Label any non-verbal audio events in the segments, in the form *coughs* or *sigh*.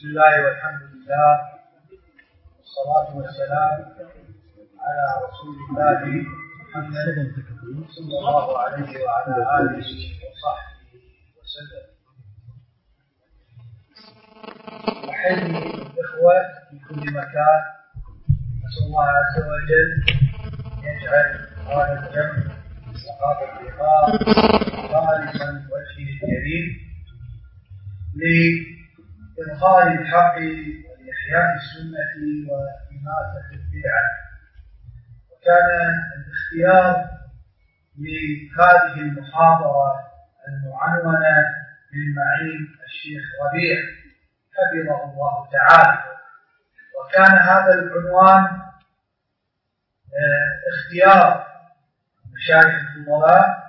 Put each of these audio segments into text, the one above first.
بسم الله والحمد لله والصلاة والسلام على رسول الله محمد صلى الله عليه وعلى آله وصحبه وسلم أحيي الإخوة في كل مكان نسأل الله عز وجل يجعل هذا الجمع وهذا اللقاء خالصا وجهه الكريم لإظهار الحق ولإحياء السنة وإماتة البدعة. وكان الاختيار لهذه المحاضرة المعنونة للمعين الشيخ ربيع حفظه الله تعالى. وكان هذا العنوان آه اختيار مشايخ الفضلاء.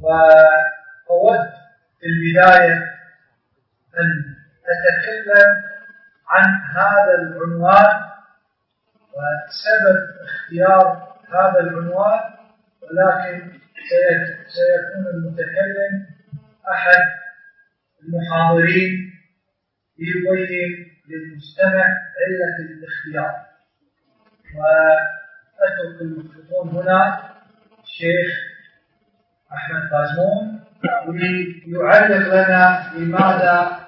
وأود في البداية أن أتكلم عن هذا العنوان وسبب اختيار هذا العنوان ولكن سيكون المتكلم أحد المحاضرين ليبين للمستمع علة الاختيار. وأترك الميكروفون هنا الشيخ أحمد بازمون وليعرف لنا لماذا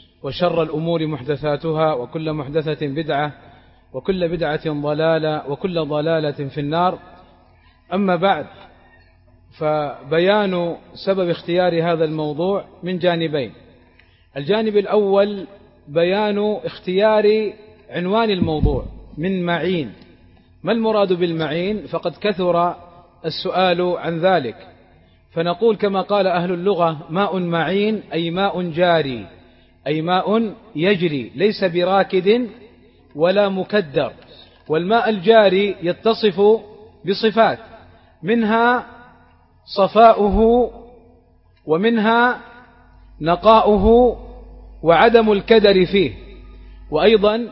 وشر الأمور محدثاتها وكل محدثة بدعة وكل بدعة ضلالة وكل ضلالة في النار. أما بعد فبيان سبب اختيار هذا الموضوع من جانبين. الجانب الأول بيان اختيار عنوان الموضوع من معين. ما المراد بالمعين؟ فقد كثر السؤال عن ذلك. فنقول كما قال أهل اللغة ماء معين أي ماء جاري. أي ماء يجري ليس براكد ولا مكدر. والماء الجاري يتصف بصفات منها صفاؤه ومنها نقاؤه وعدم الكدر فيه. وأيضا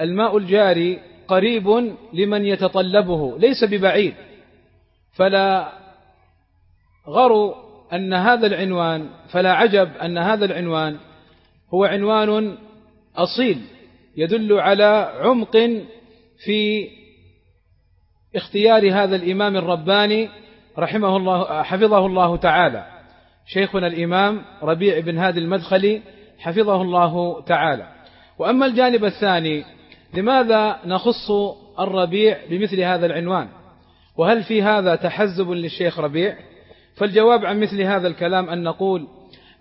الماء الجاري قريب لمن يتطلبه ليس ببعيد. فلا غروا أن هذا العنوان فلا عجب أن هذا العنوان هو عنوان أصيل يدل على عمق في اختيار هذا الإمام الرباني رحمه الله حفظه الله تعالى. شيخنا الإمام ربيع بن هادي المدخلي حفظه الله تعالى. وأما الجانب الثاني لماذا نخص الربيع بمثل هذا العنوان؟ وهل في هذا تحزب للشيخ ربيع؟ فالجواب عن مثل هذا الكلام أن نقول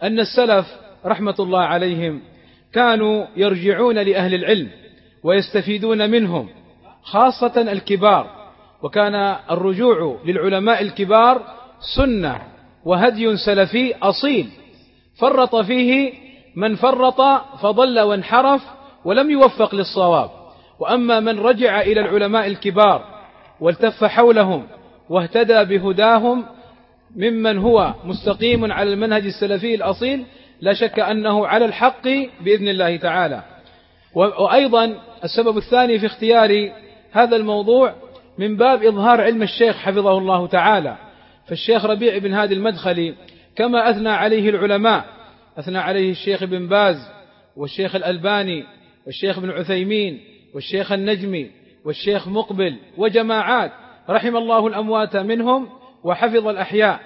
أن السلف رحمة الله عليهم كانوا يرجعون لأهل العلم ويستفيدون منهم خاصة الكبار وكان الرجوع للعلماء الكبار سنة وهدي سلفي أصيل. فرط فيه من فرط فضل وانحرف ولم يوفق للصواب. وأما من رجع إلى العلماء الكبار والتف حولهم واهتدى بهداهم ممن هو مستقيم على المنهج السلفي الأصيل لا شك أنه على الحق بإذن الله تعالى. وأيضا السبب الثاني في اختيار هذا الموضوع من باب إظهار علم الشيخ حفظه الله تعالى. فالشيخ ربيع بن هادي المدخلي كما أثنى عليه العلماء أثنى عليه الشيخ بن باز والشيخ الألباني والشيخ بن عثيمين والشيخ النجمي والشيخ مقبل وجماعات رحم الله الأموات منهم وحفظ الأحياء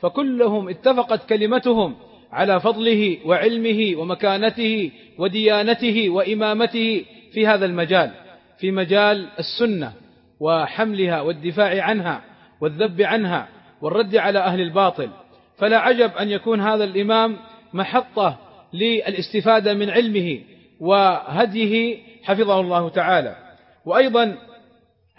فكلهم اتفقت كلمتهم على فضله وعلمه ومكانته وديانته وإمامته في هذا المجال في مجال السنة وحملها والدفاع عنها والذب عنها والرد على أهل الباطل. فلا عجب أن يكون هذا الإمام محطة للاستفادة من علمه وهديه حفظه الله تعالى. وأيضا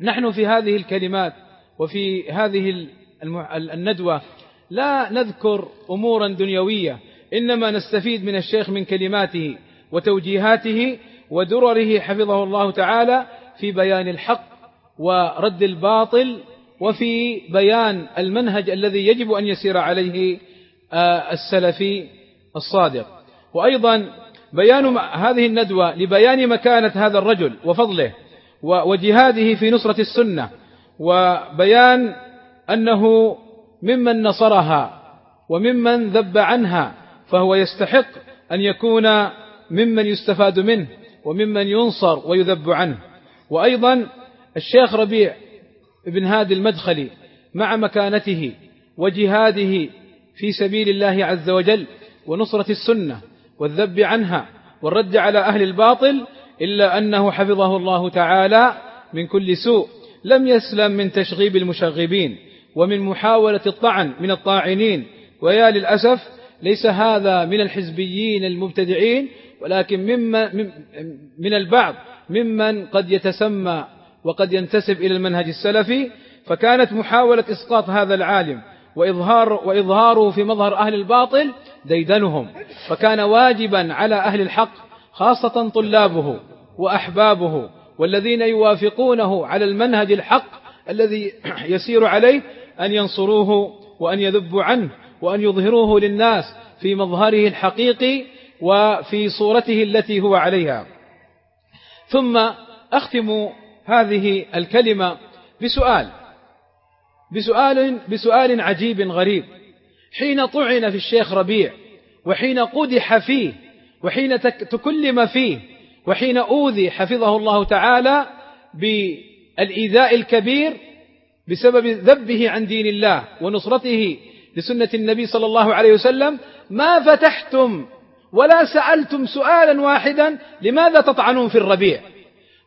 نحن في هذه الكلمات وفي هذه الندوة. لا نذكر أمورا دنيوية إنما نستفيد من الشيخ من كلماته وتوجيهاته ودرره حفظه الله تعالى في بيان الحق ورد الباطل وفي بيان المنهج الذي يجب أن يسير عليه آه، السلفي الصادق. وأيضا بيان هذه الندوة لبيان مكانة هذا الرجل وفضله وجهاده في نصرة السنة وبيان أنه ممن نصرها وممن ذب عنها فهو يستحق أن يكون ممن يستفاد منه وممن ينصر ويذب عنه. وأيضا الشيخ ربيع بن هادي المدخلي مع مكانته وجهاده في سبيل الله عز وجل ونصرة السنة والذب عنها والرد على أهل الباطل إلا أنه حفظه الله تعالى من كل سوء لم يسلم من تشغيب المشغبين. ومن محاولة الطعن من الطاعنين. ويا للأسف ليس هذا من الحزبيين المبتدعين ولكن مما من البعض ممن قد يتسمى وقد ينتسب إلى المنهج السلفي. فكانت محاولة إسقاط هذا العالم وإظهار وإظهاره في مظهر أهل الباطل ديدنهم. فكان واجبا على أهل الحق خاصة طلابه وأحبابه والذين يوافقونه على المنهج الحق الذي *clears throat* يسير عليه أن ينصروه وأن يذبوا عنه وأن يظهروه للناس في مظهره الحقيقي وفي صورته التي هو عليها. ثم أختم هذه الكلمة بسؤال بسؤال بسؤال عجيب غريب. حين طعن في الشيخ ربيع وحين قدح فيه وحين تكلم فيه وحين أوذي حفظه الله تعالى بالإيذاء الكبير بسبب ذبه عن دين الله ونصرته لسنة النبي صلى الله عليه وسلم ما فتحتم ولا سألتم سؤالا واحدا لماذا تطعنون في الربيع؟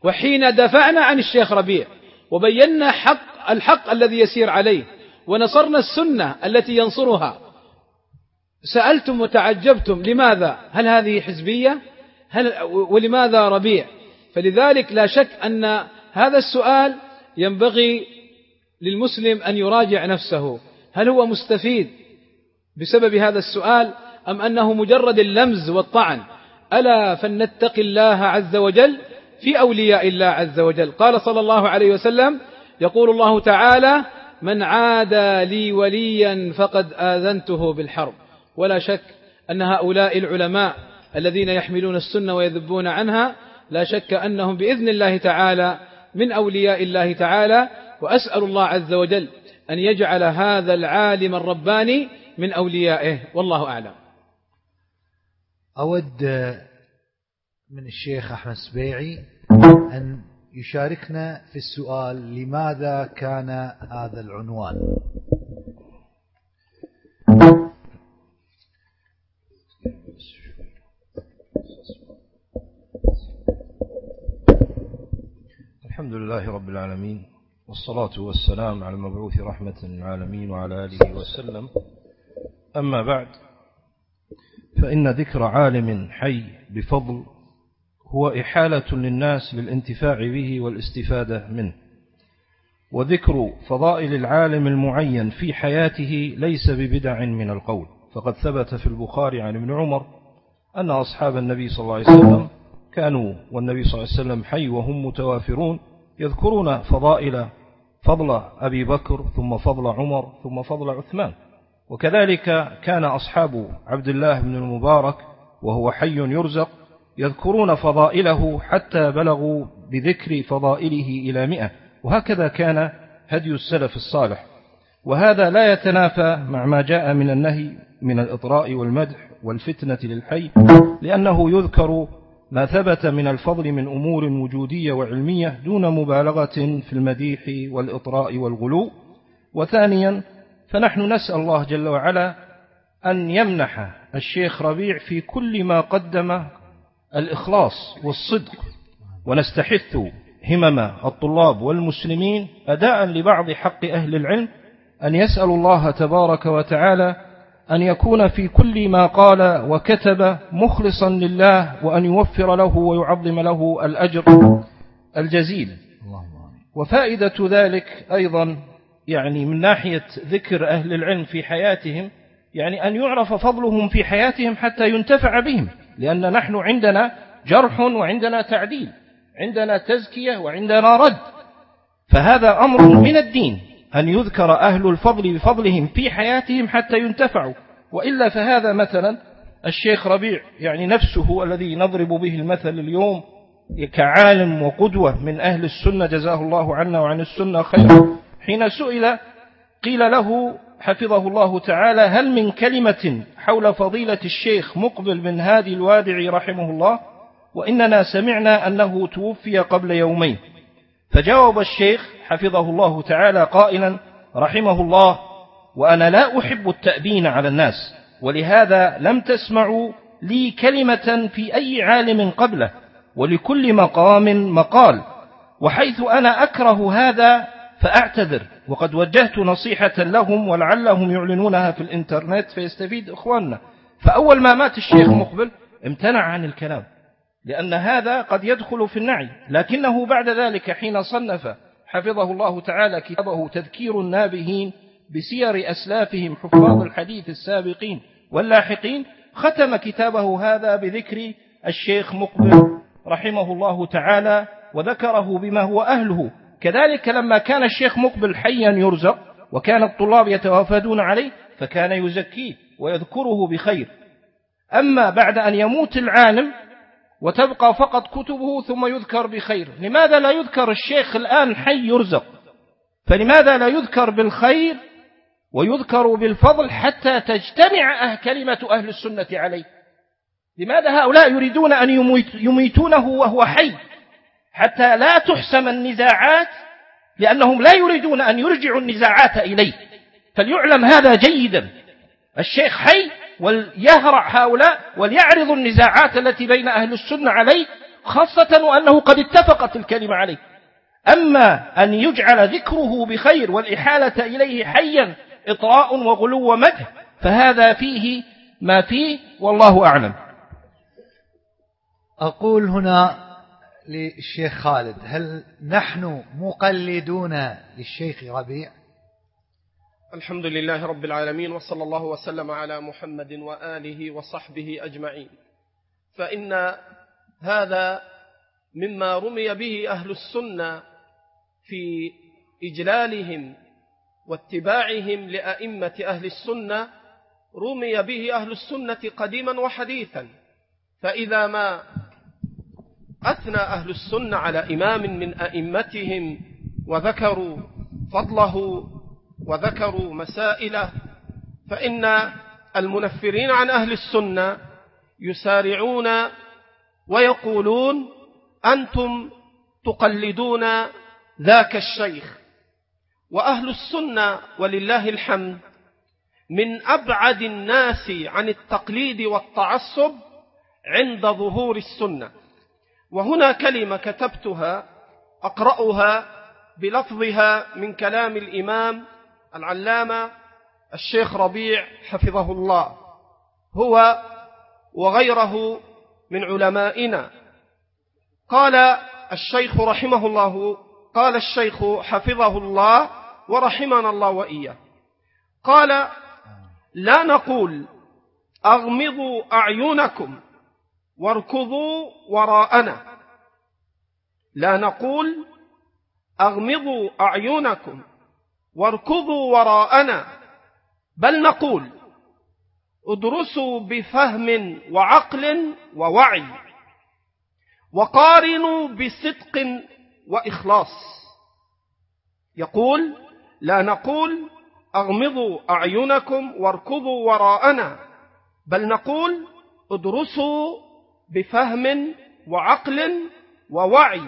وحين دفعنا عن الشيخ ربيع وبينا حق الحق الذي يسير عليه ونصرنا السنة التي ينصرها. سألتم وتعجبتم لماذا؟ هل هذه حزبية؟ هل ولماذا ربيع؟ فلذلك لا شك أن هذا السؤال ينبغي للمسلم أن يراجع نفسه. هل هو مستفيد بسبب هذا السؤال أم أنه مجرد اللمز والطعن؟ ألا فلنتق الله عز وجل في أولياء الله عز وجل. قال صلى الله عليه وسلم يقول الله تعالى من عادى لي وليا فقد آذنته بالحرب. ولا شك أن هؤلاء العلماء الذين يحملون السنة ويذبون عنها لا شك أنهم بإذن الله تعالى من أولياء الله تعالى وأسأل الله عز وجل أن يجعل هذا العالم الرباني من أوليائه. والله أعلم. أود من الشيخ أحمد سبيعي أن يشاركنا في السؤال لماذا كان هذا العنوان؟ الحمد لله رب العالمين. والصلاة والسلام على المبعوث رحمة للعالمين وعلى آله وسلم. أما بعد فإن ذكر عالم حي بفضل هو إحالة للناس للانتفاع به والاستفادة منه. وذكر فضائل العالم المعين في حياته ليس ببدع من القول. فقد ثبت في البخاري عن ابن عمر أن أصحاب النبي صلى الله عليه وسلم كانوا والنبي صلى الله عليه وسلم حي وهم متوافرون يذكرون فضائل فضل أبي بكر ثم فضل عمر ثم فضل عثمان. وكذلك كان أصحاب عبد الله بن المبارك وهو حي يرزق يذكرون فضائله حتى بلغوا بذكر فضائله إلى مئة. وهكذا كان هدي السلف الصالح. وهذا لا يتنافى مع ما جاء من النهي من الإطراء والمدح والفتنة للحي لأنه يذكر ما ثبت من الفضل من أمور وجودية وعلمية دون مبالغة في المديح والإطراء والغلو. وثانيا فنحن نسأل الله جل وعلا أن يمنح الشيخ ربيع في كل ما قدم الإخلاص والصدق ونستحث همم الطلاب والمسلمين أداء لبعض حق أهل العلم أن يسأل الله تبارك وتعالى أن يكون في كل ما قال وكتب مخلصا لله وأن يوفر له ويعظم له الأجر الجزيل. وفائدة ذلك أيضا يعني من ناحية ذكر أهل العلم في حياتهم يعني أن يعرف فضلهم في حياتهم حتى ينتفع بهم لأن نحن عندنا جرح وعندنا تعديل عندنا تزكية وعندنا رد فهذا أمر من الدين. أن يذكر أهل الفضل بفضلهم في حياتهم حتى ينتفعوا. وإلا فهذا مثلا الشيخ ربيع يعني نفسه الذي نضرب به المثل اليوم كعالم وقدوة من أهل السنة جزاه الله عنا وعن السنة خيرا. حين سئل قيل له حفظه الله تعالى هل من كلمة حول فضيلة الشيخ مقبل بن هادي الوادعي رحمه الله؟ وإننا سمعنا أنه توفي قبل يومين. فجاوب الشيخ حفظه الله تعالى قائلا رحمه الله وأنا لا أحب التأبين على الناس ولهذا لم تسمعوا لي كلمة في أي عالم قبله ولكل مقام مقال وحيث أنا أكره هذا فأعتذر وقد وجهت نصيحة لهم ولعلهم يعلنونها في الإنترنت فيستفيد إخواننا. فأول ما مات الشيخ مقبل امتنع عن الكلام لأن هذا قد يدخل في النعي لكنه بعد ذلك حين صنف حفظه الله تعالى كتابه تذكير النابهين بسير أسلافهم حفاظ الحديث السابقين واللاحقين ختم كتابه هذا بذكر الشيخ مقبل رحمه الله تعالى وذكره بما هو أهله. كذلك لما كان الشيخ مقبل حيا يرزق وكان الطلاب يتوافدون عليه فكان يزكيه ويذكره بخير. أما بعد أن يموت العالم وتبقى فقط كتبه ثم يذكر بخير. لماذا لا يذكر الشيخ الآن حي يرزق؟ فلماذا لا يذكر بالخير ويذكر بالفضل حتى تجتمع كلمة أهل السنة عليه؟ لماذا هؤلاء يريدون أن يميتونه وهو حي حتى لا تحسم النزاعات؟ لأنهم لا يريدون أن يرجعوا النزاعات إليه. فليعلم هذا جيدا. الشيخ حي وليهرع هؤلاء وليعرض النزاعات التي بين أهل السنة عليه خاصة وأنه قد اتفقت الكلمة عليه. أما أن يجعل ذكره بخير والإحالة إليه حيا إطراء وغلو ومدح فهذا فيه ما فيه والله أعلم. أقول هنا للشيخ خالد هل نحن مقلدون للشيخ ربيع؟ الحمد لله رب العالمين وصلى الله وسلم على محمد وآله وصحبه أجمعين. فإن هذا مما رمي به أهل السنة في إجلالهم واتباعهم لأئمة أهل السنة رمي به أهل السنة قديما وحديثا. فإذا ما أثنى أهل السنة على إمام من أئمتهم وذكروا فضله وذكروا مسائله فإن المنفرين عن أهل السنة يسارعون ويقولون أنتم تقلدون ذاك الشيخ. وأهل السنة ولله الحمد من أبعد الناس عن التقليد والتعصب عند ظهور السنة. وهنا كلمة كتبتها أقرأها بلفظها من كلام الإمام العلامة الشيخ ربيع حفظه الله. هو وغيره من علمائنا. قال الشيخ رحمه الله قال الشيخ حفظه الله ورحمنا الله وإياه. قال لا نقول أغمضوا أعينكم واركضوا وراءنا. لا نقول أغمضوا أعينكم واركضوا وراءنا. بل نقول ادرسوا بفهم وعقل ووعي وقارنوا بصدق وإخلاص. يقول لا نقول أغمضوا أعينكم واركضوا وراءنا. بل نقول ادرسوا بفهم وعقل ووعي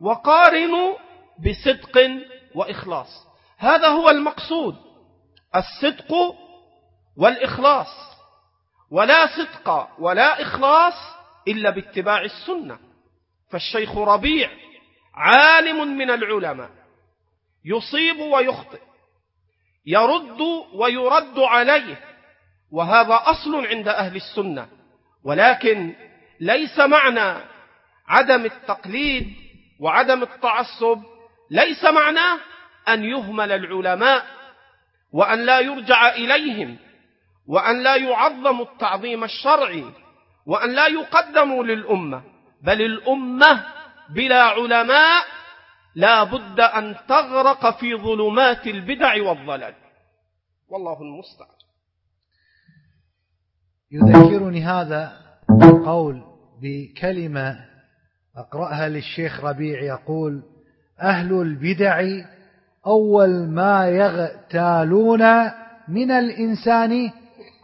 وقارنوا بصدق وإخلاص. هذا هو المقصود. الصدق والإخلاص. ولا صدق ولا إخلاص إلا باتباع السنة. فالشيخ ربيع عالم من العلماء. يصيب ويخطئ. يرد ويرد عليه. وهذا أصل عند أهل السنة. ولكن ليس معنى عدم التقليد وعدم التعصب ليس معناه أن يهمل العلماء وأن لا يرجع إليهم وأن لا يعظم التعظيم الشرعي وأن لا يقدموا للأمة بل الأمة بلا علماء لا بد أن تغرق في ظلمات البدع والضلال. والله المستعان. يذكرني هذا القول بكلمة أقرأها للشيخ ربيع يقول أهل البدع أول ما يغتالون من الإنسان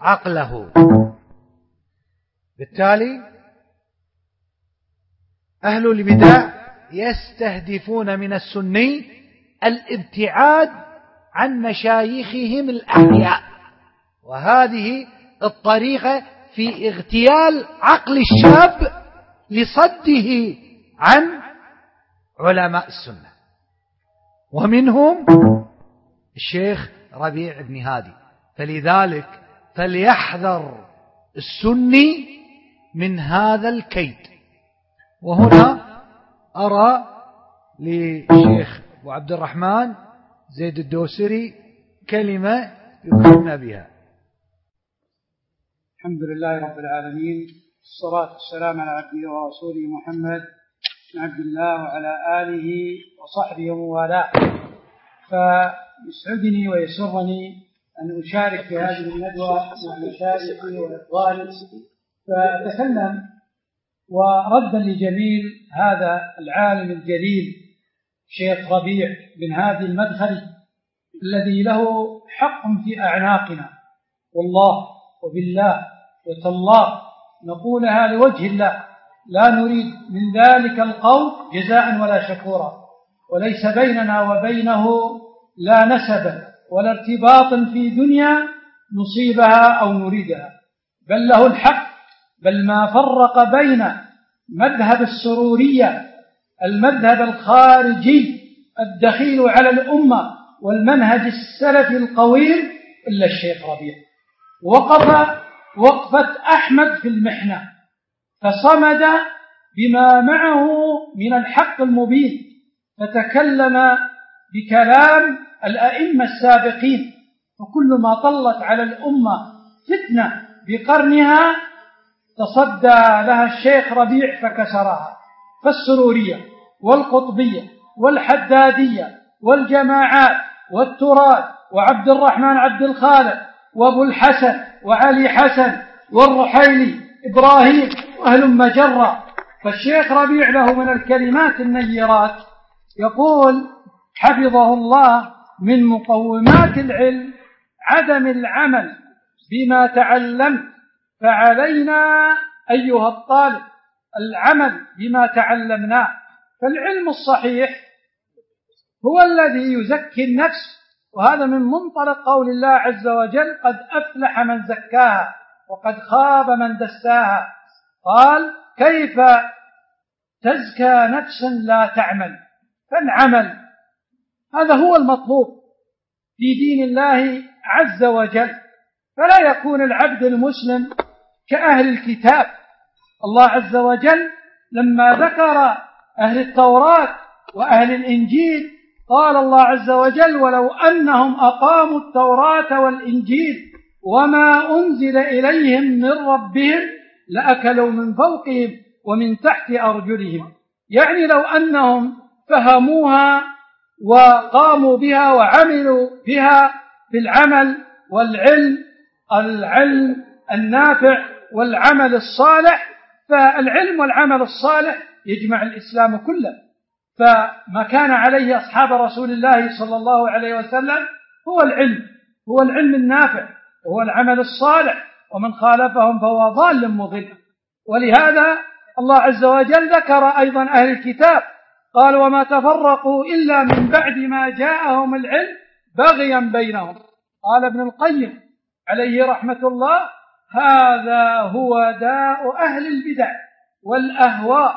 عقله. بالتالي أهل البدع يستهدفون من السني الابتعاد عن مشايخهم الأحياء. وهذه الطريقة في اغتيال عقل الشاب لصده عن علماء السنة. ومنهم الشيخ ربيع بن هادي. فلذلك فليحذر السني من هذا الكيد. وهنا أرى للشيخ أبو عبد الرحمن زيد الدوسري كلمة يكرمنا بها. الحمد لله رب العالمين الصلاة والسلام على عبده ورسوله محمد بن عبد الله وعلى آله وصحبه وموالاه فيسعدني ويسرني أن أشارك في هذه الندوة مع مشايخي وإخواني. فأتكلم وردا لجميل هذا العالم الجليل شيخ ربيع بن هادي المدخلي الذي له حق في أعناقنا. والله وبالله وتالله نقولها لوجه الله. لا نريد من ذلك القول جزاء ولا شكورا. وليس بيننا وبينه لا نسبا ولا ارتباط في دنيا نصيبها أو نريدها. بل له الحق بل ما فرق بين مذهب السرورية المذهب الخارجي الدخيل على الأمة والمنهج السلفي القويم إلا الشيخ ربيع. وقف وقفة أحمد في المحنة. فصمد بما معه من الحق المبين فتكلم بكلام الأئمة السابقين وكل ما طلت على الأمة فتنة بقرنها تصدى لها الشيخ ربيع فكسرها فالسرورية والقطبية والحدادية والجماعات والتراث وعبد الرحمن عبد الخالق وأبو الحسن وعلي حسن والرحيلي إبراهيم وأهل مجرة. فالشيخ ربيع له من الكلمات النيرات. يقول حفظه الله من مقومات العلم عدم العمل بما تعلمت فعلينا أيها الطالب العمل بما تعلمناه. فالعلم الصحيح هو الذي يزكي النفس وهذا من منطلق قول الله عز وجل قد أفلح من زكاها. وقد خاب من دساها. قال كيف تزكى نفسا لا تعمل؟ فالعمل هذا هو المطلوب في دين الله عز وجل. فلا يكون العبد المسلم كأهل الكتاب. الله عز وجل لما ذكر أهل التوراة وأهل الإنجيل قال الله عز وجل ولو أنهم أقاموا التوراة والإنجيل وما أنزل إليهم من ربهم لأكلوا من فوقهم ومن تحت أرجلهم. يعني لو أنهم فهموها وقاموا بها وعملوا بها بالعمل والعلم العلم النافع والعمل الصالح فالعلم والعمل الصالح يجمع الإسلام كله. فما كان عليه أصحاب رسول الله صلى الله عليه وسلم هو العلم هو العلم النافع. وهو العمل الصالح ومن خالفهم فهو ضال مضل. ولهذا الله عز وجل ذكر أيضا أهل الكتاب قال وما تفرقوا إلا من بعد ما جاءهم العلم بغيا بينهم. قال ابن القيم عليه رحمة الله هذا هو داء أهل البدع والأهواء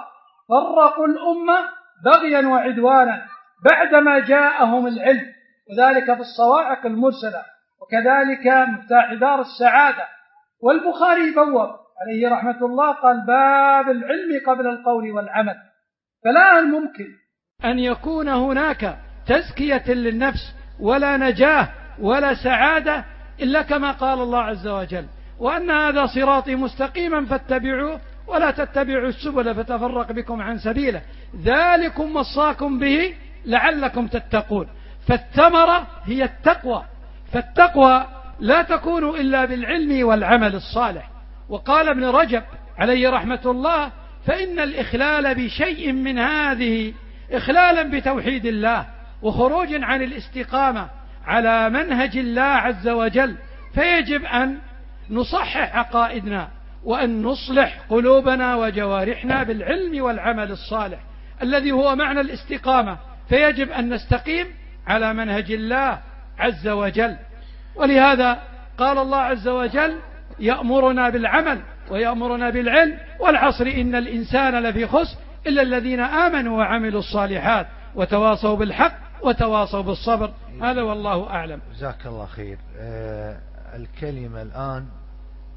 فرقوا الأمة بغيا وعدوانا بعدما جاءهم العلم وذلك في الصواعق المرسلة وكذلك مفتاح دار السعادة. والبخاري بوب عليه رحمة الله قال باب العلم قبل القول والعمل. فلا ممكن أن يكون هناك تزكية للنفس ولا نجاة ولا سعادة إلا كما قال الله عز وجل وأن هذا صراطي مستقيما فاتبعوه ولا تتبعوا السبل فتفرق بكم عن سبيله. ذلكم وصاكم به لعلكم تتقون. فالثمرة هي التقوى. فالتقوى لا تكون إلا بالعلم والعمل الصالح. وقال ابن رجب عليه رحمة الله فإن الإخلال بشيء من هذه إخلالا بتوحيد الله وخروج عن الاستقامة على منهج الله عز وجل فيجب أن نصحح عقائدنا وأن نصلح قلوبنا وجوارحنا بالعلم والعمل الصالح الذي هو معنى الاستقامة. فيجب أن نستقيم على منهج الله عز وجل. ولهذا قال الله عز وجل يأمرنا بالعمل ويأمرنا بالعلم والعصر إن الإنسان لفي خسر إلا الذين آمنوا وعملوا الصالحات وتواصوا بالحق وتواصوا بالصبر. هذا والله أعلم. جزاك الله خير. آه الكلمة الآن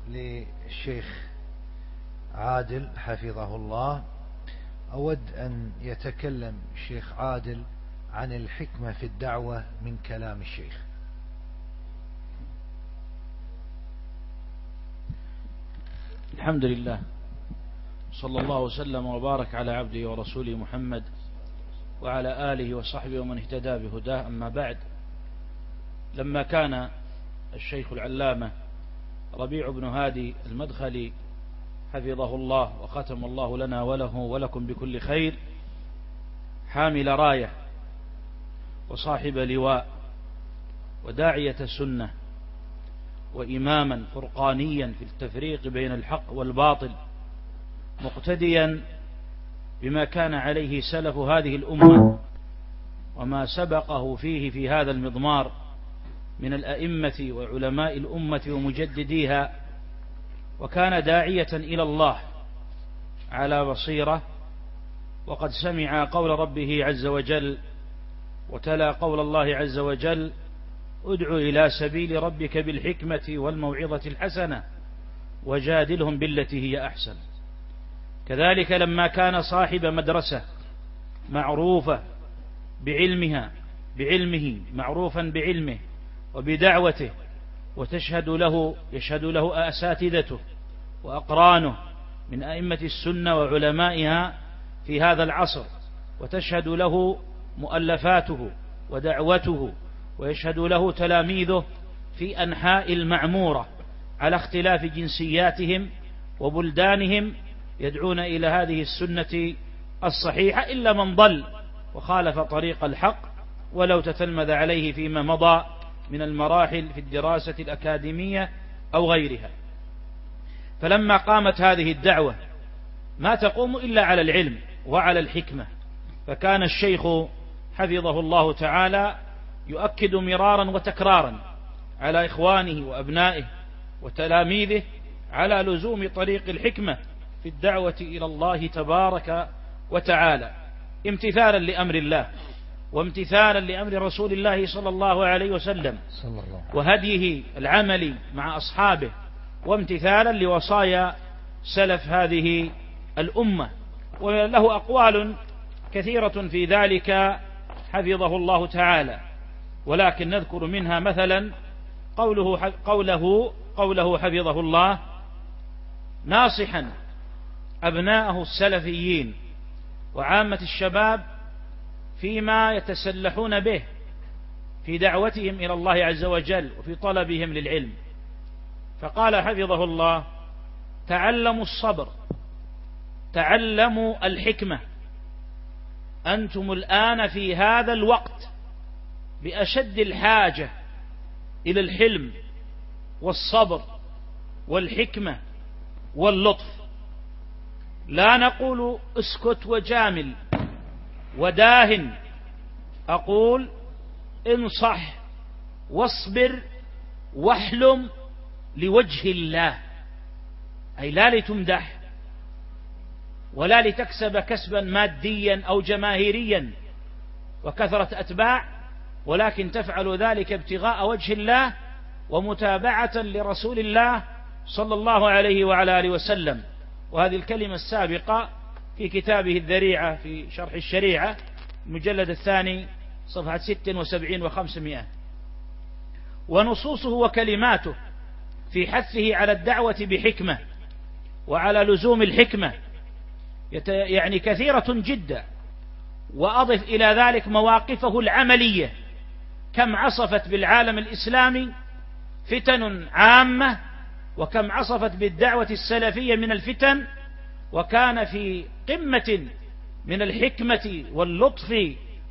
للشيخ عادل حفظه الله. أود أن يتكلم الشيخ عادل عن الحكمة في الدعوة من كلام الشيخ. الحمد لله. صلى الله وسلم وبارك على عبده ورسوله محمد وعلى آله وصحبه ومن اهتدى بهداه. أما بعد لما كان الشيخ العلامة ربيع بن هادي المدخلي حفظه الله وختم الله لنا وله ولكم بكل خير حامل راية وصاحب لواء وداعية السنة وإماما فرقانيا في التفريق بين الحق والباطل مقتديا بما كان عليه سلف هذه الأمة وما سبقه فيه في هذا المضمار من الأئمة وعلماء الأمة ومجدديها وكان داعية إلى الله على بصيرة وقد سمع قول ربه عز وجل وتلا قول الله عز وجل ادع إلى سبيل ربك بالحكمة والموعظة الحسنة وجادلهم بالتي هي أحسن. كذلك لما كان صاحب مدرسة معروفة بعلمها بعلمه معروفا بعلمه وبدعوته وتشهد له يشهد له أساتذته وأقرانه من أئمة السنة وعلمائها في هذا العصر وتشهد له مؤلفاته ودعوته ويشهد له تلاميذه في أنحاء المعمورة على اختلاف جنسياتهم وبلدانهم يدعون إلى هذه السنة الصحيحة إلا من ضل وخالف طريق الحق ولو تتلمذ عليه فيما مضى من المراحل في الدراسة الأكاديمية أو غيرها. فلما قامت هذه الدعوة ما تقوم إلا على العلم وعلى الحكمة فكان الشيخ حفظه الله تعالى يؤكد مرارا وتكرارا على إخوانه وأبنائه وتلاميذه على لزوم طريق الحكمة في الدعوة إلى الله تبارك وتعالى. امتثالا لأمر الله وامتثالا لأمر رسول الله صلى الله عليه وسلم وهديه العملي مع أصحابه وامتثالا لوصايا سلف هذه الأمة. وله أقوال كثيرة في ذلك حفظه الله تعالى. ولكن نذكر منها مثلا قوله قوله قوله حفظه الله ناصحا أبناءه السلفيين وعامة الشباب فيما يتسلحون به في دعوتهم إلى الله عز وجل وفي طلبهم للعلم. فقال حفظه الله تعلموا الصبر تعلموا الحكمة أنتم الآن في هذا الوقت بأشد الحاجة إلى الحلم والصبر والحكمة واللطف. لا نقول اسكت وجامل وداهن. أقول انصح واصبر واحلم لوجه الله. أي لا لتمدح. ولا لتكسب كسبا ماديا أو جماهيريا. وكثرة أتباع ولكن تفعل ذلك ابتغاء وجه الله ومتابعة لرسول الله صلى الله عليه وعلى آله وسلم. وهذه الكلمة السابقة في كتابه الذريعة في شرح الشريعة المجلد الثاني صفحة ست وسبعين وخمسمائة. ونصوصه وكلماته في حثه على الدعوة بحكمة وعلى لزوم الحكمة يعني كثيرة جدا. وأضف إلى ذلك مواقفه العملية. كم عصفت بالعالم الإسلامي فتن عامة وكم عصفت بالدعوة السلفية من الفتن وكان في قمة من الحكمة واللطف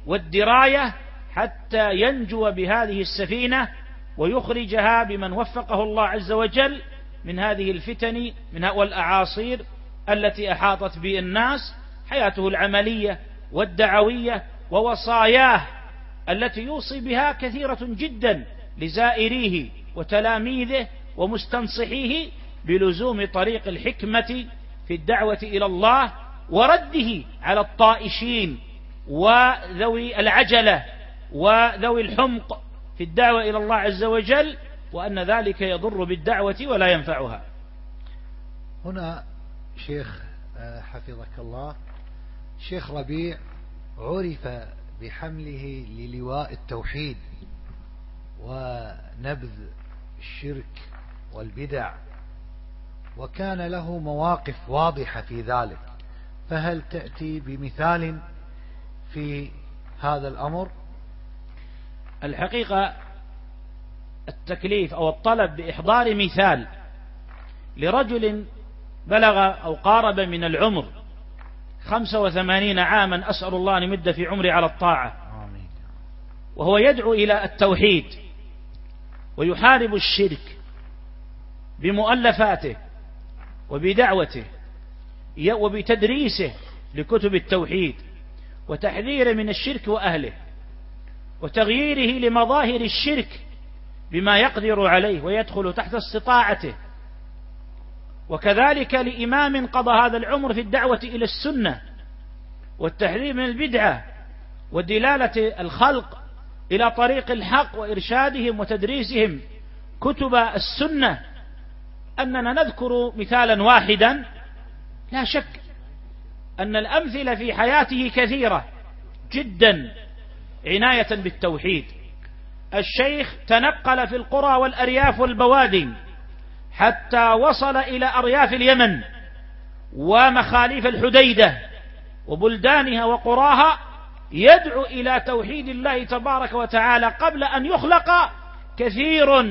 والدراية حتى ينجو بهذه السفينة ويخرجها بمن وفقه الله عز وجل من هذه الفتن من والأعاصير التي أحاطت بالناس حياته العملية والدعوية ووصاياه التي يوصي بها كثيرة جدا لزائريه وتلاميذه ومستنصحيه بلزوم طريق الحكمة في الدعوة إلى الله ورده على الطائشين وذوي العجلة وذوي الحمق في الدعوة إلى الله عز وجل وأن ذلك يضر بالدعوة ولا ينفعها. هنا شيخ آه، حفظك الله. شيخ ربيع عرف بحمله للواء التوحيد ونبذ الشرك والبدع وكان له مواقف واضحة في ذلك. فهل تأتي بمثال في هذا الأمر؟ الحقيقة التكليف أو الطلب بإحضار مثال لرجل بلغ أو قارب من العمر خمسة وثمانين عاما أسأل الله أن يمد في عمري على الطاعة. وهو يدعو إلى التوحيد ويحارب الشرك بمؤلفاته وبدعوته وبتدريسه لكتب التوحيد وتحذيره من الشرك وأهله وتغييره لمظاهر الشرك بما يقدر عليه ويدخل تحت استطاعته وكذلك لإمام قضى هذا العمر في الدعوة إلى السنة والتحذير من البدعة ودلالة الخلق إلى طريق الحق وإرشادهم وتدريسهم كتب السنة. أننا نذكر مثالا واحدا. لا شك أن الأمثلة في حياته كثيرة جدا عناية بالتوحيد. الشيخ تنقل في القرى والأرياف والبوادي. حتى وصل إلى أرياف اليمن ومخاليف الحديدة وبلدانها وقراها يدعو إلى توحيد الله تبارك وتعالى قبل أن يخلق كثير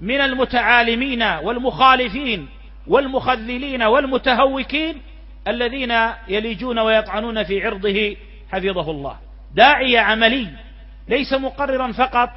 من المتعالمين والمخالفين والمخذلين والمتهوكين الذين يليجون ويطعنون في عرضه حفظه الله. داعية عملي ليس مقررا فقط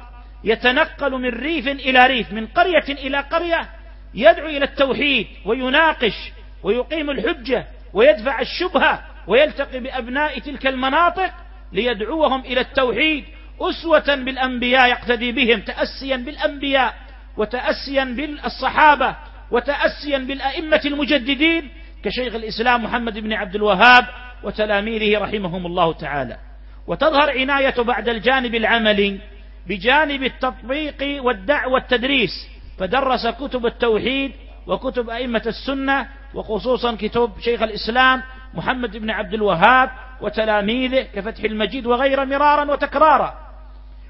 يتنقل من ريف إلى ريف من قرية إلى قرية يدعو إلى التوحيد ويناقش ويقيم الحجة ويدفع الشبهة ويلتقي بأبناء تلك المناطق ليدعوهم إلى التوحيد أسوة بالأنبياء يقتدي بهم تأسيا بالأنبياء وتأسيا بالصحابة وتأسيا بالأئمة المجددين كشيخ الإسلام محمد بن عبد الوهاب وتلاميذه رحمهم الله تعالى. وتظهر عناية بعد الجانب العملي بجانب التطبيق والدعوة والتدريس فدرس كتب التوحيد وكتب أئمة السنة وخصوصا كتب شيخ الإسلام محمد بن عبد الوهاب وتلاميذه كفتح المجيد وغير مرارا وتكرارا.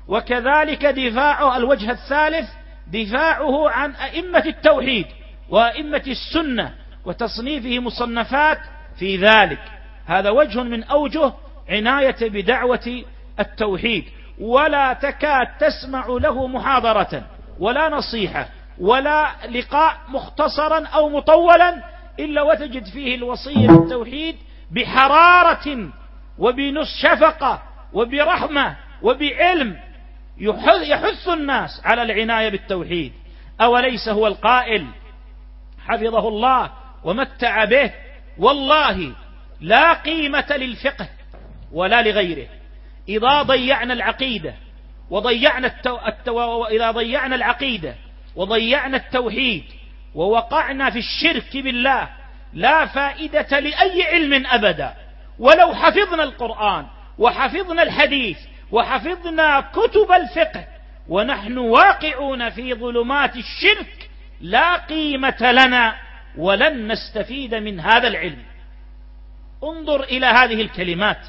وكذلك دفاعه الوجه الثالث دفاعه عن أئمة التوحيد وأئمة السنة وتصنيفه مصنفات في ذلك. هذا وجه من أوجه عناية بدعوة التوحيد. ولا تكاد تسمع له محاضرة ولا نصيحة. ولا لقاء مختصرا أو مطولا إلا وتجد فيه الوصية بالتوحيد بحرارة وبنص شفقة وبرحمة وبعلم يحث الناس على العناية بالتوحيد. أوليس هو القائل؟ حفظه الله ومتع به. والله لا قيمة للفقه ولا لغيره. إذا ضيعنا العقيدة وضيعنا التو... التو... إذا ضيعنا العقيدة وضيعنا التوحيد ووقعنا في الشرك بالله لا فائدة لأي علم أبدا. ولو حفظنا القرآن وحفظنا الحديث وحفظنا كتب الفقه ونحن واقعون في ظلمات الشرك لا قيمة لنا ولن نستفيد من هذا العلم. انظر إلى هذه الكلمات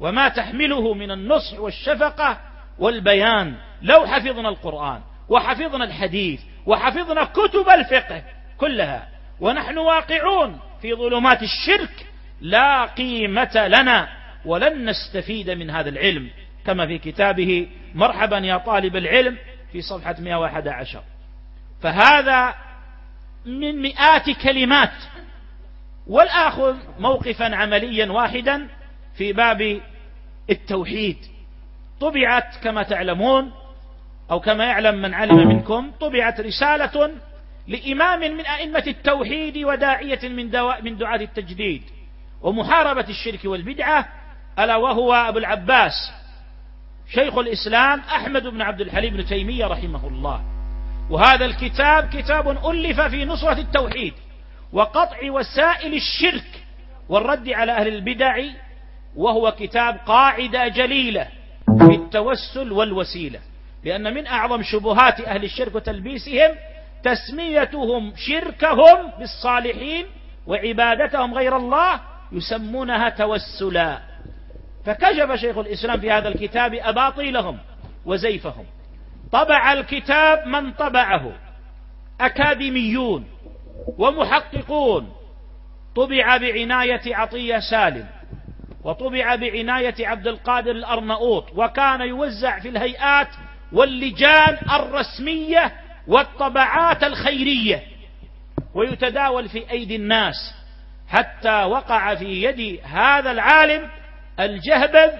وما تحمله من النصح والشفقة والبيان. لو حفظنا القرآن وحفظنا الحديث وحفظنا كتب الفقه كلها ونحن واقعون في ظلمات الشرك لا قيمة لنا ولن نستفيد من هذا العلم. كما في كتابه مرحبا يا طالب العلم في صفحة 111 فهذا من مئات كلمات. والآخذ موقفا عمليا واحدا في باب التوحيد. طبعت كما تعلمون أو كما يعلم من علم منكم طبعت رسالة لإمام من أئمة التوحيد وداعية من, من دعاة التجديد ومحاربة الشرك والبدعة ألا وهو أبو العباس شيخ الإسلام أحمد بن عبد الحليم بن تيمية رحمه الله. وهذا الكتاب كتاب ألف في نصرة التوحيد وقطع وسائل الشرك والرد على أهل البدع وهو كتاب قاعدة جليلة في التوسل والوسيلة. لأن من أعظم شبهات أهل الشرك وتلبيسهم تسميتهم شركهم بالصالحين وعبادتهم غير الله يسمونها توسلا. فكشف شيخ الإسلام في هذا الكتاب أباطيلهم وزيفهم. طبع الكتاب من طبعه. أكاديميون ومحققون. طبع بعناية عطية سالم. وطبع بعناية عبد القادر الأرنؤوط وكان يوزع في الهيئات واللجان الرسمية والطبعات الخيرية ويتداول في أيدي الناس حتى وقع في يد هذا العالم الجهبذ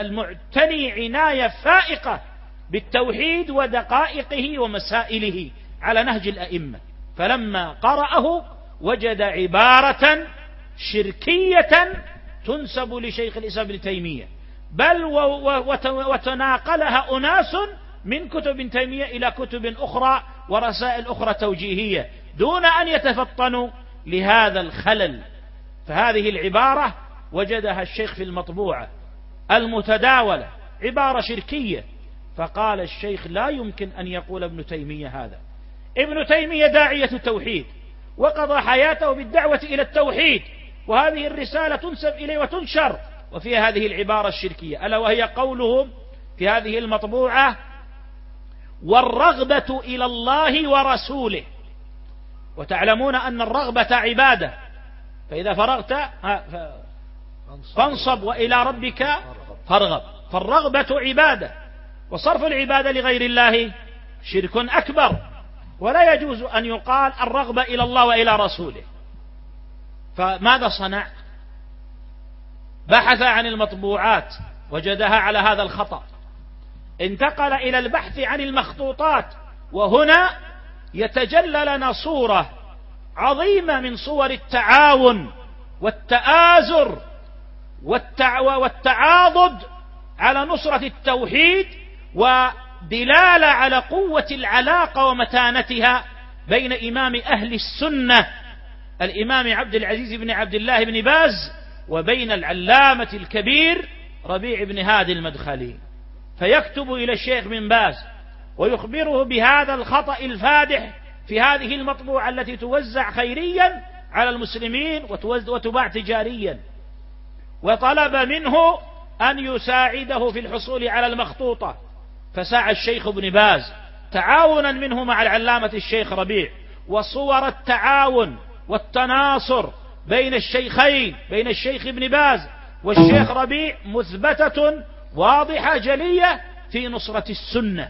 المعتني عناية فائقة بالتوحيد ودقائقه ومسائله على نهج الأئمة. فلما قرأه وجد عبارة شركية تنسب لشيخ الإسلام ابن تيمية. بل وتناقلها أناس من كتب ابن تيمية إلى كتب أخرى ورسائل أخرى توجيهية دون أن يتفطنوا لهذا الخلل. فهذه العبارة وجدها الشيخ في المطبوعة المتداولة عبارة شركية. فقال الشيخ لا يمكن أن يقول ابن تيمية هذا. ابن تيمية داعية التوحيد وقضى حياته بالدعوة إلى التوحيد وهذه الرسالة تنسب إليه وتنشر. وفي هذه العبارة الشركية. ألا وهي قولهم في هذه المطبوعة؟ والرغبة إلى الله ورسوله. وتعلمون أن الرغبة عبادة. فإذا فرغت فانصب. وإلى ربك فارغب. فالرغبة عبادة. وصرف العبادة لغير الله شرك أكبر. ولا يجوز أن يقال الرغبة إلى الله وإلى رسوله. فماذا صنع بحث عن المطبوعات وجدها على هذا الخطأ. انتقل إلى البحث عن المخطوطات وهنا يتجلى لنا صورة عظيمة من صور التعاون والتآزر والتعاضد على نصرة التوحيد ودلالة على قوة العلاقة ومتانتها بين إمام أهل السنة الإمام عبد العزيز بن عبد الله بن باز وبين العلامة الكبير ربيع بن هادي المدخلي فيكتب إلى الشيخ بن باز ويخبره بهذا الخطأ الفادح في هذه المطبوعة التي توزع خيريا على المسلمين وتباع تجاريا. وطلب منه أن يساعده في الحصول على المخطوطة. فسعى الشيخ ابن باز تعاونا منه مع العلامة الشيخ ربيع وصور التعاون والتناصر بين الشيخين بين الشيخ ابن باز والشيخ ربيع مثبتة واضحة جلية في نصرة السنة.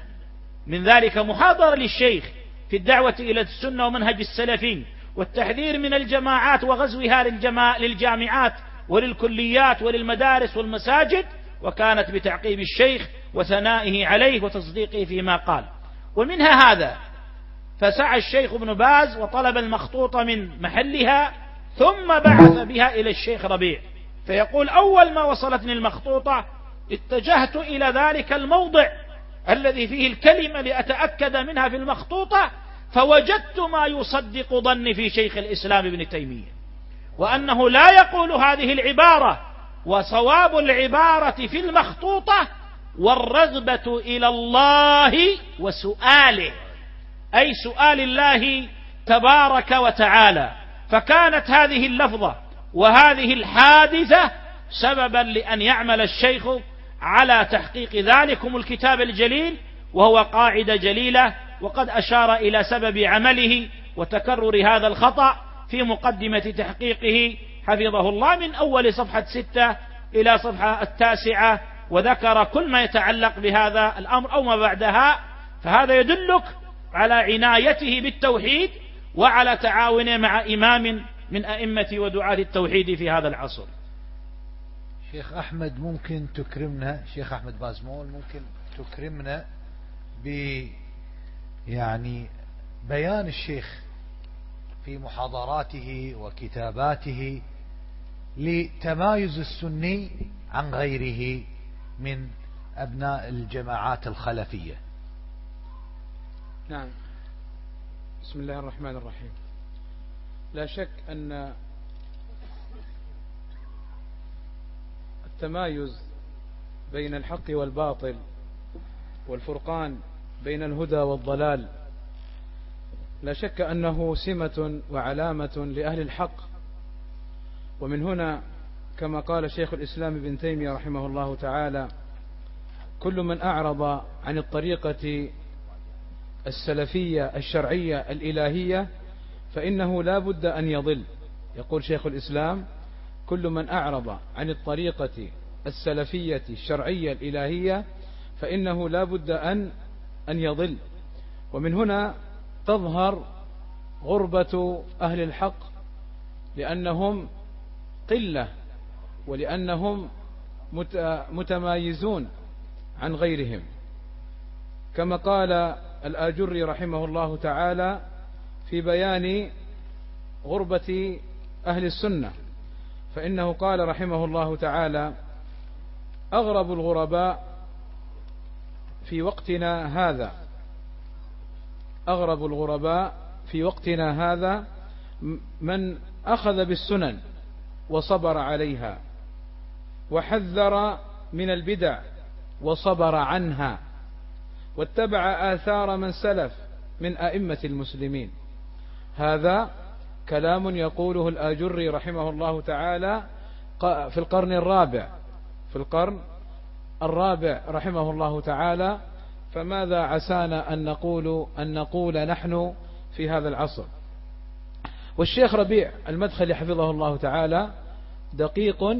من ذلك محاضرة للشيخ في الدعوة إلى السنة ومنهج السلفين والتحذير من الجماعات وغزوها للجامعات وللكليات وللمدارس والمساجد وكانت بتعقيب الشيخ وثنائه عليه وتصديقه فيما قال. ومنها هذا فسعى الشيخ ابن باز وطلب المخطوطة من محلها ثم بعث بها إلى الشيخ ربيع. فيقول أول ما وصلتني المخطوطة اتجهت إلى ذلك الموضع الذي فيه الكلمة لأتأكد منها في المخطوطة فوجدت ما يصدق ظني في شيخ الإسلام ابن تيمية وأنه لا يقول هذه العبارة وصواب العبارة في المخطوطة والرغبة إلى الله وسؤاله أي سؤال الله تبارك وتعالى. فكانت هذه اللفظة وهذه الحادثة سببا لأن يعمل الشيخ على تحقيق ذلكم الكتاب الجليل وهو قاعدة جليلة وقد أشار إلى سبب عمله وتكرر هذا الخطأ في مقدمة تحقيقه. حفظه الله من أول صفحة ستة إلى صفحة التاسعة وذكر كل ما يتعلق بهذا الأمر أو ما بعدها. فهذا يدلك على عنايته بالتوحيد وعلى تعاونه مع إمام من أئمة ودعاة التوحيد في هذا العصر. شيخ أحمد ممكن تكرمنا؟ شيخ أحمد بازمول ممكن تكرمنا ب يعني بيان الشيخ في محاضراته وكتاباته لتمايز السني عن غيره من أبناء الجماعات الخلفية. نعم. بسم الله الرحمن الرحيم. لا شك أن التمايز بين الحق والباطل والفرقان بين الهدى والضلال لا شك أنه سمة وعلامة لأهل الحق. ومن هنا كما قال شيخ الإسلام ابن تيمية رحمه الله تعالى كل من أعرض عن الطريقة السلفية الشرعية الإلهية فإنه لا بد أن يضل. يقول شيخ الإسلام كل من أعرض عن الطريقة السلفية الشرعية الإلهية فإنه لا بد أن أن يضل. ومن هنا تظهر غربة أهل الحق لأنهم قلة ولأنهم متمايزون عن غيرهم. كما قال الآجري رحمه الله تعالى في بيان غربة أهل السنة فإنه قال رحمه الله تعالى أغرب الغرباء في وقتنا هذا. أغرب الغرباء في وقتنا هذا من أخذ بالسنن وصبر عليها وحذر من البدع وصبر عنها. واتبع آثار من سلف من أئمة المسلمين. هذا كلام يقوله الآجري رحمه الله تعالى في القرن الرابع. في القرن الرابع رحمه الله تعالى. فماذا عسانا أن نقول أن نقول نحن في هذا العصر؟ والشيخ ربيع المدخل حفظه الله تعالى دقيق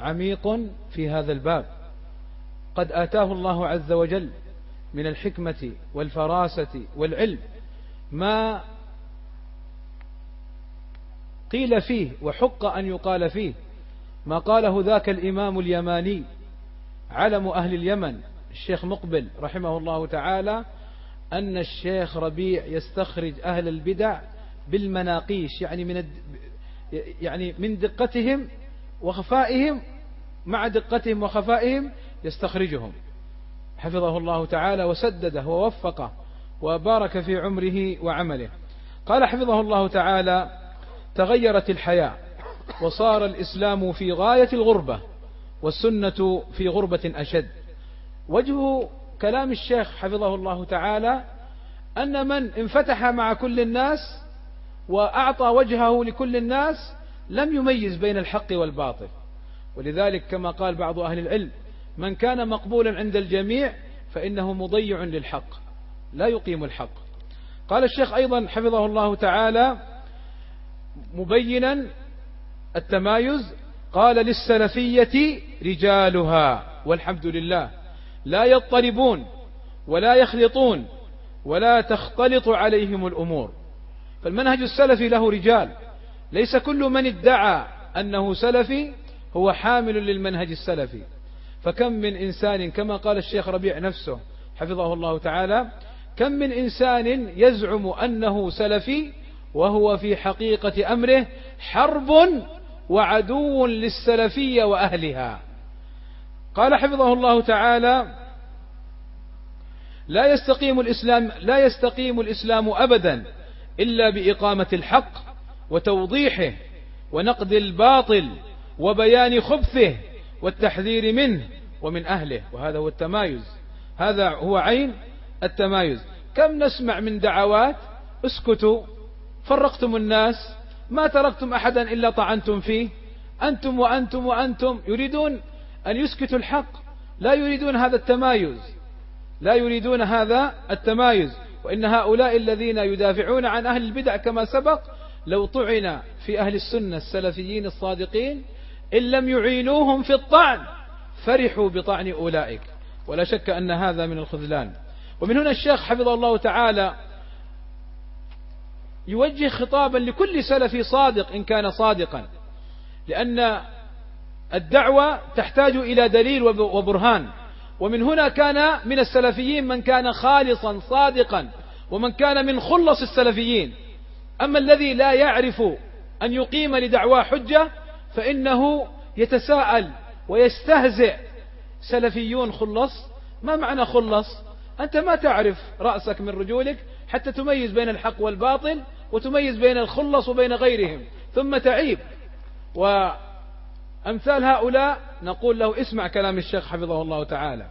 عميق في هذا الباب. قد آتاه الله عز وجل من الحكمة والفراسة والعلم ما قيل فيه وحق أن يقال فيه ما قاله ذاك الإمام اليماني علم أهل اليمن الشيخ مقبل رحمه الله تعالى أن الشيخ ربيع يستخرج أهل البدع بالمناقيش يعني من الد... يعني من دقتهم وخفائهم مع دقتهم وخفائهم يستخرجهم. حفظه الله تعالى وسدده ووفقه وبارك في عمره وعمله. قال حفظه الله تعالى تغيرت الحياة وصار الإسلام في غاية الغربة والسنة في غربة أشد. وجه كلام الشيخ حفظه الله تعالى أن من انفتح مع كل الناس وأعطى وجهه لكل الناس لم يميز بين الحق والباطل. ولذلك كما قال بعض أهل العلم من كان مقبولا عند الجميع فإنه مضيع للحق لا يقيم الحق. قال الشيخ أيضا حفظه الله تعالى مبينا التمايز قال للسلفية رجالها والحمد لله لا يضطربون ولا يخلطون ولا تختلط عليهم الأمور. فالمنهج السلفي له رجال ليس كل من ادعى أنه سلفي هو حامل للمنهج السلفي. فكم من إنسان كما قال الشيخ ربيع نفسه حفظه الله تعالى كم من إنسان يزعم أنه سلفي وهو في حقيقة أمره حرب وعدو للسلفية وأهلها. قال حفظه الله تعالى لا يستقيم الإسلام لا يستقيم الإسلام أبدا إلا بإقامة الحق وتوضيحه ونقد الباطل وبيان خبثه والتحذير منه ومن أهله وهذا هو التمايز. هذا هو عين التمايز. كم نسمع من دعوات؟ اسكتوا فرقتم الناس ما تركتم أحدا إلا طعنتم فيه. أنتم وأنتم وأنتم يريدون أن يسكتوا الحق لا يريدون هذا التمايز. لا يريدون هذا التمايز. وإن هؤلاء الذين يدافعون عن أهل البدع كما سبق لو طعن في أهل السنة السلفيين الصادقين إن لم يعينوهم في الطعن فرحوا بطعن أولئك. ولا شك أن هذا من الخذلان. ومن هنا الشيخ حفظه الله تعالى يوجه خطابا لكل سلفي صادق إن كان صادقا. لأن الدعوة تحتاج إلى دليل وبرهان. ومن هنا كان من السلفيين من كان خالصا صادقا ومن كان من خلص السلفيين. أما الذي لا يعرف أن يقيم لدعواه حجة فإنه يتساءل ويستهزئ. سلفيون خلص. ما معنى خلص؟ أنت ما تعرف رأسك من رجولك حتى تميز بين الحق والباطل وتميز بين الخلص وبين غيرهم. ثم تعيب. وأمثال هؤلاء نقول له اسمع كلام الشيخ حفظه الله تعالى.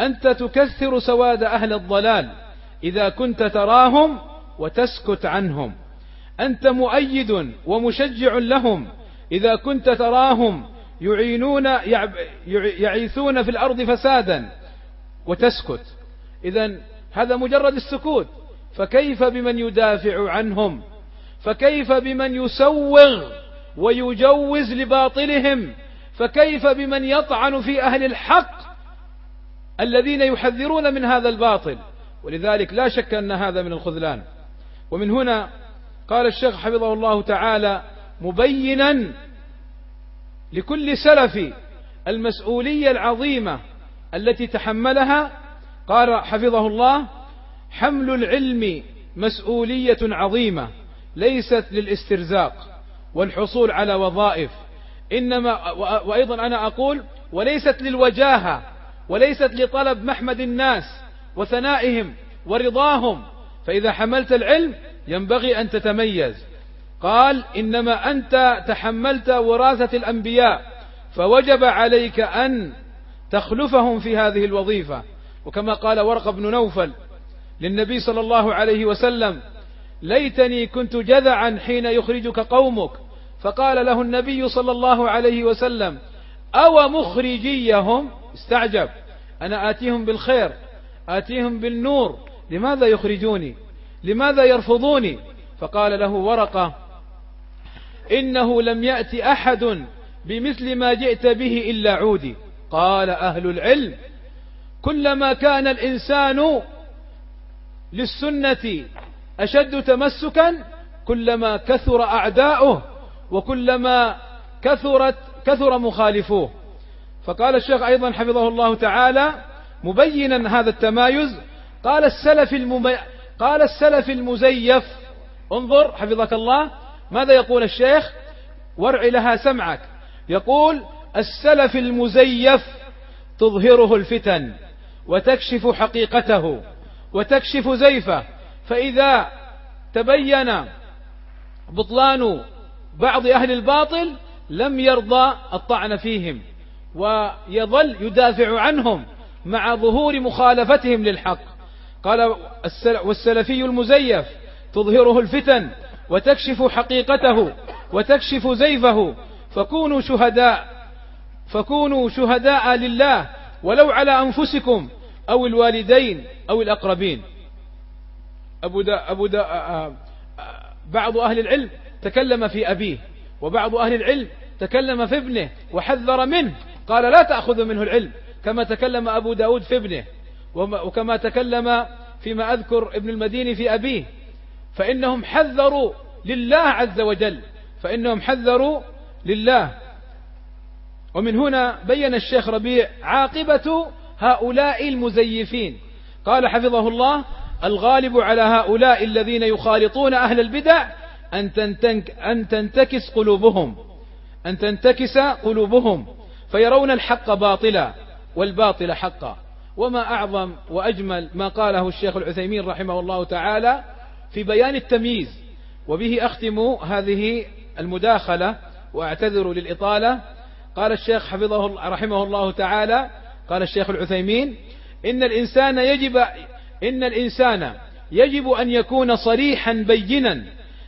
أنت تكثر سواد أهل الضلال إذا كنت تراهم وتسكت عنهم. أنت مؤيد ومشجع لهم إذا كنت تراهم يعينون يعيثون في الأرض فسادا وتسكت. إذا هذا مجرد السكوت. فكيف بمن يدافع عنهم؟ فكيف بمن يسوغ ويجوز لباطلهم؟ فكيف بمن يطعن في أهل الحق الذين يحذرون من هذا الباطل؟ ولذلك لا شك أن هذا من الخذلان. ومن هنا قال الشيخ حفظه الله تعالى مبينا لكل سلف المسؤولية العظيمة التي تحملها. قال حفظه الله حمل العلم مسؤولية عظيمة ليست للاسترزاق والحصول على وظائف. إنما وأيضا أنا أقول وليست للوجاهة وليست لطلب محمد الناس وثنائهم ورضاهم. فإذا حملت العلم ينبغي أن تتميز. قال إنما أنت تحملت وراثة الأنبياء فوجب عليك أن تخلفهم في هذه الوظيفة. وكما قال ورق بن نوفل للنبي صلى الله عليه وسلم ليتني كنت جذعا حين يخرجك قومك. فقال له النبي صلى الله عليه وسلم أو مخرجيهم؟ استعجب. أنا آتيهم بالخير آتيهم بالنور لماذا يخرجوني؟ لماذا يرفضوني؟ فقال له ورقة إنه لم يأتي أحد بمثل ما جئت به إلا عودي. قال أهل العلم كلما كان الإنسان للسنة أشد تمسكا كلما كثر أعداؤه وكلما كثرت كثر مخالفوه. فقال الشيخ أيضا حفظه الله تعالى مبينا هذا التمايز. قال السلف الممي... قال السلف المزيف انظر حفظك الله ماذا يقول الشيخ؟ ورع لها سمعك. يقول السلف المزيف تظهره الفتن وتكشف حقيقته وتكشف زيفه. فإذا تبين بطلان بعض أهل الباطل لم يرضى الطعن فيهم ويظل يدافع عنهم مع ظهور مخالفتهم للحق. قال والسلفي المزيف تظهره الفتن وتكشف حقيقته وتكشف زيفه. فكونوا شهداء فكونوا شهداء لله ولو على أنفسكم أو الوالدين أو الأقربين. أبو دا أبو دا بعض أهل العلم تكلم في أبيه وبعض أهل العلم تكلم في ابنه وحذر منه. قال لا تأخذ منه العلم كما تكلم أبو داود في ابنه وكما تكلم فيما أذكر ابن المديني في أبيه. فإنهم حذروا لله عز وجل. فإنهم حذروا لله. ومن هنا بين الشيخ ربيع عاقبة هؤلاء المزيفين. قال حفظه الله الغالب على هؤلاء الذين يخالطون أهل البدع أن, أن تنتكس قلوبهم. أن تنتكس قلوبهم. فيرون الحق باطلا والباطل حقا. وما أعظم وأجمل ما قاله الشيخ العثيمين رحمه الله تعالى في بيان التمييز وبه أختم هذه المداخلة وأعتذر للإطالة. قال الشيخ حفظه رحمه الله تعالى قال الشيخ العثيمين إن الإنسان يجب إن الإنسان يجب أن يكون صريحا بينا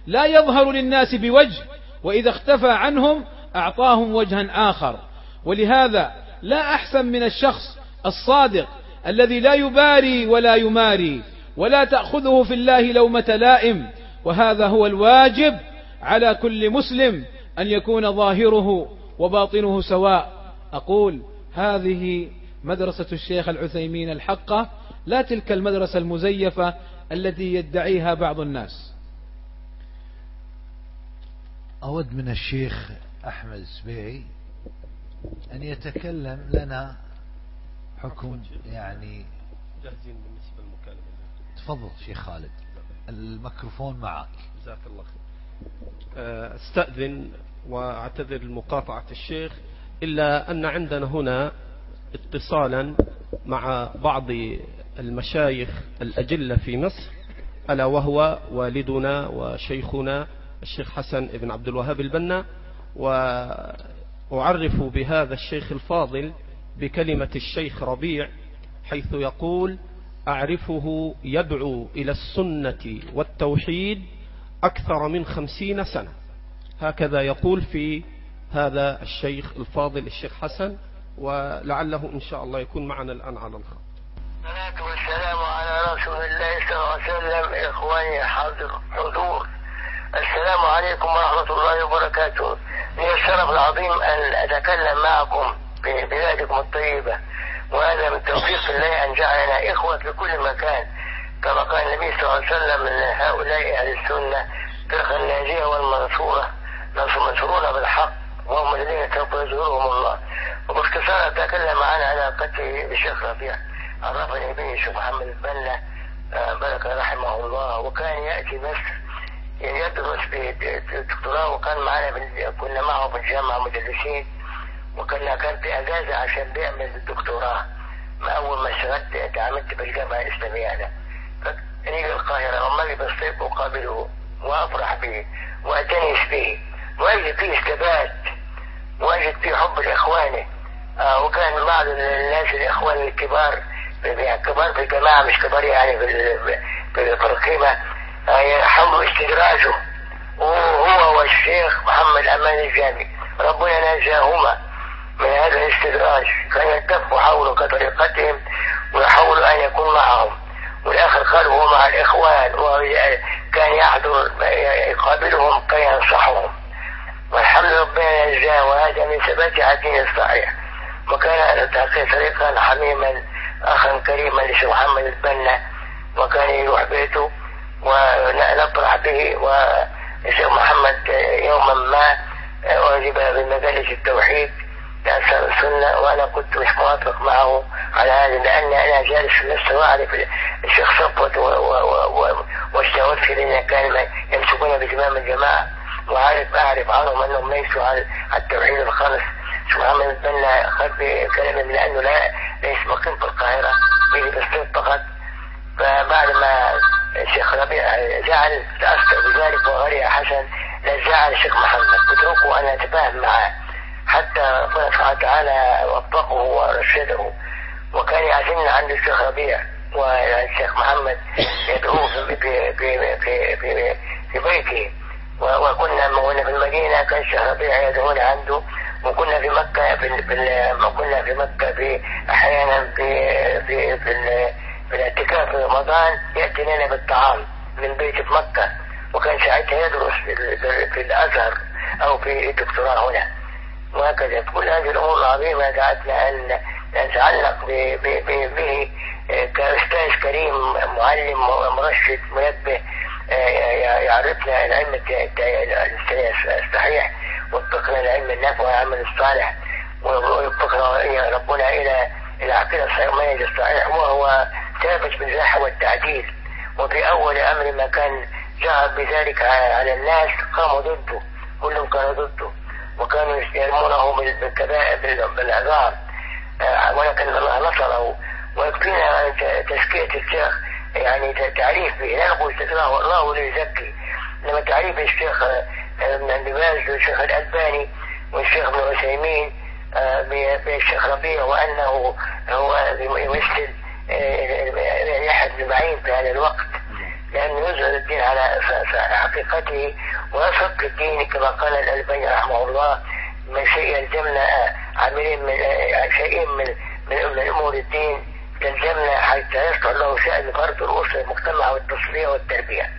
لا يظهر للناس بوجه وإذا اختفى عنهم أعطاهم وجها آخر. ولهذا لا أحسن من الشخص الصادق الذي لا يباري ولا يماري. ولا تأخذه في الله لومة لائم. وهذا هو الواجب على كل مسلم أن يكون ظاهره وباطنه سواء. أقول هذه مدرسة الشيخ العثيمين الحقة لا تلك المدرسة المزيفة التي يدعيها بعض الناس. أود من الشيخ أحمد سبيعي أن يتكلم لنا حكم يعني تفضل شيخ خالد. الميكروفون معك. جزاك الله خير. آه، أستأذن وأعتذر لمقاطعة الشيخ إلا أن عندنا هنا اتصالا مع بعض المشايخ الأجلة في مصر ألا وهو والدنا وشيخنا الشيخ حسن بن عبد الوهاب البنا وأعرف بهذا الشيخ الفاضل بكلمة الشيخ ربيع حيث يقول أعرفه يدعو إلى السنة والتوحيد أكثر من خمسين سنة. هكذا يقول في هذا الشيخ الفاضل الشيخ حسن ولعله إن شاء الله يكون معنا الآن على الخط. والسلام على رسول الله صلى الله عليه وسلم إخواني حاضر حضور السلام عليكم ورحمة الله وبركاته. لي الشرف العظيم أن أتكلم معكم في بلادكم الطيبة. وهذا من توفيق الله أن جعلنا إخوة في كل مكان كما قال النبي صلى الله عليه وسلم أن هؤلاء أهل السنة فرقة الناجية والمنصورة منصورون بالحق وهم الذين سوف يزورهم الله. وباختصار أتكلم عن علاقتي بالشيخ ربيع عرفني به الشيخ محمد البنا آه، بارك رحمه الله وكان يأتي مصر يعني يدرس بدكتوراه وكان معنا كنا معه في الجامعة مدرسين. وكنا كان في أجازة عشان بيعمل الدكتوراه. ما أول ما اشتغلت تعاملت بالجامعة الإسلامية أنا فنيجي القاهرة وما لي بالصيف أقابله وأفرح به وأتنس به. وأجد فيه استبات وأجد فيه حب لإخوانه آه وكان بعض الناس الإخوان الكبار كبار في الجماعة مش كبار يعني في القيمة. آه حاولوا استدراجه وهو والشيخ محمد أمان الجامي ربنا نجاهما من هذا الاستدراج كان يلتفوا حوله كطريقتهم ويحاولوا أن يكون معهم. والآخر قال هو مع الإخوان وكان يحضر يقابلهم كي ينصحهم. والحمد ربنا نجاه وهذا من ثبات على الدين الصحيح. وكان يلتقي طريقا حميما أخا كريما لشيخ محمد البنا. وكان يروح بيته ونطرح به والشيخ محمد يوما ما أعجب بمجالس التوحيد. لأنصار السنة وأنا كنت مش موافق معه على هذا لأن أنا جالس في نفسه وأعرف الشيخ صفوت والشوافي الذين كانوا يمسكون بزمام الجماعة. وعارف أعرف عنهم أنهم ليسوا على التوحيد الخالص شو محمد البنا خد بكلامي من أنه لا ليس مقيم في القاهرة بيجي بالصيف فقط. فبعد ما الشيخ ربيع زعل تأثر بذلك وغير حسن لا الشيخ محمد اتركه أن أتفاهم معه. حتى ربنا سبحانه وتعالى وفقه ورشده. وكان يعزمنا عند الشيخ ربيع والشيخ محمد يدعوه في في في في, في, في بيته. وكنا لما في المدينة كان الشيخ ربيع يدعونا عنده. وكنا في مكة في, في كنا في مكة في أحيانا في في في, في الاعتكاف في رمضان يأتي لنا بالطعام من بيت في مكة. وكان ساعتها يدرس في, في الأزهر أو في الدكتوراه هنا. وهكذا. كل هذه الأمور العظيمة دعتنا أن نتعلق به كأستاذ كريم معلم مرشد منبه يعرفنا العلم الصحيح وفقنا العلم النافع والعمل الصالح ويوفقنا ربنا إلى العقيدة الصحيحة الصحيح وهو ثابت بالزاحة والتعديل. وفي أول أمر ما كان جهر بذلك على الناس قاموا ضده كلهم كانوا ضده. وكانوا يرمونه بالكبائر بالعذاب. ولكن الله نصره ويكفينا تزكية الشيخ يعني تعريف به. لا نقول تكراه الله ليزكي انما تعريف الشيخ ابن باز والشيخ الألباني والشيخ ابن عثيمين بالشيخ ربيع وأنه هو يمثل أحد المعين في هذا الوقت. لأنه يظهر الدين على حقيقته ويصدق الدين كما قال الألباني رحمه الله من شيء يلزمنا عاملين من شيء من من أمور الدين تلزمنا حتى يصلح له شأن فرد الأسرة المجتمع والتصفية والتربية.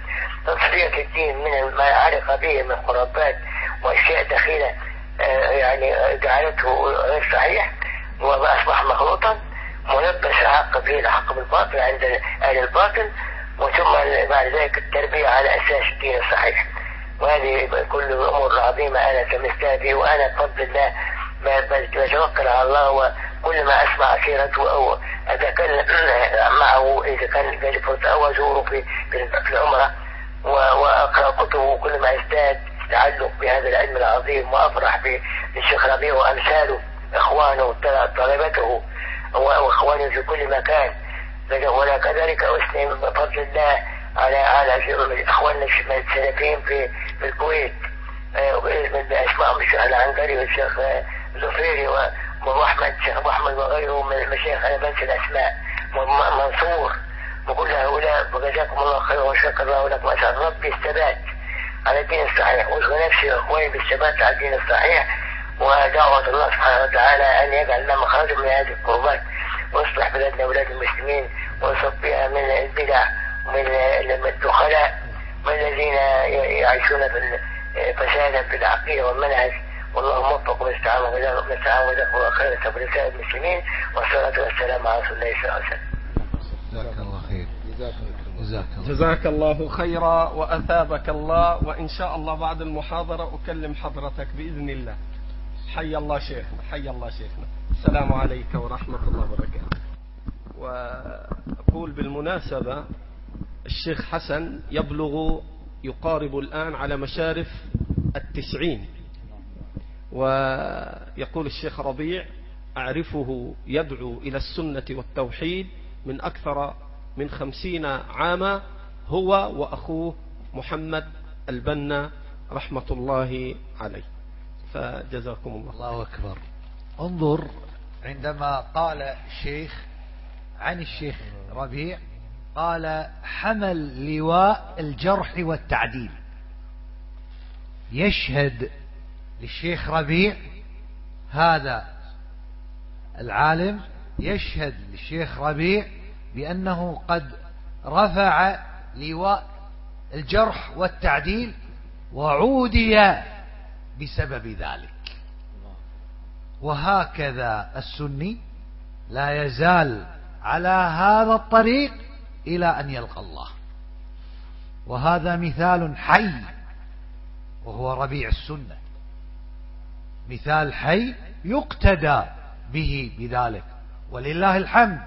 تصفية الدين من ما علق به من خرافات وأشياء دخيلة آه، يعني جعلته غير صحيح وأصبح مخلوطا ملبس الحق به الحق بالباطل عند أهل الباطل. وثم بعد ذلك التربية على أساس الدين الصحيح. وهذه كل الأمور العظيمة أنا تمستها به وأنا بفضل الله بتوكل على الله وكل ما أسمع سيرته أو أتكلم *clears throat* معه إذا كان جالي فرصة أو أزوره في العمرة وأقرأ كتبه كل ما ازداد تعلق بهذا العلم العظيم وأفرح بالشيخ ربيع وأمثاله إخوانه طلبته وإخوانه في كل مكان. ولا كذلك أثني بفضل الله على على إخواننا السلفيين في في الكويت. آه، بأسمائهم الشيخ العنقري والشيخ زفيري وأبو أحمد الشيخ أبو أحمد وغيره من المشايخ أنا بنسى الأسماء. منصور. وكل هؤلاء وجزاكم الله خيرا وشكر الله لكم. أسأل ربي الثبات على الدين الصحيح. واشغل نفسي وإخواني بالثبات على الدين الصحيح. ودعوة الله سبحانه وتعالى أن يجعل لنا مخرجا من هذه الكربات ويصلح بلادنا وبلاد المسلمين ويصفيها من البدع ومن الدخلاء من الذين يعيشون في فسادا في العقيدة والمنهج. والله موفق ونستعان ونستعان الله خيرا كبرساء المسلمين. والصلاة والسلام على رسول الله صلى الله عليه وسلم. جزاك الله خير. جزاك الله. جزاك الله خيرا وأثابك الله. وإن شاء الله بعد المحاضرة أكلم حضرتك بإذن الله. حي الله شيخنا حي الله شيخنا السلام عليك ورحمة الله وبركاته. وأقول بالمناسبة الشيخ حسن يبلغ يقارب الآن على مشارف التسعين. ويقول الشيخ ربيع أعرفه يدعو إلى السنة والتوحيد من أكثر من خمسين عاما هو وأخوه محمد البنا رحمة الله عليه. فجزاكم الله الله أكبر. انظر عندما قال الشيخ عن الشيخ ربيع قال حمل لواء الجرح والتعديل. يشهد للشيخ ربيع هذا العالم يشهد للشيخ ربيع بأنه قد رفع لواء الجرح والتعديل وعودي بسبب ذلك. وهكذا السني لا يزال على هذا الطريق إلى أن يلقى الله. وهذا مثال حي وهو ربيع السنة. مثال حي يقتدى به بذلك. ولله الحمد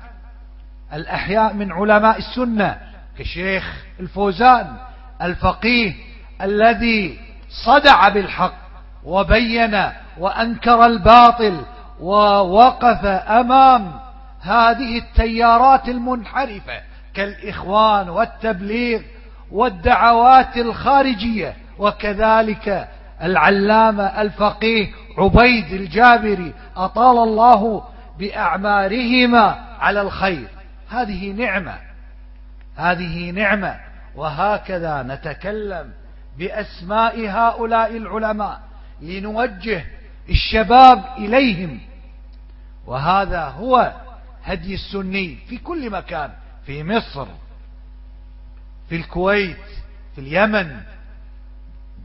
الأحياء من علماء السنة كشيخ الفوزان الفقيه الذي صدع بالحق وبين وأنكر الباطل ووقف أمام هذه التيارات المنحرفة كالإخوان والتبليغ والدعوات الخارجية وكذلك العلامة الفقيه عبيد الجابري أطال الله بأعمارهما على الخير. هذه نعمة هذه نعمة وهكذا نتكلم بأسماء هؤلاء العلماء. لنوجه الشباب إليهم. وهذا هو هدي السني في كل مكان في مصر في الكويت في اليمن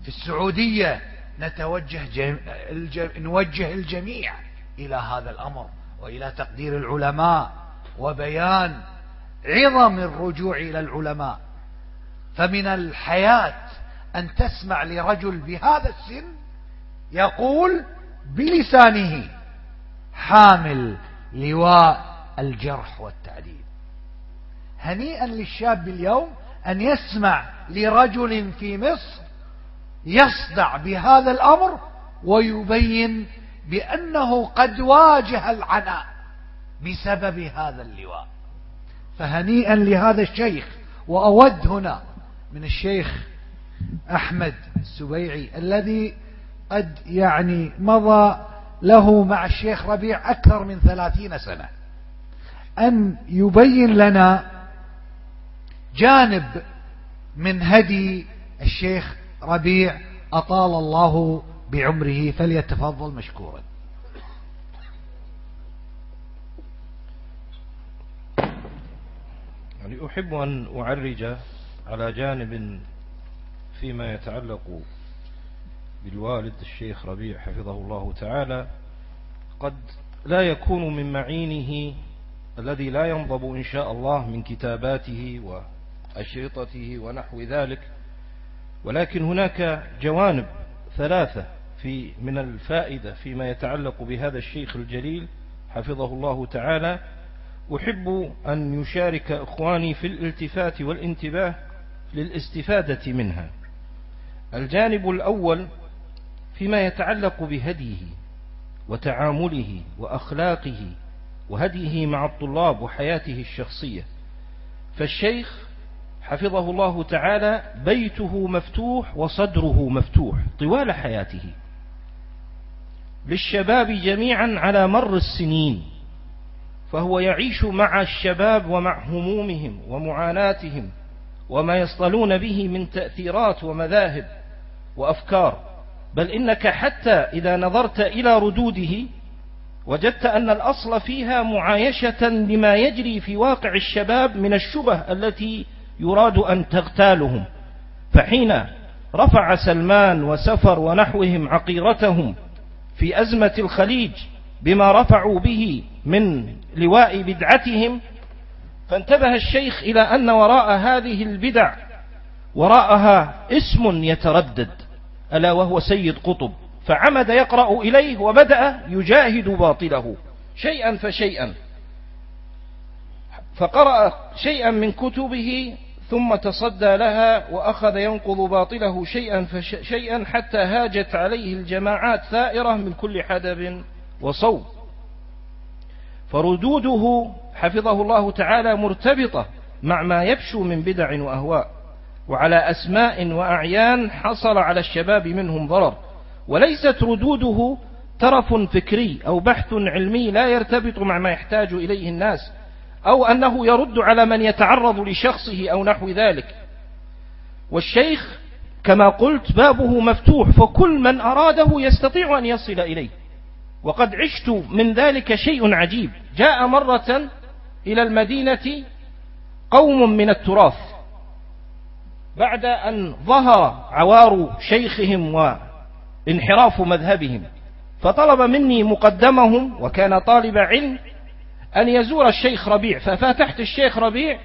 في السعودية. نتوجه جم... الج... نوجه الجميع إلى هذا الأمر وإلى تقدير العلماء وبيان عظم الرجوع إلى العلماء. فمن الحياة أن تسمع لرجل بهذا السن يقول بلسانه حامل لواء الجرح والتعديل هنيئا للشاب اليوم أن يسمع لرجل في مصر يصدع بهذا الأمر ويبين بأنه قد واجه العناء بسبب هذا اللواء. فهنيئا لهذا الشيخ وأود هنا من الشيخ أحمد السبيعي الذي قد يعني مضى له مع الشيخ ربيع أكثر من ثلاثين سنة. أن يبين لنا جانب من هدي الشيخ ربيع أطال الله بعمره فليتفضل مشكورا. يعني أحب أن أعرج على جانب فيما يتعلق بالوالد الشيخ ربيع حفظه الله تعالى قد لا يكون من معينه الذي لا ينضب إن شاء الله من كتاباته وأشرطته ونحو ذلك ولكن هناك جوانب ثلاثة في من الفائدة فيما يتعلق بهذا الشيخ الجليل حفظه الله تعالى. أحب أن يشارك إخواني في الالتفات والانتباه للاستفادة منها. الجانب الأول فيما يتعلق بهديه وتعامله وأخلاقه وهديه مع الطلاب وحياته الشخصية. فالشيخ حفظه الله تعالى بيته مفتوح وصدره مفتوح طوال حياته. للشباب جميعا على مر السنين فهو يعيش مع الشباب ومع همومهم ومعاناتهم وما يصطلون به من تأثيرات ومذاهب وأفكار. بل إنك حتى إذا نظرت إلى ردوده وجدت أن الأصل فيها معايشة لما يجري في واقع الشباب من الشبه التي يراد أن تغتالهم. فحين رفع سلمان وسفر ونحوهم عقيرتهم في أزمة الخليج بما رفعوا به من لواء بدعتهم فانتبه الشيخ إلى أن وراء هذه البدع وراءها اسم يتردد. ألا وهو سيد قطب. فعمد يقرأ إليه وبدأ يجاهد باطله. شيئا فشيئا. فقرأ شيئا من كتبه ثم تصدى لها وأخذ ينقض باطله شيئا فشيئا حتى هاجت عليه الجماعات ثائرة من كل حدب وصوب فردوده حفظه الله تعالى مرتبطة مع ما يبشو من بدع وأهواء. وعلى أسماء وأعيان حصل على الشباب منهم ضرر. وليست ردوده ترف فكري أو بحث علمي لا يرتبط مع ما يحتاج إليه الناس أو أنه يرد على من يتعرض لشخصه أو نحو ذلك. والشيخ كما قلت بابه مفتوح فكل من أراده يستطيع أن يصل إليه. وقد عشت من ذلك شيء عجيب. جاء مرة إلى المدينة قوم من التراث بعد أن ظهر عوار شيخهم وانحراف مذهبهم فطلب مني مقدمهم وكان طالب علم أن يزور الشيخ ربيع. ففتحت الشيخ ربيع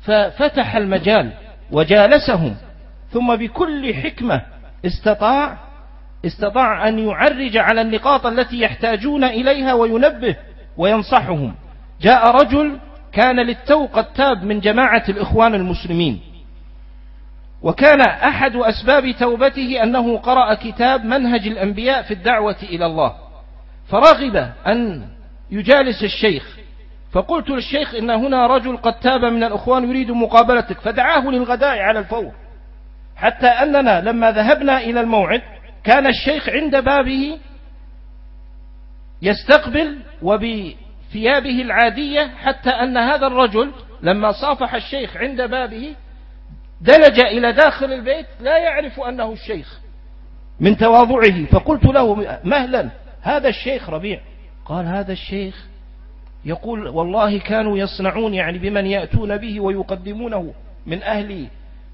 ففتح المجال وجالسهم ثم بكل حكمة استطاع استطاع أن يعرج على النقاط التي يحتاجون إليها وينبه وينصحهم. جاء رجل كان للتو قد تاب من جماعة الإخوان المسلمين. وكان أحد أسباب توبته أنه قرأ كتاب منهج الأنبياء في الدعوة إلى الله فرغب أن يجالس الشيخ. فقلت للشيخ إن هنا رجل قد تاب من الأخوان يريد مقابلتك فدعاه للغداء على الفور. حتى أننا لما ذهبنا إلى الموعد كان الشيخ عند بابه يستقبل وبثيابه العادية حتى أن هذا الرجل لما صافح الشيخ عند بابه دلج إلى داخل البيت لا يعرف أنه الشيخ. من تواضعه فقلت له مهلا هذا الشيخ ربيع. قال هذا الشيخ؟ يقول والله كانوا يصنعون يعني بمن يأتون به ويقدمونه من أهل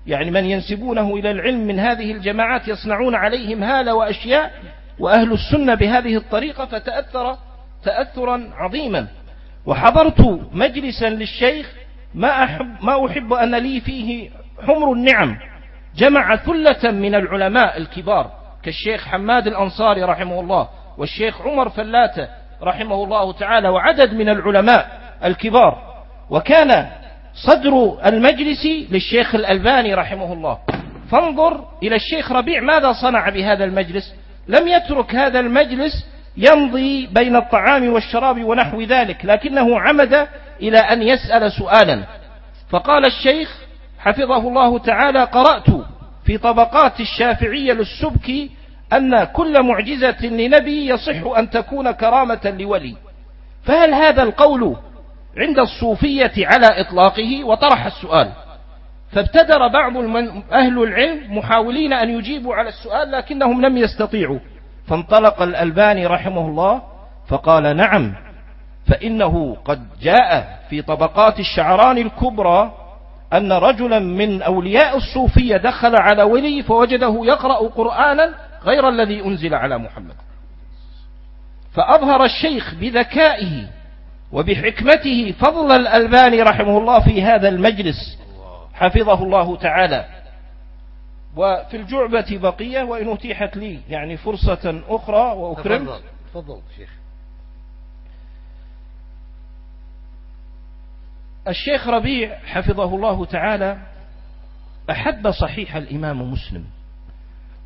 يعني من ينسبونه إلى العلم من هذه الجماعات يصنعون عليهم هالة وأشياء وأهل السنة بهذه الطريقة فتأثر تأثرا عظيما. وحضرت مجلسا للشيخ ما أحب, ما أحب أن لي فيه حمر النعم. جمع ثلة من العلماء الكبار كالشيخ حماد الأنصاري رحمه الله والشيخ عمر فلاتة رحمه الله تعالى وعدد من العلماء الكبار. وكان صدر المجلس للشيخ الألباني رحمه الله. فانظر إلى الشيخ ربيع ماذا صنع بهذا المجلس. لم يترك هذا المجلس يمضي بين الطعام والشراب ونحو ذلك لكنه عمد إلى أن يسأل سؤالا. فقال الشيخ حفظه الله تعالى قرأت في طبقات الشافعية للسبكي أن كل معجزة لنبي يصح أن تكون كرامة لولي. فهل هذا القول عند الصوفية على إطلاقه؟ وطرح السؤال. فابتدر بعض أهل العلم محاولين أن يجيبوا على السؤال لكنهم لم يستطيعوا. فانطلق الألباني رحمه الله فقال نعم فإنه قد جاء في طبقات الشعران الكبرى أن رجلا من أولياء الصوفية دخل على ولي فوجده يقرأ قرآنا غير الذي أنزل على محمد. فأظهر الشيخ بذكائه وبحكمته فضل الألباني رحمه الله في هذا المجلس. حفظه الله تعالى. وفي الجعبة بقية وإن أتيحت لي يعني فرصة أخرى وأكرم. تفضل تفضل شيخ. الشيخ ربيع حفظه الله تعالى أحب صحيح الإمام مسلم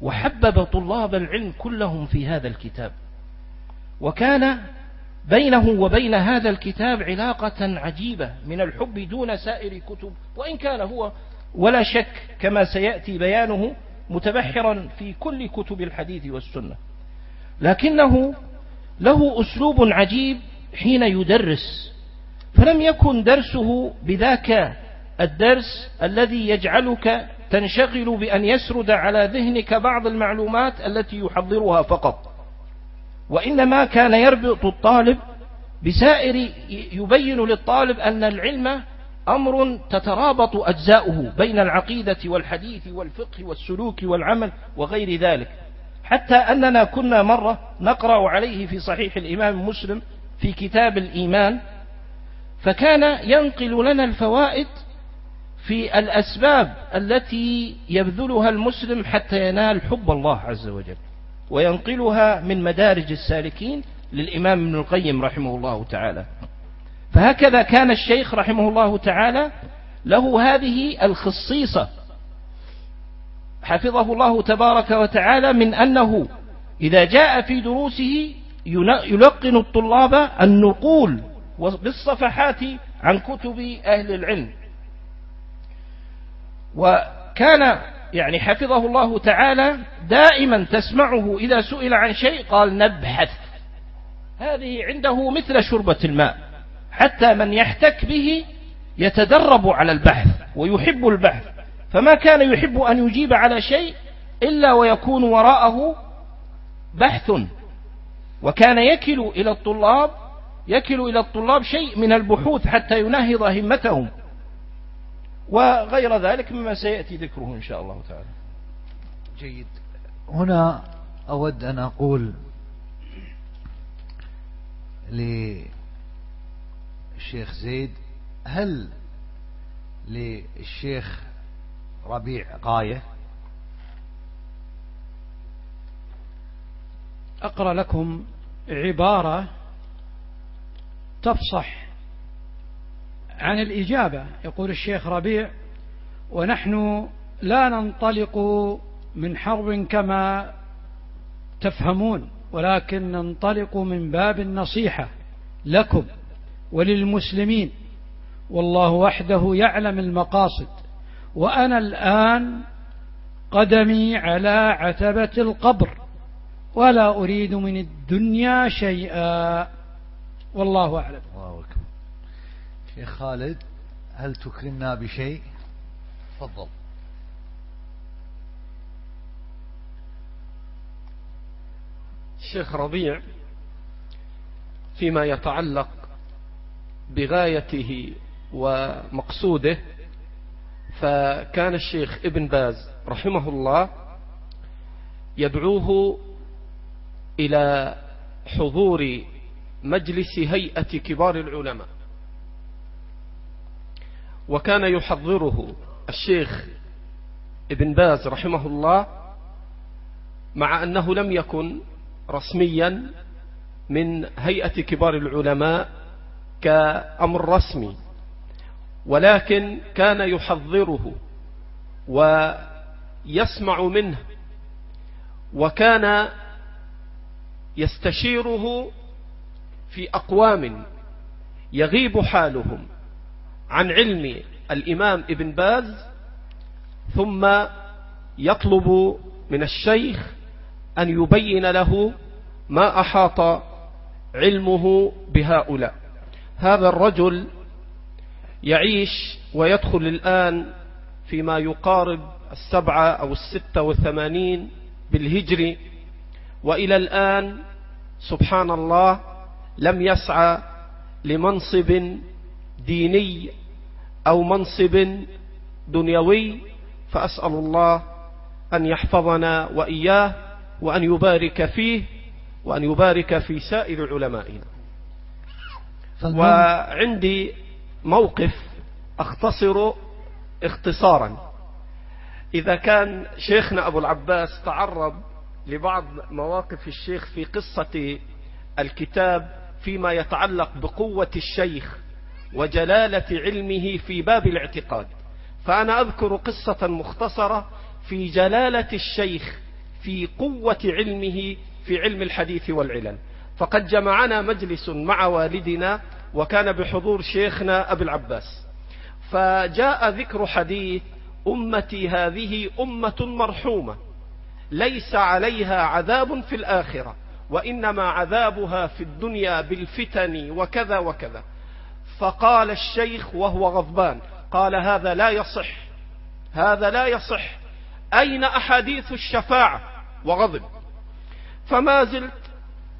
وحبب طلاب العلم كلهم في هذا الكتاب وكان بينه وبين هذا الكتاب علاقة عجيبة من الحب دون سائر كتب وإن كان هو ولا شك كما سيأتي بيانه متبحرا في كل كتب الحديث والسنة. لكنه له أسلوب عجيب حين يدرس فلم يكن درسه بذاك الدرس الذي يجعلك تنشغل بأن يسرد على ذهنك بعض المعلومات التي يحضرها فقط. وإنما كان يربط الطالب بسائر يبين للطالب أن العلم أمر تترابط أجزاؤه بين العقيدة والحديث والفقه والسلوك والعمل وغير ذلك. حتى أننا كنا مرة نقرأ عليه في صحيح الإمام مسلم في كتاب الإيمان فكان ينقل لنا الفوائد في الأسباب التي يبذلها المسلم حتى ينال حب الله عز وجل وينقلها من مدارج السالكين للإمام ابن القيم رحمه الله تعالى. فهكذا كان الشيخ رحمه الله تعالى له هذه الخصيصة. حفظه الله تبارك وتعالى من أنه إذا جاء في دروسه يلقن الطلاب النقول بالصفحات عن كتب أهل العلم. وكان يعني حفظه الله تعالى دائما تسمعه إذا سئل عن شيء قال نبحث. هذه عنده مثل شربة الماء. حتى من يحتك به يتدرب على البحث ويحب البحث. فما كان يحب أن يجيب على شيء إلا ويكون وراءه بحث. وكان يكل إلى الطلاب يكل إلى الطلاب شيء من البحوث حتى ينهض همتهم. وغير ذلك مما سيأتي ذكره إن شاء الله تعالى. جيد. هنا أود أن أقول للشيخ زيد هل للشيخ ربيع غاية؟ أقرأ لكم عبارة تفصح عن الإجابة يقول الشيخ ربيع ونحن لا ننطلق من حرب كما تفهمون ولكن ننطلق من باب النصيحة لكم وللمسلمين. والله وحده يعلم المقاصد وأنا الآن قدمي على عتبة القبر ولا أريد من الدنيا شيئا. والله أعلم. الله أكبر. شيخ خالد هل تكرمنا بشيء؟ تفضل. الشيخ ربيع فيما يتعلق بغايته ومقصوده فكان الشيخ ابن باز رحمه الله يدعوه إلى حضور مجلس هيئة كبار العلماء. وكان يحضره الشيخ ابن باز رحمه الله مع أنه لم يكن رسميا من هيئة كبار العلماء كأمر رسمي ولكن كان يحضره ويسمع منه وكان يستشيره في أقوام يغيب حالهم عن علم الإمام ابن باز ثم يطلب من الشيخ أن يبين له ما أحاط علمه بهؤلاء. هذا الرجل يعيش ويدخل الآن فيما يقارب السبعة أو الستة والثمانين بالهجر وإلى الآن سبحان الله لم يسعى لمنصب ديني أو منصب دنيوي فأسأل الله أن يحفظنا وإياه وأن يبارك فيه وأن يبارك في سائر علمائنا. وعندي موقف أختصر اختصارا. إذا كان شيخنا أبو العباس تعرض لبعض مواقف الشيخ في قصة الكتاب فيما يتعلق بقوة الشيخ وجلالة علمه في باب الاعتقاد. فأنا أذكر قصة مختصرة في جلالة الشيخ في قوة علمه في علم الحديث والعلل. فقد جمعنا مجلس مع والدنا وكان بحضور شيخنا أبي العباس. فجاء ذكر حديث أمتي هذه أمة مرحومة ليس عليها عذاب في الآخرة. وإنما عذابها في الدنيا بالفتن وكذا وكذا. فقال الشيخ وهو غضبان قال هذا لا يصح هذا لا يصح. أين أحاديث الشفاعة؟ وغضب. فما زلت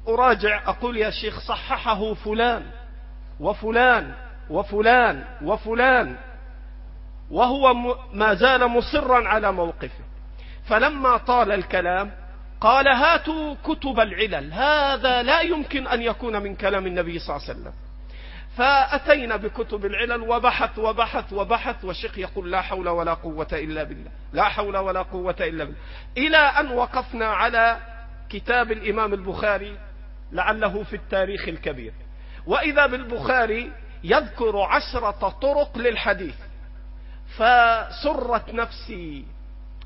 أراجع أقول يا شيخ صححه فلان وفلان وفلان وفلان وهو ما زال مصرا على موقفه. فلما طال الكلام قال هاتوا كتب العلل. هذا لا يمكن أن يكون من كلام النبي صلى الله عليه وسلم. فأتينا بكتب العلل وبحث وبحث وبحث والشيخ يقول لا حول ولا قوة إلا بالله. لا حول ولا قوة إلا بالله. إلى أن وقفنا على كتاب الإمام البخاري لعله في التاريخ الكبير. وإذا بالبخاري يذكر عشرة طرق للحديث فسرت نفسي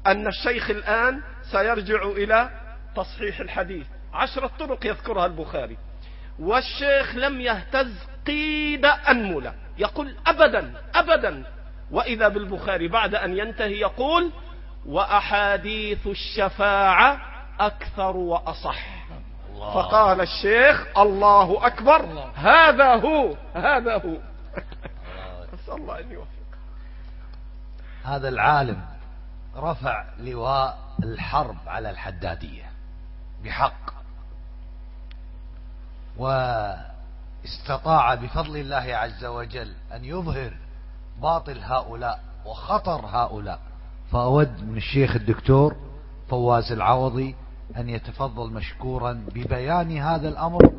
أن الشيخ الآن سيرجع إلى تصحيح الحديث. عشرة طرق يذكرها البخاري. والشيخ لم يهتز قيد أنملة. يقول أبدا أبدا. وإذا بالبخاري بعد أن ينتهي يقول وأحاديث الشفاعة أكثر وأصح. الله. فقال الشيخ الله أكبر. الله. هذا هو هذا هو. أسأل *laughs* الله أن يوفق هذا العالم رفع لواء الحرب على الحدادية. بحق واستطاع بفضل الله عز وجل أن يظهر باطل هؤلاء وخطر هؤلاء فأود من الشيخ الدكتور فواز العوضي أن يتفضل مشكورا ببيان هذا الأمر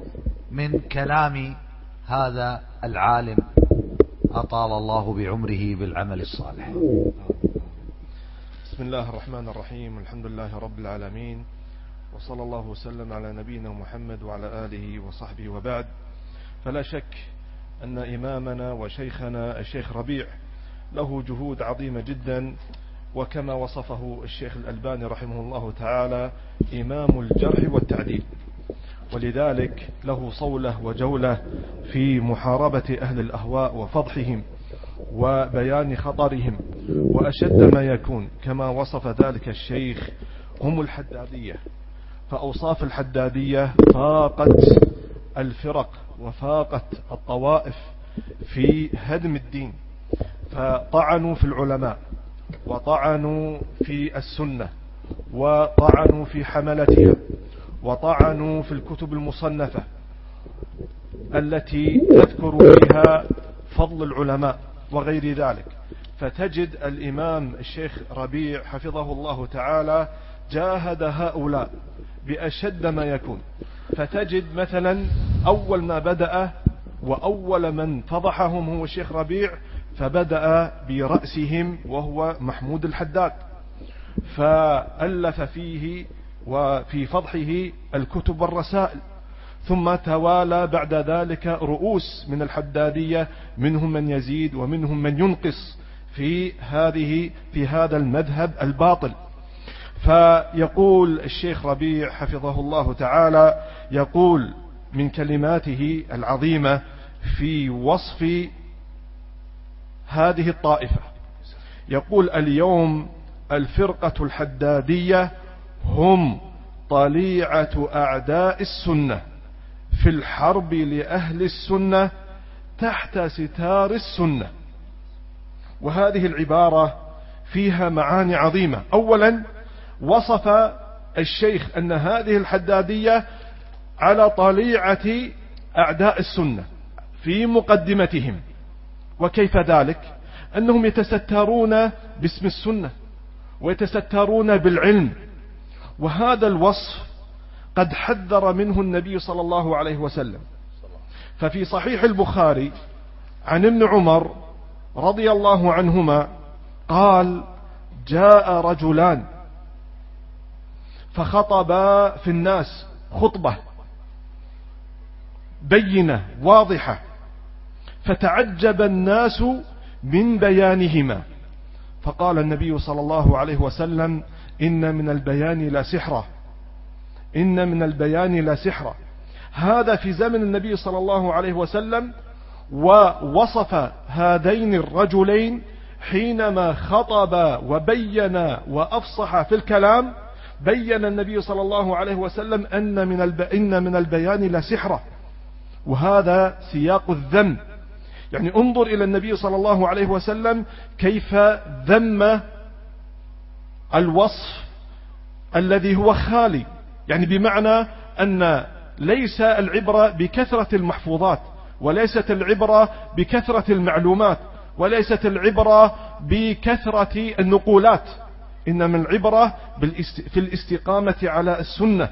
من كلام هذا العالم أطال الله بعمره بالعمل الصالح. بسم الله الرحمن الرحيم الحمد لله رب العالمين وصلى الله وسلم على نبينا محمد وعلى آله وصحبه وبعد. فلا شك أن إمامنا وشيخنا الشيخ ربيع له جهود عظيمة جدا وكما وصفه الشيخ الألباني رحمه الله تعالى إمام الجرح والتعديل. ولذلك له صولة وجولة في محاربة أهل الأهواء وفضحهم وبيان خطرهم وأشد ما يكون. كما وصف ذلك الشيخ هم الحدادية. فأوصاف الحدادية فاقت الفرق وفاقت الطوائف في هدم الدين فطعنوا في العلماء وطعنوا في السنة وطعنوا في حملتها وطعنوا في الكتب المصنفة التي تذكر فيها فضل العلماء وغير ذلك. فتجد الإمام الشيخ ربيع حفظه الله تعالى جاهد هؤلاء بأشد ما يكون. فتجد مثلا أول ما بدأ وأول من فضحهم هو الشيخ ربيع فبدأ برأسهم وهو محمود الحداد. فألف فيه وفي فضحه الكتب والرسائل. ثم توالى بعد ذلك رؤوس من الحدادية منهم من يزيد ومنهم من ينقص في هذه في هذا المذهب الباطل. فيقول الشيخ ربيع حفظه الله تعالى يقول من كلماته العظيمة في وصف هذه الطائفة. يقول اليوم الفرقة الحدادية هم طليعة أعداء السنة في الحرب لأهل السنة تحت ستار السنة. وهذه العبارة فيها معاني عظيمة. أولا وصف الشيخ أن هذه الحدادية على طليعة أعداء السنة في مقدمتهم. وكيف ذلك؟ أنهم يتسترون باسم السنة ويتسترون بالعلم. وهذا الوصف قد حذر منه النبي صلى الله عليه وسلم. ففي صحيح البخاري عن ابن عمر رضي الله عنهما قال جاء رجلان فخطبا في الناس خطبة بينة واضحة فتعجب الناس من بيانهما. فقال النبي صلى الله عليه وسلم إن من البيان لا سحرة إن من البيان لا سحرة. هذا في زمن النبي صلى الله عليه وسلم ووصف هذين الرجلين حينما خطب وبين وأفصح في الكلام بين النبي صلى الله عليه وسلم أن من, الب... إن من البيان لسحرة وهذا سياق الذم. يعني انظر إلى النبي صلى الله عليه وسلم كيف ذم الوصف الذي هو خالي. يعني بمعنى أن ليس العبرة بكثرة المحفوظات وليست العبرة بكثرة المعلومات وليست العبرة بكثرة النقولات. إنما العبرة في الاستقامة على السنة.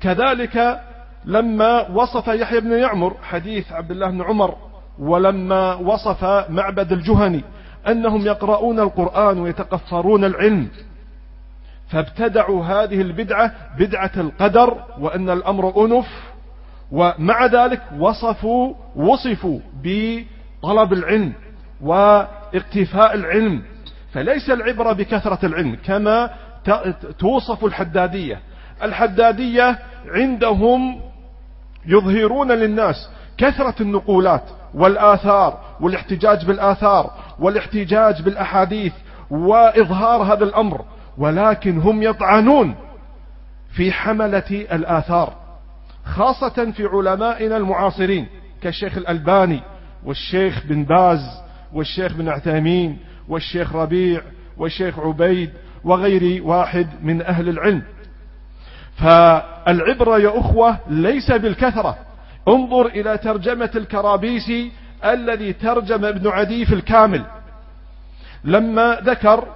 كذلك لما وصف يحيى بن يعمر حديث عبد الله بن عمر ولما وصف معبد الجهني أنهم يقرؤون القرآن ويتقفرون العلم فابتدعوا هذه البدعة بدعة القدر وأن الأمر أنف ومع ذلك وصفوا وصفوا بطلب العلم واقتفاء العلم. فليس العبرة بكثرة العلم كما توصف الحدادية. الحدادية عندهم يظهرون للناس كثرة النقولات والآثار والاحتجاج بالآثار والاحتجاج بالأحاديث وإظهار هذا الأمر ولكن هم يطعنون في حملة الآثار خاصة في علمائنا المعاصرين كالشيخ الألباني والشيخ بن باز والشيخ بن عثيمين والشيخ ربيع والشيخ عبيد وغير واحد من أهل العلم. فالعبرة يا أخوة ليس بالكثرة. انظر إلى ترجمة الكرابيسي الذي ترجم ابن عدي في الكامل. لما ذكر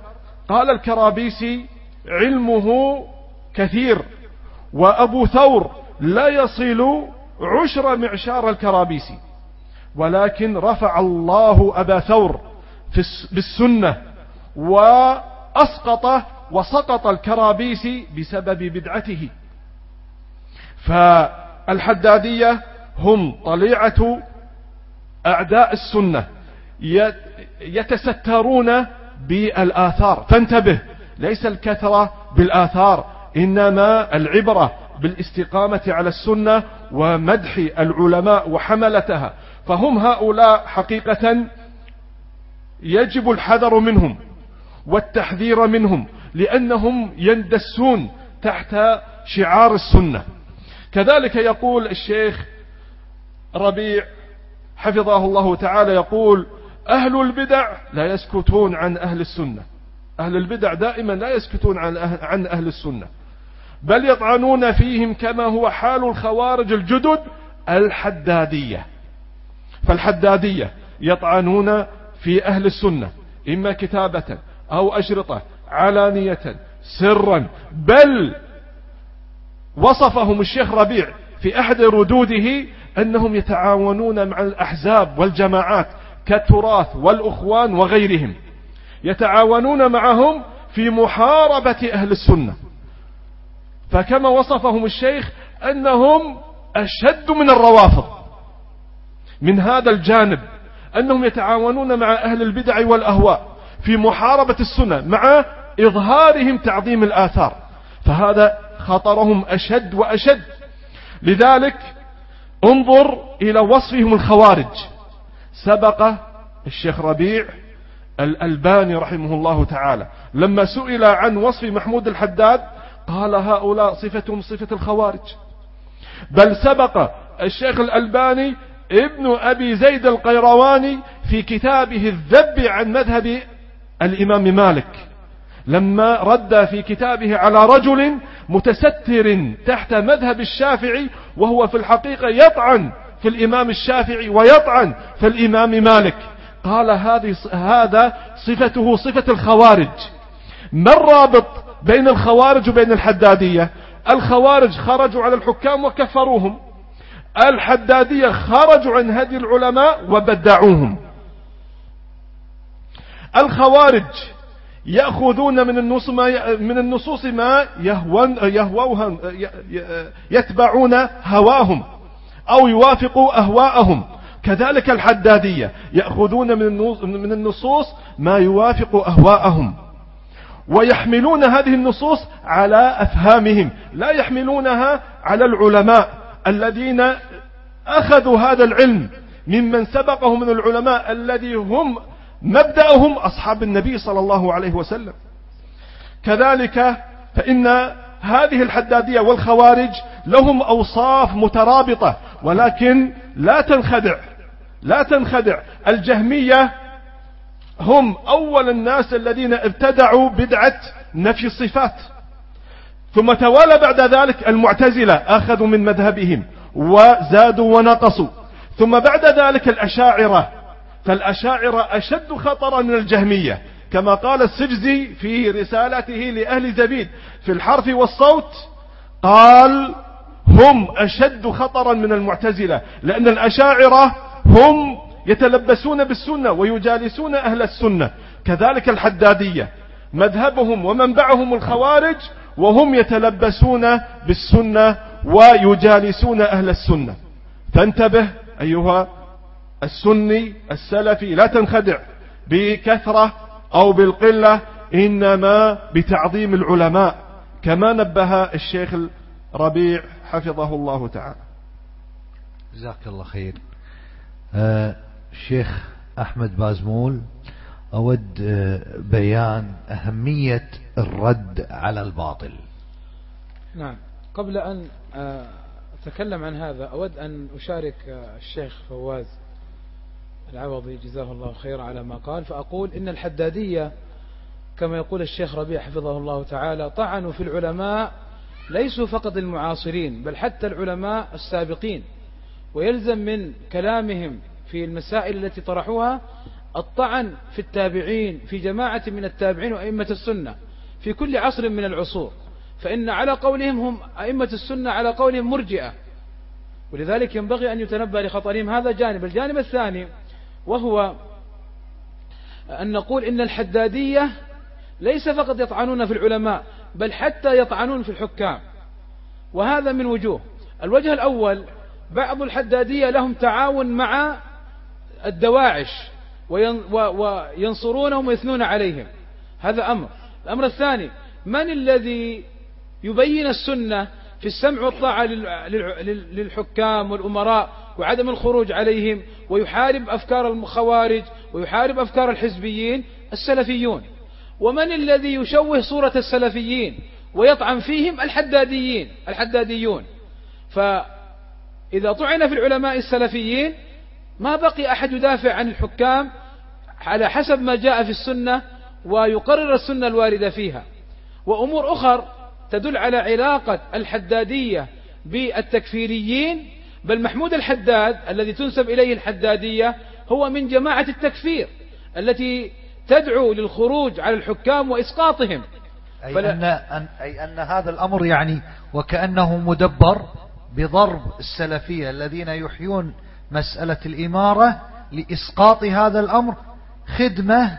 قال الكرابيسي علمه كثير وأبو ثور لا يصل عشر معشار الكرابيسي ولكن رفع الله أبا ثور بالسنة وأسقط وسقط الكرابيسي بسبب بدعته. فالحدادية هم طليعة أعداء السنة يتسترون بالآثار. فانتبه ليس الكثرة بالآثار إنما العبرة بالاستقامة على السنة ومدح العلماء وحملتها. فهم هؤلاء حقيقة يجب الحذر منهم والتحذير منهم لأنهم يندسون تحت شعار السنة. كذلك يقول الشيخ ربيع حفظه الله تعالى يقول أهل البدع لا يسكتون عن أهل السنة. أهل البدع دائما لا يسكتون عن أهل, عن أهل السنة. بل يطعنون فيهم كما هو حال الخوارج الجدد الحدادية. فالحدادية يطعنون في أهل السنة إما كتابة أو أشرطة علانية سرا بل وصفهم الشيخ ربيع في أحد ردوده أنهم يتعاونون مع الأحزاب والجماعات كالتراث والأخوان وغيرهم يتعاونون معهم في محاربة أهل السنة. فكما وصفهم الشيخ أنهم أشد من الروافض. من هذا الجانب أنهم يتعاونون مع أهل البدع والأهواء في محاربة السنة مع إظهارهم تعظيم الآثار. فهذا خطرهم أشد وأشد. لذلك انظر إلى وصفهم الخوارج. سبق الشيخ ربيع الألباني رحمه الله تعالى. لما سئل عن وصف محمود الحداد قال هؤلاء صفتهم صفة الخوارج. بل سبق الشيخ الألباني ابن أبي زيد القيرواني في كتابه الذب عن مذهب الإمام مالك. لما رد في كتابه على رجل متستر تحت مذهب الشافعي وهو في الحقيقة يطعن في الإمام الشافعي ويطعن في الإمام مالك. قال هذا صفته صفة الخوارج. ما الرابط بين الخوارج وبين الحدادية؟ الخوارج خرجوا على الحكام وكفروهم. الحدادية خرجوا عن هدي العلماء وبدعوهم. الخوارج يأخذون من النصوص ما من النصوص ما يهون يهووها يتبعون هواهم أو يوافقوا أهواءهم. كذلك الحدادية يأخذون من النصوص ما يوافق أهواءهم. ويحملون هذه النصوص على أفهامهم. لا يحملونها على العلماء. الذين أخذوا هذا العلم ممن سبقهم من العلماء الذي هم مبدأهم أصحاب النبي صلى الله عليه وسلم. كذلك فإن هذه الحدادية والخوارج لهم أوصاف مترابطة ولكن لا تنخدع لا تنخدع. الجهمية هم أول الناس الذين ابتدعوا بدعة نفي الصفات. ثم توالى بعد ذلك المعتزلة أخذوا من مذهبهم وزادوا ونقصوا. ثم بعد ذلك الأشاعرة. فالأشاعرة أشد خطرا من الجهمية. كما قال السجزي في رسالته لأهل زبيد في الحرف والصوت قال هم أشد خطرا من المعتزلة لأن الأشاعرة هم يتلبسون بالسنة ويجالسون أهل السنة. كذلك الحدادية. مذهبهم ومنبعهم الخوارج وهم يتلبسون بالسنة ويجالسون أهل السنة. فانتبه أيها السني السلفي لا تنخدع بكثرة أو بالقلة إنما بتعظيم العلماء كما نبه الشيخ الربيع حفظه الله تعالى. جزاك الله خير. آه الشيخ أحمد بازمول أود آه بيان أهمية الرد على الباطل. نعم. قبل أن آه أتكلم عن هذا أود أن أشارك آه، الشيخ فواز العوضي جزاه الله خير على ما قال فأقول إن الحدادية كما يقول الشيخ ربيع حفظه الله تعالى طعنوا في العلماء ليسوا فقط المعاصرين بل حتى العلماء السابقين. ويلزم من كلامهم في المسائل التي طرحوها الطعن في التابعين في جماعة من التابعين وأئمة السنة. في كل عصر من العصور. فإن على قولهم هم أئمة السنة على قولهم مرجئة. ولذلك ينبغي أن يتنبه لخطرهم هذا جانب. الجانب الثاني وهو أن نقول إن الحدادية ليس فقط يطعنون في العلماء بل حتى يطعنون في الحكام. وهذا من وجوه. الوجه الأول بعض الحدادية لهم تعاون مع الدواعش وينصرونهم ويثنون عليهم. هذا أمر. الأمر الثاني من الذي يبين السنة في السمع والطاعة للحكام والأمراء وعدم الخروج عليهم ويحارب أفكار الخوارج ويحارب أفكار الحزبيين؟ السلفيون. ومن الذي يشوه صورة السلفيين ويطعن فيهم؟ الحداديين الحداديون. فإذا طعن في العلماء السلفيين ما بقي أحد يدافع عن الحكام على حسب ما جاء في السنة ويقرر السنة الواردة فيها. وأمور أخر تدل على علاقة الحدادية بالتكفيريين بل محمود الحداد الذي تنسب إليه الحدادية هو من جماعة التكفير التي تدعو للخروج على الحكام وإسقاطهم. أي, أن, أن, أي أن هذا الأمر يعني وكأنه مدبر بضرب السلفية الذين يحيون مسألة الإمارة لإسقاط هذا الأمر خدمة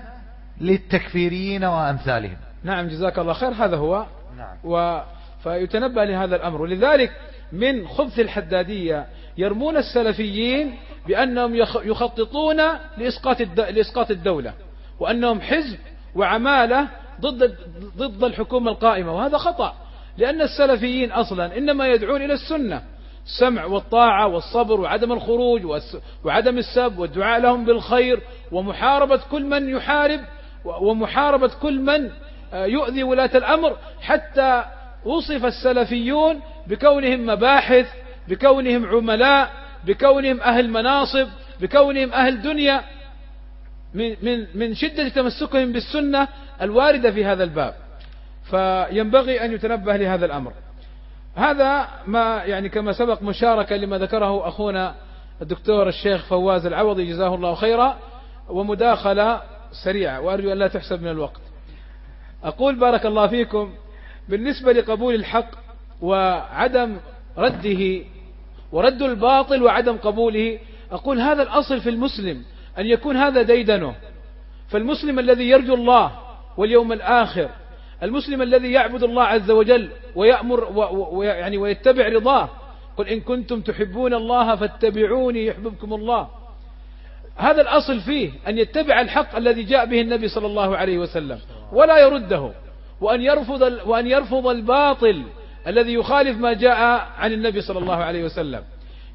للتكفيريين وأمثالهم. نعم جزاك الله خير. هذا هو. نعم. و فيتنبأ لهذا الأمر. ولذلك من خبث الحدادية يرمون السلفيين بأنهم يخططون لإسقاط لإسقاط الدولة وأنهم حزب وعمالة ضد ضد الحكومة القائمة. وهذا خطأ لأن السلفيين أصلا إنما يدعون إلى السنة. السمع والطاعة والصبر وعدم الخروج وعدم السب والدعاء لهم بالخير ومحاربة كل من يحارب ومحاربة كل من آه، يؤذي ولاة الأمر. حتى وصف السلفيون بكونهم مباحث بكونهم عملاء بكونهم أهل مناصب بكونهم أهل دنيا. من, من, من شدة تمسكهم بالسنة الواردة في هذا الباب. فينبغي أن يتنبه لهذا الأمر. هذا ما يعني كما سبق مشاركة لما ذكره أخونا الدكتور الشيخ فواز العوضي جزاه الله خيرا ومداخلة سريعة وأرجو أن لا تحسب من الوقت. أقول بارك الله فيكم بالنسبة لقبول الحق وعدم رده ورد الباطل وعدم قبوله أقول هذا الأصل في المسلم أن يكون هذا ديدنه. فالمسلم الذي يرجو الله واليوم الآخر المسلم الذي يعبد الله عز وجل ويأمر ويعني ويتبع رضاه قل إن كنتم تحبون الله فاتبعوني يحببكم الله. هذا الأصل فيه أن يتبع الحق الذي جاء به النبي صلى الله عليه وسلم ولا يرده وأن يرفض وأن يرفض الباطل الذي يخالف ما جاء عن النبي صلى الله عليه وسلم.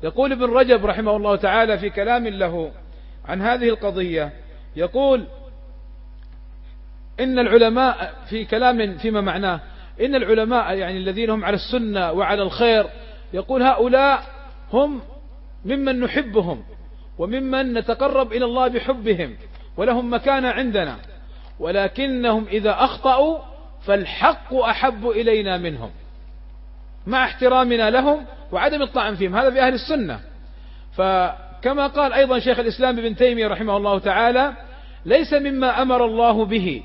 يقول ابن رجب رحمه الله تعالى في كلام له عن هذه القضية يقول إن العلماء في كلام فيما معناه إن العلماء يعني الذين هم على السنة وعلى الخير يقول هؤلاء هم ممن نحبهم. وممن نتقرب إلى الله بحبهم ولهم مكانة عندنا ولكنهم إذا أخطأوا فالحق أحب إلينا منهم. مع احترامنا لهم وعدم الطعن فيهم هذا في أهل السنة. فكما قال أيضا شيخ الإسلام ابن تيمية رحمه الله تعالى ليس مما أمر الله به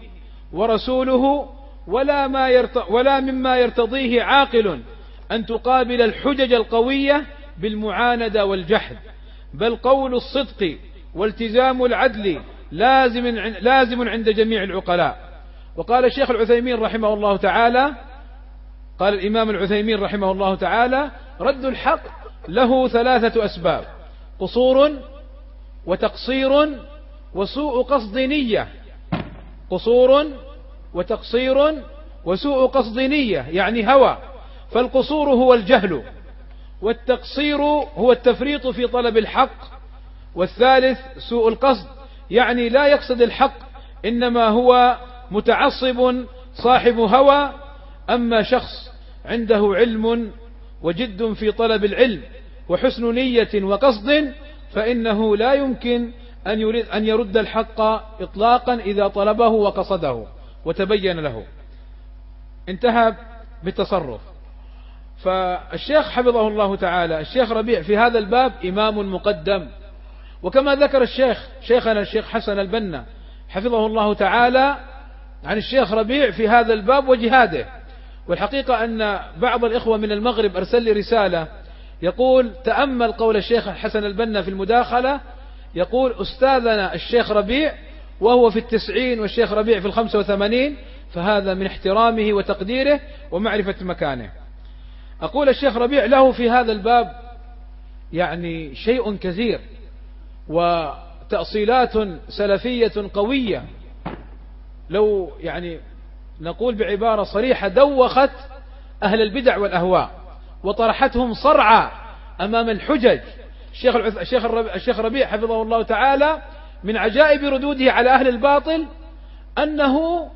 ورسوله ولا, ما يرت ولا مما يرتضيه عاقل أن تقابل الحجج القوية بالمعاندة والجحد. بل قول الصدق والتزام العدل لازم لازم عند جميع العقلاء. وقال الشيخ العثيمين رحمه الله تعالى قال الإمام العثيمين رحمه الله تعالى رد الحق له ثلاثة أسباب قصور وتقصير وسوء قصد نية. قصور وتقصير وسوء قصد نية يعني هوى. فالقصور هو الجهل. والتقصير هو التفريط في طلب الحق والثالث سوء القصد. يعني لا يقصد الحق إنما هو متعصب صاحب هوى. أما شخص عنده علم وجد في طلب العلم وحسن نية وقصد فإنه لا يمكن أن يريد أن يرد الحق إطلاقا إذا طلبه وقصده وتبين له. انتهى بالتصرف. فالشيخ حفظه الله تعالى الشيخ ربيع في هذا الباب إمام مقدم. وكما ذكر الشيخ شيخنا الشيخ حسن البنا حفظه الله تعالى عن الشيخ ربيع في هذا الباب وجهاده. والحقيقة أن بعض الإخوة من المغرب أرسل لي رسالة يقول تأمل قول الشيخ حسن البنا في المداخلة. يقول أستاذنا الشيخ ربيع وهو في التسعين والشيخ ربيع في الخمسة وثمانين فهذا من احترامه وتقديره ومعرفة مكانه. أقول الشيخ ربيع له في هذا الباب يعني شيء كثير وتأصيلات سلفية قوية. لو يعني نقول بعبارة صريحة دوخت أهل البدع والأهواء وطرحتهم صرعى أمام الحجج. الشيخ الشيخ الشيخ ربيع حفظه الله تعالى من عجائب ردوده على أهل الباطل أنه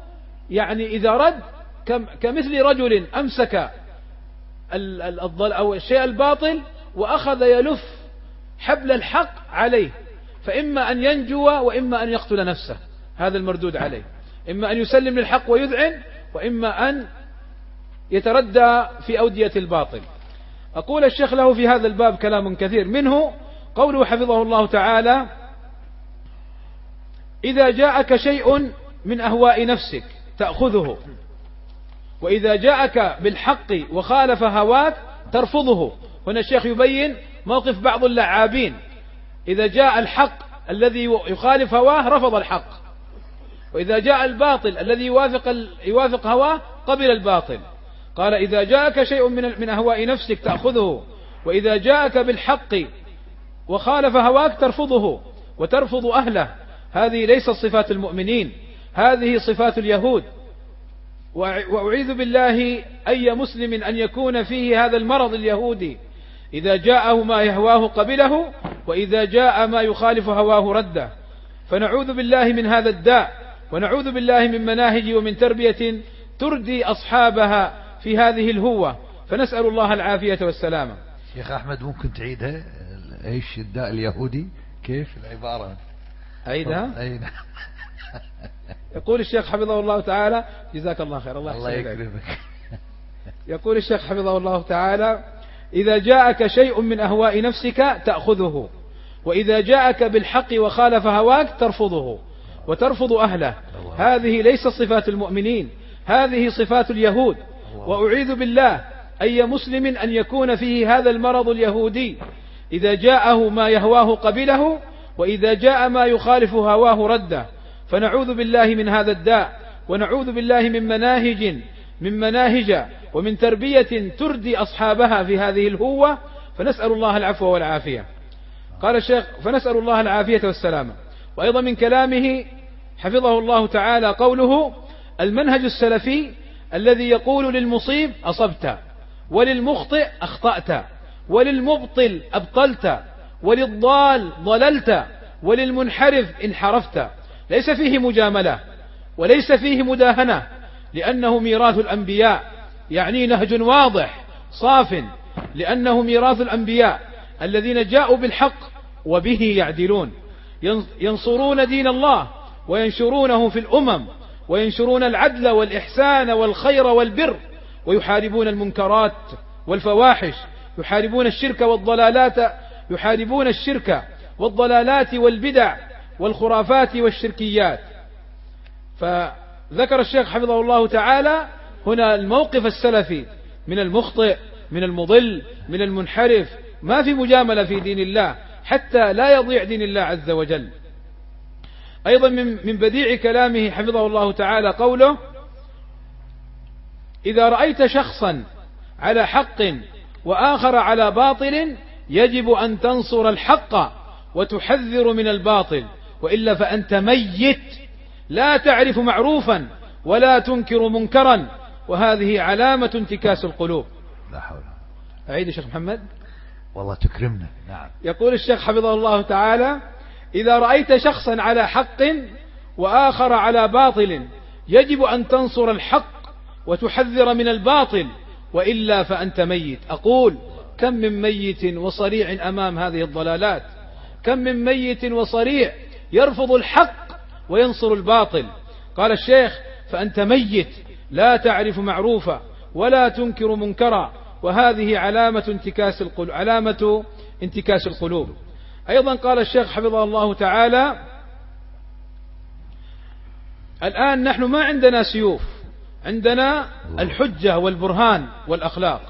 يعني إذا رد كمثل رجل أمسك أو الشيء الباطل وأخذ يلف حبل الحق عليه. فإما أن ينجو وإما أن يقتل نفسه. هذا المردود عليه. إما أن يسلم للحق ويذعن وإما أن يتردى في أودية الباطل. أقول الشيخ له في هذا الباب كلام كثير. منه قوله حفظه الله تعالى إذا جاءك شيء من أهواء نفسك تأخذه وإذا جاءك بالحق وخالف هواك ترفضه. هنا الشيخ يبين موقف بعض اللعابين إذا جاء الحق الذي يخالف هواه رفض الحق. وإذا جاء الباطل الذي يوافق يوافق هواه قبل الباطل. قال إذا جاءك شيء من من أهواء نفسك تأخذه. وإذا جاءك بالحق وخالف هواك ترفضه وترفض أهله. هذه ليست صفات المؤمنين. هذه صفات اليهود. وأعيذ بالله أي مسلم أن يكون فيه هذا المرض اليهودي. إذا جاءه ما يهواه قبله وإذا جاء ما يخالف هواه رده. فنعوذ بالله من هذا الداء ونعوذ بالله من مناهج ومن تربية تردي أصحابها في هذه الهوة. فنسأل الله العافية والسلامة. شيخ أحمد ممكن تعيدها إيش الداء اليهودي؟ كيف العبارة؟ أعيدها؟ أي نعم. يقول الشيخ حفظه الله تعالى جزاك الله خير الله, الله يكرمك. يقول الشيخ حفظه الله تعالى إذا جاءك شيء من أهواء نفسك تأخذه وإذا جاءك بالحق وخالف هواك ترفضه وترفض أهله. هذه ليست صفات المؤمنين هذه صفات اليهود. وأعيذ بالله أي مسلم أن يكون فيه هذا المرض اليهودي؟ إذا جاءه ما يهواه قبله وإذا جاء ما يخالف هواه رده. فنعوذ بالله من هذا الداء ونعوذ بالله من مناهج من مناهج ومن تربية تردي أصحابها في هذه الهوة فنسأل الله العفو والعافية. قال الشيخ فنسأل الله العافية والسلامة. وأيضا من كلامه حفظه الله تعالى قوله المنهج السلفي الذي يقول للمصيب أصبت وللمخطئ أخطأت وللمبطل أبطلت وللضال ضللت وللمنحرف انحرفت. ليس فيه مجاملة وليس فيه مداهنة لأنه ميراث الأنبياء يعني نهج واضح صاف لأنه ميراث الأنبياء الذين جاءوا بالحق وبه يعدلون. ينصرون دين الله وينشرونه في الأمم وينشرون العدل والإحسان والخير والبر ويحاربون المنكرات والفواحش يحاربون الشرك والضلالات يحاربون الشرك والضلالات والبدع والخرافات والشركيات. فذكر الشيخ حفظه الله تعالى هنا الموقف السلفي من المخطئ من المضل من المنحرف ما في مجاملة في دين الله حتى لا يضيع دين الله عز وجل. أيضا من بديع كلامه حفظه الله تعالى قوله إذا رأيت شخصا على حق وآخر على باطل يجب أن تنصر الحق وتحذر من الباطل وإلا فأنت ميت. لا تعرف معروفا ولا تنكر منكرا. وهذه علامة انتكاس القلوب. لا حول أعيد الشيخ محمد. والله تكرمنا. نعم. يقول الشيخ حفظه الله تعالى إذا رأيت شخصا على حق وآخر على باطل يجب أن تنصر الحق وتحذر من الباطل. وإلا فأنت ميت. أقول كم من ميت وصريع أمام هذه الضلالات؟ كم من ميت وصريع يرفض الحق وينصر الباطل. قال الشيخ فأنت ميت لا تعرف معروفا ولا تنكر منكرا وهذه علامة انتكاس القلوب علامة انتكاس القلوب. أيضا قال الشيخ حفظه الله تعالى الآن نحن ما عندنا سيوف عندنا الحجة والبرهان والأخلاق.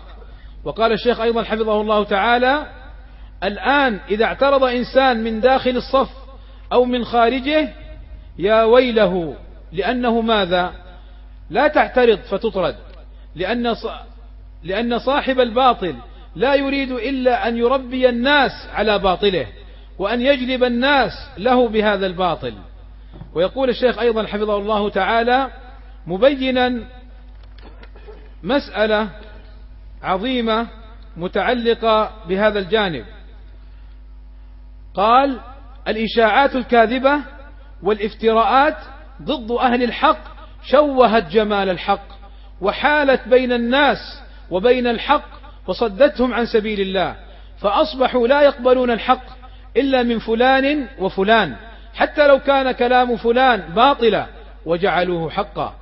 وقال الشيخ أيضا حفظه الله تعالى الآن إذا اعترض إنسان من داخل الصف أو من خارجه يا ويله لأنه ماذا؟ لا تعترض فتطرد لأن لأن صاحب الباطل لا يريد إلا أن يربي الناس على باطله وأن يجلب الناس له بهذا الباطل. ويقول الشيخ أيضا حفظه الله تعالى مبينا مسألة عظيمة متعلقة بهذا الجانب. قال الإشاعات الكاذبة والافتراءات ضد أهل الحق شوهت جمال الحق وحالت بين الناس وبين الحق وصدتهم عن سبيل الله فأصبحوا لا يقبلون الحق إلا من فلان وفلان حتى لو كان كلام فلان باطلا وجعلوه حقا.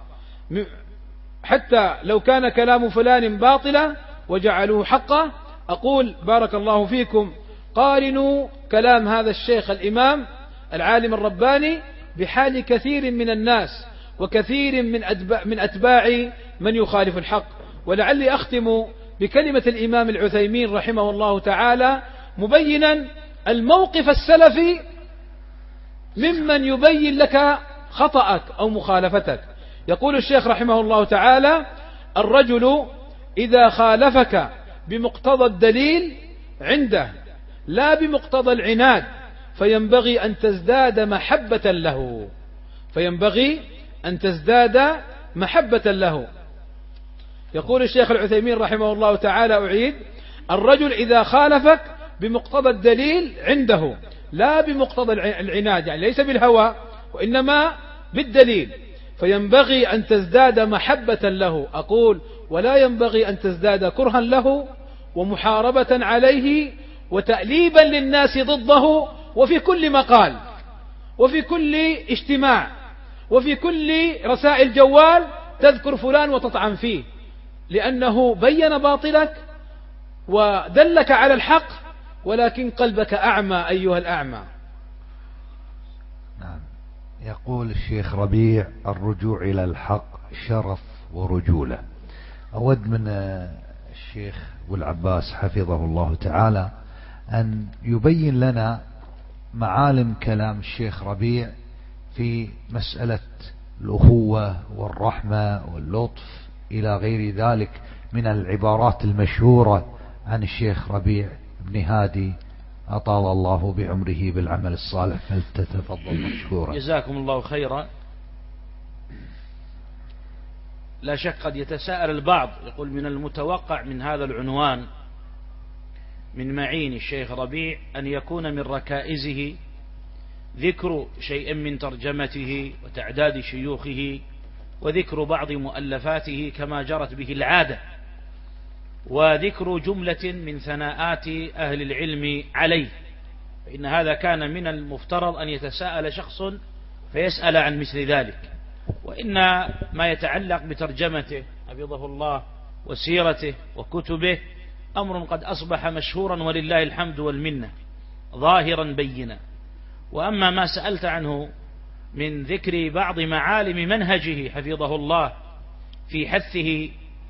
حتى لو كان كلام فلان باطلا وجعلوه حقا أقول بارك الله فيكم قارنوا كلام هذا الشيخ الإمام العالم الرباني بحال كثير من الناس وكثير من أتباع, من أتباع من يخالف الحق. ولعلي أختم بكلمة الإمام العثيمين رحمه الله تعالى مبينا الموقف السلفي ممن يبين لك خطأك أو مخالفتك. يقول الشيخ رحمه الله تعالى الرجل إذا خالفك بمقتضى الدليل عنده لا بمقتضى العناد فينبغي أن تزداد محبة له. فينبغي أن تزداد محبة له. يقول الشيخ العثيمين رحمه الله تعالى أعيد الرجل إذا خالفك بمقتضى الدليل عنده لا بمقتضى العناد يعني ليس بالهوى وإنما بالدليل. فينبغي أن تزداد محبة له. أقول ولا ينبغي أن تزداد كرها له ومحاربة عليه وتأليبا للناس ضده وفي كل مقال وفي كل اجتماع وفي كل رسائل جوال تذكر فلان وتطعن فيه لأنه بين باطلك ودلك على الحق ولكن قلبك أعمى أيها الأعمى. نعم. يقول الشيخ ربيع الرجوع إلى الحق شرف ورجولة. أود من الشيخ أبو العباس حفظه الله تعالى أن يبين لنا معالم كلام الشيخ ربيع في مسألة الأخوة والرحمة واللطف إلى غير ذلك من العبارات المشهورة عن الشيخ ربيع بن هادي. أطال الله بعمره بالعمل الصالح. فلتتفضل مشكورا؟ جزاكم الله خيرا. لا شك قد يتساءل البعض يقول من المتوقع من هذا العنوان من معين الشيخ ربيع أن يكون من ركائزه ذكر شيء من ترجمته وتعداد شيوخه وذكر بعض مؤلفاته كما جرت به العادة وذكر جملة من ثناءات أهل العلم عليه فإن هذا كان من المفترض أن يتساءل شخص فيسأل عن مثل ذلك. وإن ما يتعلق بترجمته حفظه الله وسيرته وكتبه أمر قد أصبح مشهورا ولله الحمد والمنة ظاهرا بينا. وأما ما سألت عنه من ذكر بعض معالم منهجه حفظه الله في حثه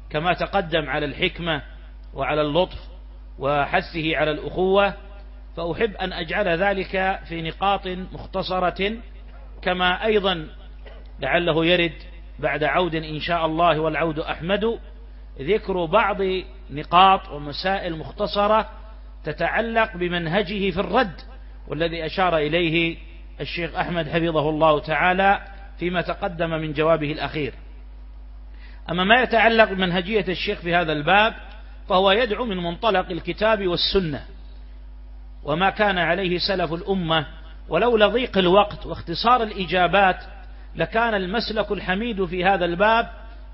كما تقدم على الحكمة وعلى اللطف وحثه على الأخوة فأحب أن أجعل ذلك في نقاط مختصرة كما أيضا لعله يرد بعد عود إن شاء الله والعود أحمد ذكر بعض نقاط ومسائل مختصرة تتعلق بمنهجه في الرد والذي أشار إليه الشيخ أحمد حفظه الله تعالى فيما تقدم من جوابه الأخير. أما ما يتعلق بمنهجية الشيخ في هذا الباب فهو يدعو من منطلق الكتاب والسنة وما كان عليه سلف الأمة ولولا ضيق الوقت واختصار الإجابات لكان المسلك الحميد في هذا الباب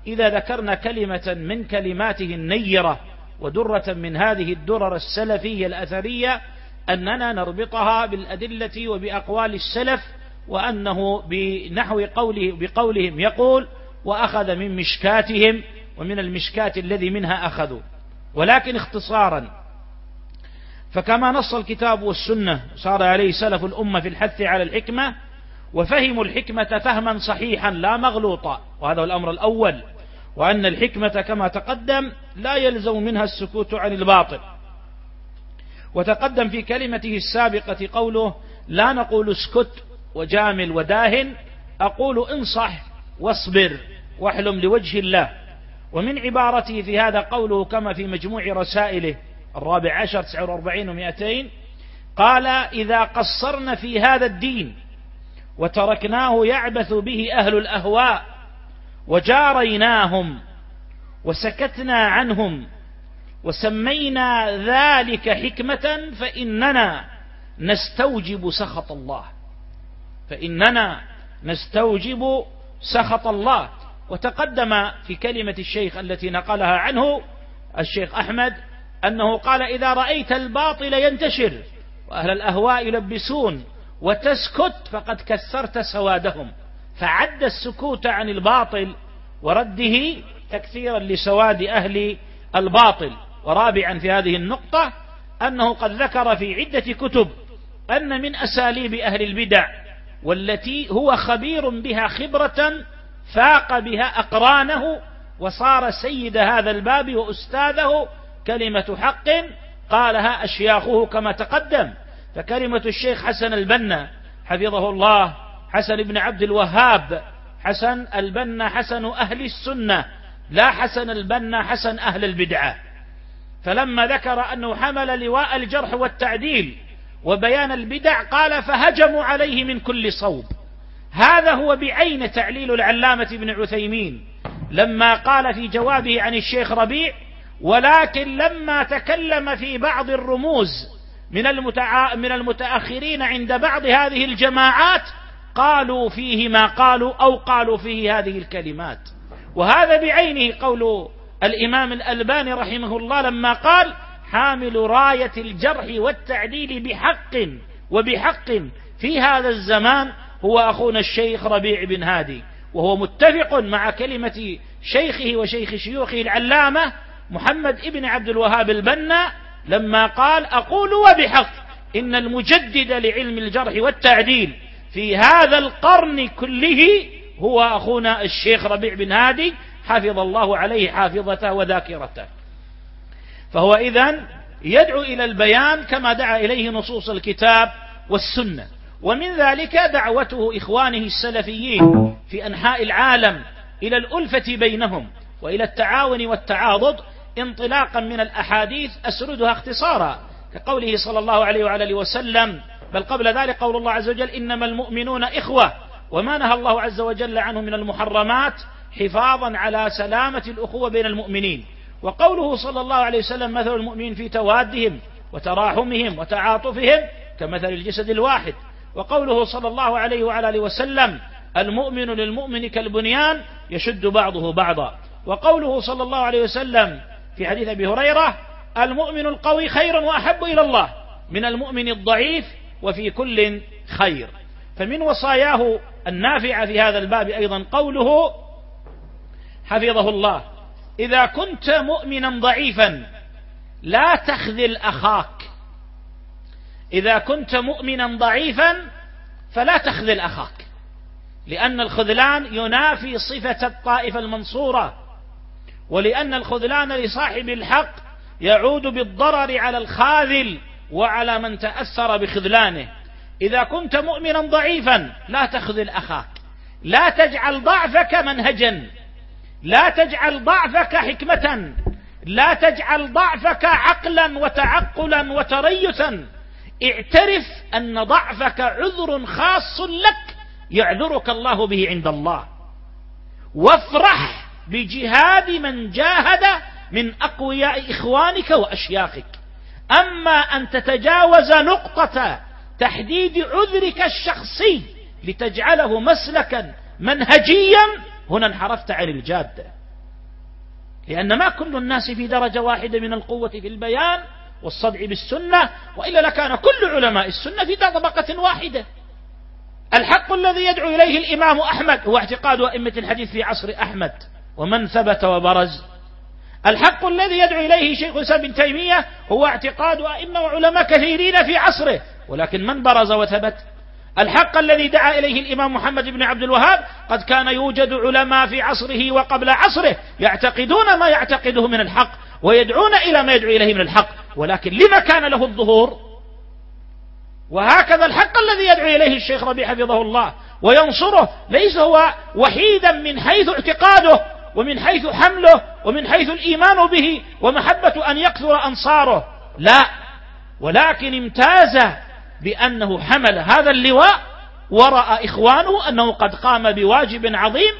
إذا ذكرنا كلمة من كلماته النيرة ودرة من هذه الدرر السلفية الأثرية أننا نربطها بالأدلة وبأقوال السلف وأنه بنحو قوله بقولهم يقول وأخذ من مشكاتهم ومن المشكات الذي منها أخذوا ولكن اختصارا فكما نص الكتاب والسنة صار عليه سلف الأمة في الحث على الحكمة وفهموا الحكمة فهما صحيحا لا مغلوطا وهذا هو الأمر الأول. وأن الحكمة كما تقدم لا يلزم منها السكوت عن الباطل. وتقدم في كلمته السابقة قوله لا نقول اسكت وجامل وداهن أقول انصح واصبر واحلم لوجه الله. ومن عبارته في هذا قوله كما في مجموع رسائله الرابع عشر تسعة وأربعين ومائتين قال إذا قصرنا في هذا الدين وتركناه يعبث به أهل الأهواء وجاريناهم وسكتنا عنهم وسمينا ذلك حكمة فإننا نستوجب سخط الله. فإننا نستوجب سخط الله. وتقدم في كلمة الشيخ التي نقلها عنه الشيخ أحمد أنه قال إذا رأيت الباطل ينتشر وأهل الأهواء يلبسون وتسكت فقد كسرت سوادهم. فعد السكوت عن الباطل ورده تكثيرا لسواد أهل الباطل. ورابعا في هذه النقطة أنه قد ذكر في عدة كتب أن من أساليب أهل البدع والتي هو خبير بها خبرة فاق بها أقرانه وصار سيد هذا الباب وأستاذه كلمة حق قالها أشياخه كما تقدم. فكلمة الشيخ حسن البنا حفظه الله حسن بن عبد الوهاب حسن البنا حسن أهل السنة لا حسن البنا حسن أهل البدعة فلما ذكر أنه حمل لواء الجرح والتعديل وبيان البدع قال فهجموا عليه من كل صوب هذا هو بعين تعليل العلامة ابن عثيمين لما قال في جوابه عن الشيخ ربيع ولكن لما تكلم في بعض الرموز من. من المتأخرين عند بعض هذه الجماعات قالوا فيه ما قالوا أو قالوا فيه هذه الكلمات. وهذا بعينه قول الإمام الألباني رحمه الله لما قال حامل راية الجرح والتعديل بحق وبحق في هذا الزمان هو أخونا الشيخ ربيع بن هادي وهو متفق مع كلمة شيخه وشيخ شيوخه العلامة محمد ابن عبد الوهاب البنا لما قال أقول وبحق إن المجدد لعلم الجرح والتعديل في هذا القرن كله هو أخونا الشيخ ربيع بن هادي حفظ الله عليه حافظته وذاكرته. فهو إذن يدعو إلى البيان كما دعا إليه نصوص الكتاب والسنة. ومن ذلك دعوته إخوانه السلفيين في أنحاء العالم إلى الألفة بينهم وإلى التعاون والتعاضد انطلاقا من الأحاديث أسردها اختصارا كقوله صلى الله عليه وعلى وسلم بل قبل ذلك قول الله عز وجل إنما المؤمنون إخوة وما نهى الله عز وجل عنه من المحرمات حفاظا على سلامة الأخوة بين المؤمنين. وقوله صلى الله عليه وسلم مثل المؤمنين في توادهم وتراحمهم وتعاطفهم كمثل الجسد الواحد. وقوله صلى الله عليه وعلى آله وسلم المؤمن للمؤمن كالبنيان يشد بعضه بعضا. وقوله صلى الله عليه وسلم في حديث أبي هريرة المؤمن القوي خير وأحب إلى الله من المؤمن الضعيف وفي كل خير. فمن وصاياه النافعه في هذا الباب أيضا قوله حفظه الله. إذا كنت مؤمنا ضعيفا لا تخذل أخاك. إذا كنت مؤمنا ضعيفا فلا تخذل أخاك. لأن الخذلان ينافي صفة الطائفة المنصورة. ولأن الخذلان لصاحب الحق يعود بالضرر على الخاذل. وعلى من تأثر بخذلانه. إذا كنت مؤمنا ضعيفا لا تخذل أخاك. لا تجعل ضعفك منهجا. لا تجعل ضعفك حكمة. لا تجعل ضعفك عقلا وتعقلا وتريثا. اعترف أن ضعفك عذر خاص لك يعذرك الله به عند الله. وافرح بجهاد من جاهد من أقوياء إخوانك وأشياخك. أما أن تتجاوز نقطة تحديد عذرك الشخصي لتجعله مسلكا منهجيا هنا انحرفت عن الجاده لأن ما كل الناس في درجة واحدة من القوة في البيان والصدع بالسنة وإلا لكان كل علماء السنة في طبقة واحدة. الحق الذي يدعو إليه الإمام أحمد هو اعتقاد أئمة الحديث في عصر أحمد. ومن ثبت وبرز الحق الذي يدعو إليه شيخ الإسلام بن تيمية هو اعتقاد أئمة وعلماء كثيرين في عصره ولكن من برز وثبت؟ الحق الذي دعا إليه الإمام محمد بن عبد الوهاب قد كان يوجد علماء في عصره وقبل عصره يعتقدون ما يعتقده من الحق ويدعون إلى ما يدعو إليه من الحق ولكن لما كان له الظهور؟ وهكذا الحق الذي يدعو إليه الشيخ ربيع حفظه الله وينصره ليس هو وحيدا من حيث اعتقاده ومن حيث حمله ومن حيث الإيمان به ومحبة أن يكثر أنصاره. لا. ولكن امتاز بأنه حمل هذا اللواء وراى إخوانه أنه قد قام بواجب عظيم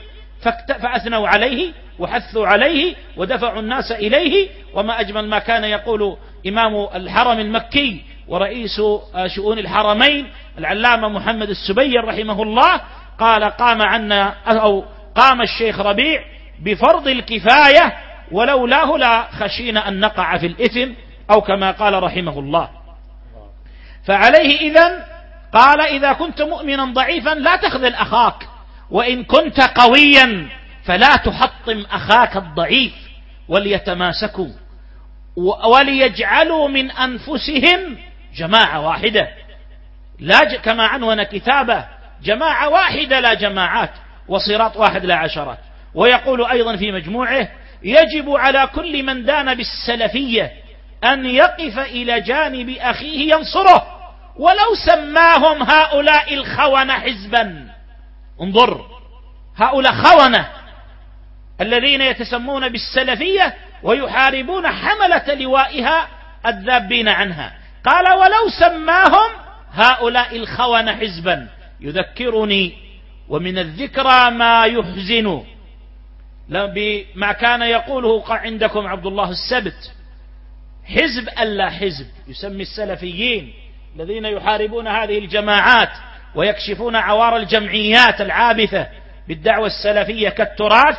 فأثنوا عليه وحثوا عليه ودفعوا الناس إليه. وما أجمل ما كان يقول إمام الحرم المكي ورئيس شؤون الحرمين العلامة محمد السبير رحمه الله قال قام عنا أو قام الشيخ ربيع بفرض الكفاية ولولاه لا خشينا أن نقع في الإثم أو كما قال رحمه الله. فعليه اذا قال إذا كنت مؤمنا ضعيفا لا تخذل أخاك وإن كنت قويا فلا تحطم أخاك الضعيف وليتماسكوا وليجعلوا من أنفسهم جماعة واحدة. لا كما عنون كتابه جماعة واحدة لا جماعات وصراط واحد لا عشرات. ويقول أيضا في مجموعه يجب على كل من دان بالسلفية أن يقف إلى جانب أخيه ينصره ولو سماهم هؤلاء الخونة حزبا. انظر هؤلاء خونة الذين يتسمون بالسلفية ويحاربون حملة لوائها الذابين عنها. قال ولو سماهم هؤلاء الخونة حزبا. يذكرني ومن الذكرى ما يحزن. بما كان يقوله عندكم عبد الله السبت. حزب ألا حزب يسمي السلفيين الذين يحاربون هذه الجماعات ويكشفون عوار الجمعيات العابثة بالدعوة السلفية كالتراث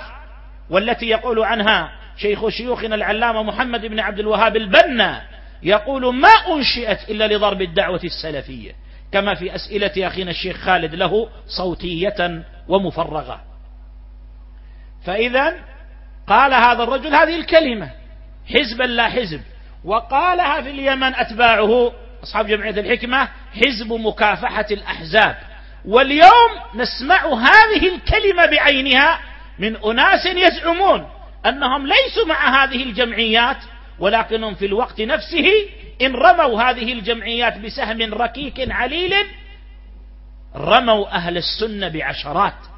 والتي يقول عنها شيخ شيوخنا العلامة محمد بن عبد الوهاب البنا يقول ما أنشئت إلا لضرب الدعوة السلفية كما في أسئلة أخينا الشيخ خالد له صوتية ومفرغة. فإذا قال هذا الرجل هذه الكلمة حزبا لا حزب وقالها في اليمن أتباعه أصحاب جمعية الحكمة حزب مكافحة الأحزاب. واليوم نسمع هذه الكلمة بعينها من أناس يزعمون أنهم ليسوا مع هذه الجمعيات ولكنهم في الوقت نفسه إن رموا هذه الجمعيات بسهم ركيك عليل رموا أهل السنة بعشرات.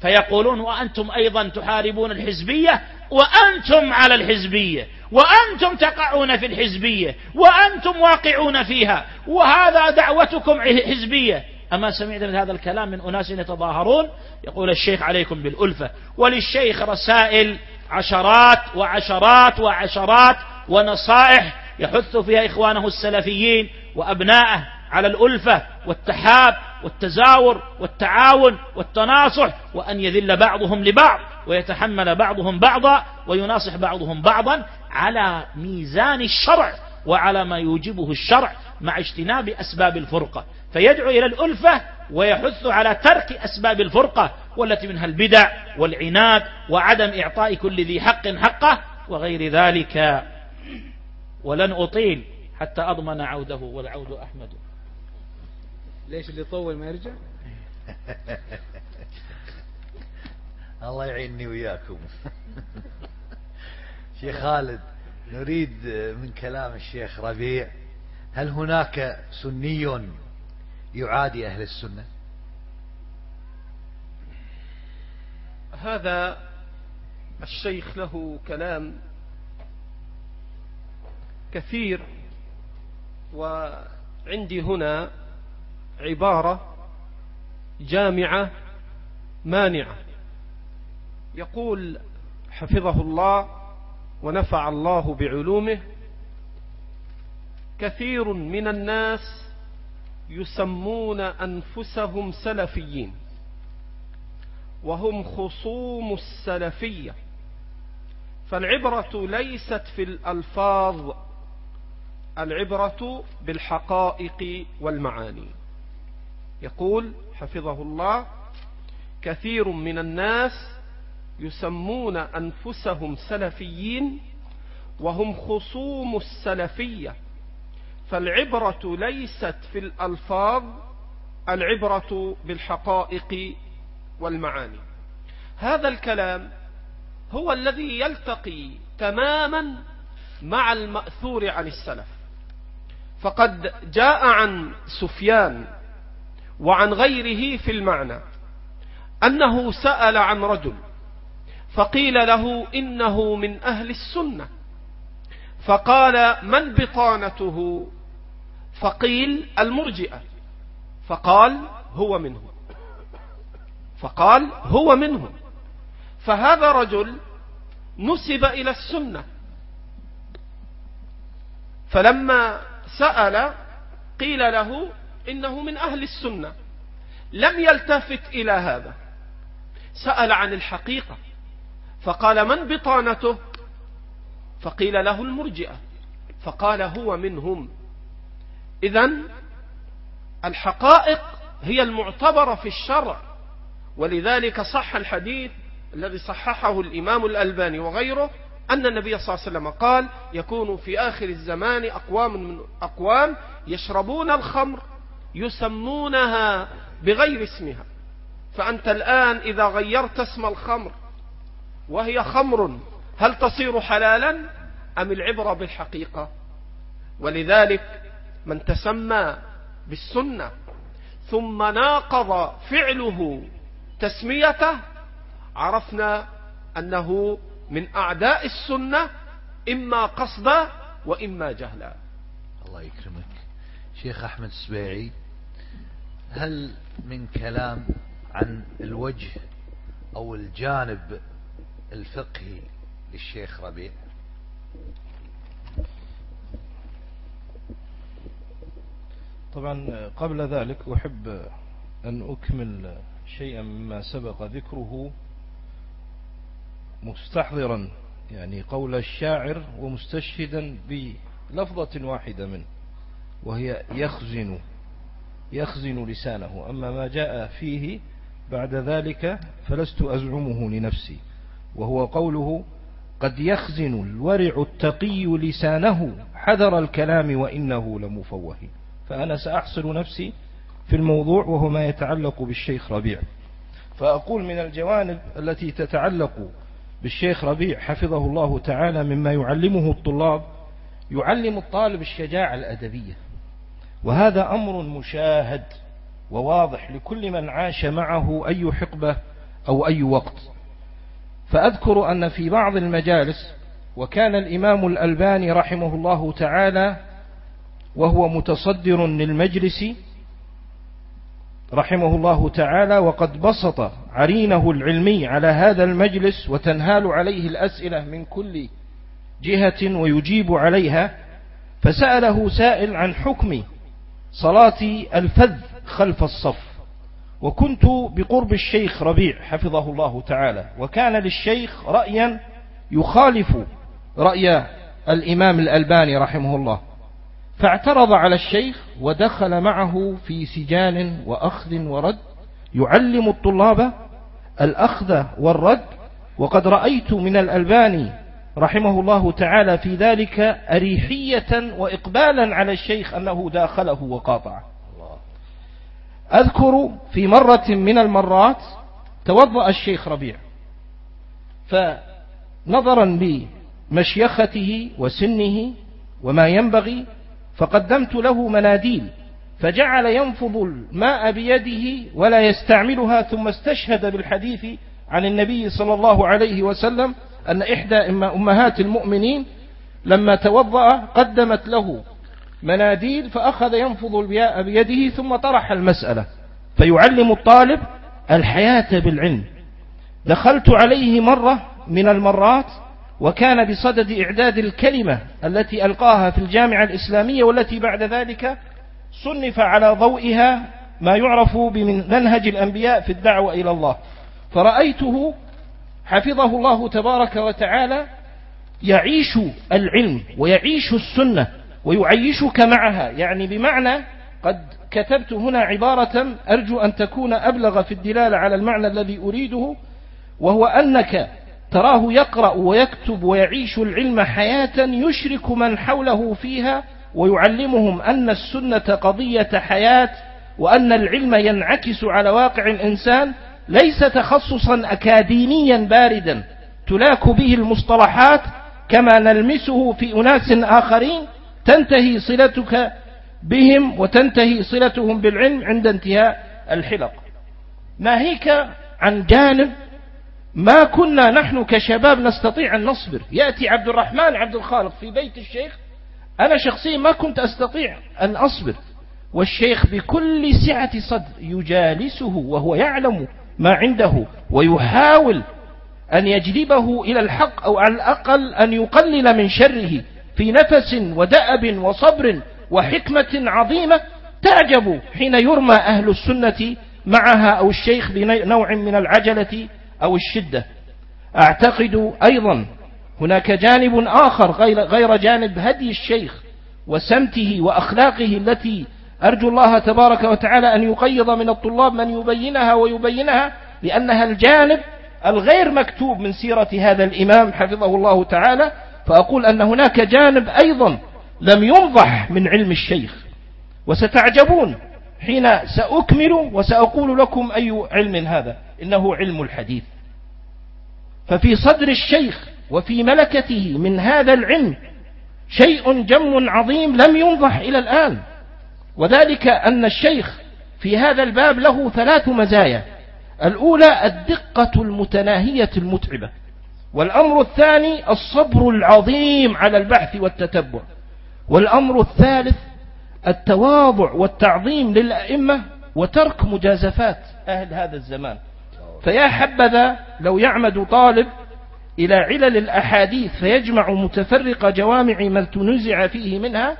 فيقولون وأنتم أيضا تحاربون الحزبية وأنتم على الحزبية وأنتم تقعون في الحزبية وأنتم واقعون فيها وهذا دعوتكم حزبية. أما سمعت من هذا الكلام من أناس يتظاهرون؟ يقول الشيخ عليكم بالألفة وللشيخ رسائل عشرات وعشرات وعشرات ونصائح يحث فيها إخوانه السلفيين وأبناءه على الألفة والتحاب والتزاور والتعاون والتناصح وأن يذل بعضهم لبعض ويتحمل بعضهم بعضا ويناصح بعضهم بعضا على ميزان الشرع وعلى ما يوجبه الشرع مع اجتناب أسباب الفرقة. فيدعو إلى الألفة ويحث على ترك أسباب الفرقة والتي منها البدع والعناد وعدم إعطاء كل ذي حق حقه وغير ذلك. ولن أطيل حتى أضمن عوده والعود أحمد ليش اللي يطول ما يرجع؟ *laughs* الله يعيني وياكم. *laughs* شيخ خالد نريد من كلام الشيخ ربيع هل هناك سني يعادي أهل السنة؟ هذا الشيخ له كلام كثير وعندي هنا عبارة جامعة مانعة. يقول حفظه الله ونفع الله بعلومه كثير من الناس يسمون أنفسهم سلفيين وهم خصوم السلفية فالعبرة ليست في الألفاظ العبرة بالحقائق والمعاني. يقول حفظه الله كثير من الناس يسمون أنفسهم سلفيين وهم خصوم السلفية فالعبرة ليست في الألفاظ العبرة بالحقائق والمعاني. هذا الكلام هو الذي يلتقي تماما مع المأثور عن السلف. فقد جاء عن سفيان وعن غيره في المعنى. أنه سأل عن رجل فقيل له إنه من أهل السنة. فقال من بطانته؟ فقيل المرجئة. فقال هو منه. فقال هو منه. فهذا رجل نسب إلى السنة. فلما سأل قيل له إنه من أهل السنة. لم يلتفت إلى هذا. سأل عن الحقيقة. فقال من بطانته؟ فقيل له المرجئة. فقال هو منهم. إذا الحقائق هي المعتبرة في الشرع. ولذلك صح الحديث الذي صححه الإمام الألباني وغيره أن النبي صلى الله عليه وسلم قال يكون في آخر الزمان أقوام من أقوام يشربون الخمر. يسمونها بغير اسمها. فأنت الآن إذا غيرت اسم الخمر وهي خمر هل تصير حلالا؟ أم العبرة بالحقيقة؟ ولذلك من تسمى بالسنة ثم ناقض فعله تسميته عرفنا أنه من أعداء السنة إما قصدا وإما جهلا. الله يكرمك. شيخ أحمد السبيعي هل من كلام عن الوجه أو الجانب الفقهي للشيخ ربيع؟ طبعا قبل ذلك أحب أن أكمل شيئا مما سبق ذكره مستحضرا يعني قول الشاعر ومستشهدا بلفظة واحدة منه وهي يخزن. يخزن لسانه. أما ما جاء فيه بعد ذلك فلست أزعمه لنفسي. وهو قوله قد يخزن الورع التقي لسانه حذر الكلام وإنه لمفوه. فأنا سأحصل نفسي في الموضوع وهو ما يتعلق بالشيخ ربيع. فأقول من الجوانب التي تتعلق بالشيخ ربيع حفظه الله تعالى مما يعلمه الطلاب. يعلم الطالب الشجاعة الأدبية. وهذا أمر مشاهد وواضح لكل من عاش معه أي حقبة أو أي وقت. فأذكر أن في بعض المجالس وكان الإمام الألباني رحمه الله تعالى وهو متصدر للمجلس رحمه الله تعالى وقد بسط عرينه العلمي على هذا المجلس وتنهال عليه الأسئلة من كل جهة ويجيب عليها. فسأله سائل عن حكم صلاة الفذ خلف الصف. وكنت بقرب الشيخ ربيع حفظه الله تعالى. وكان للشيخ رأيا يخالف رأي الإمام الألباني رحمه الله. فاعترض على الشيخ ودخل معه في سجان وأخذ ورد. يعلم الطلاب الأخذ والرد. وقد رأيت من الألباني رحمه الله تعالى في ذلك أريحية وإقبالا على الشيخ أنه داخله وقاطعه. أذكر في مرة من المرات توضأ الشيخ ربيع فنظرا بمشيخته وسنه وما ينبغي فقدمت له مناديل فجعل ينفض الماء بيده ولا يستعملها ثم استشهد بالحديث عن النبي صلى الله عليه وسلم أن إحدى أمهات المؤمنين لما توضأ قدمت له مناديل فأخذ ينفض الماء بيده ثم طرح المسألة. فيعلم الطالب الحياة بالعلم. دخلت عليه مرة من المرات وكان بصدد إعداد الكلمة التي ألقاها في الجامعة الإسلامية والتي بعد ذلك صنف على ضوئها ما يعرف بمنهج الأنبياء في الدعوة إلى الله. فرأيته حفظه الله تبارك وتعالى يعيش العلم ويعيش السنة ويعيشك معها. يعني بمعنى قد كتبت هنا عبارة أرجو أن تكون أبلغ في الدلالة على المعنى الذي أريده وهو أنك تراه يقرأ ويكتب ويعيش العلم حياة يشرك من حوله فيها ويعلمهم أن السنة قضية حياة وأن العلم ينعكس على واقع الإنسان ليس تخصصا أكاديميا باردا تلاك به المصطلحات كما نلمسه في أناس آخرين تنتهي صلتك بهم وتنتهي صلتهم بالعلم عند انتهاء الحلق. ناهيك عن جانب ما كنا نحن كشباب نستطيع أن نصبر. يأتي عبد الرحمن عبد الخالق في بيت الشيخ أنا شخصيا ما كنت أستطيع أن أصبر والشيخ بكل سعة صدر يجالسه وهو يعلم ما عنده ويحاول أن يجلبه إلى الحق أو على الأقل أن يقلل من شره في نفس ودأب وصبر وحكمة عظيمة تعجب حين يرمى أهل السنة معها أو الشيخ بنوع من العجلة أو الشدة. أعتقد أيضا هناك جانب آخر غير جانب هدي الشيخ وسمته وأخلاقه التي أرجو الله تبارك وتعالى أن يقيض من الطلاب من يبينها ويبينها لأنها الجانب الغير مكتوب من سيرة هذا الإمام حفظه الله تعالى فأقول أن هناك جانب أيضا لم ينضح من علم الشيخ وستعجبون حين سأكمل وسأقول لكم أي علم هذا إنه علم الحديث. ففي صدر الشيخ وفي ملكته من هذا العلم شيء جم عظيم لم ينضح إلى الآن. وذلك أن الشيخ في هذا الباب له ثلاث مزايا. الأولى الدقة المتناهية المتعبة والأمر الثاني الصبر العظيم على البحث والتتبع والأمر الثالث التواضع والتعظيم للأئمة وترك مجازفات أهل هذا الزمان. فيا حبذا لو يعمد طالب إلى علل الأحاديث فيجمع متفرق جوامع ما تنزع فيه منها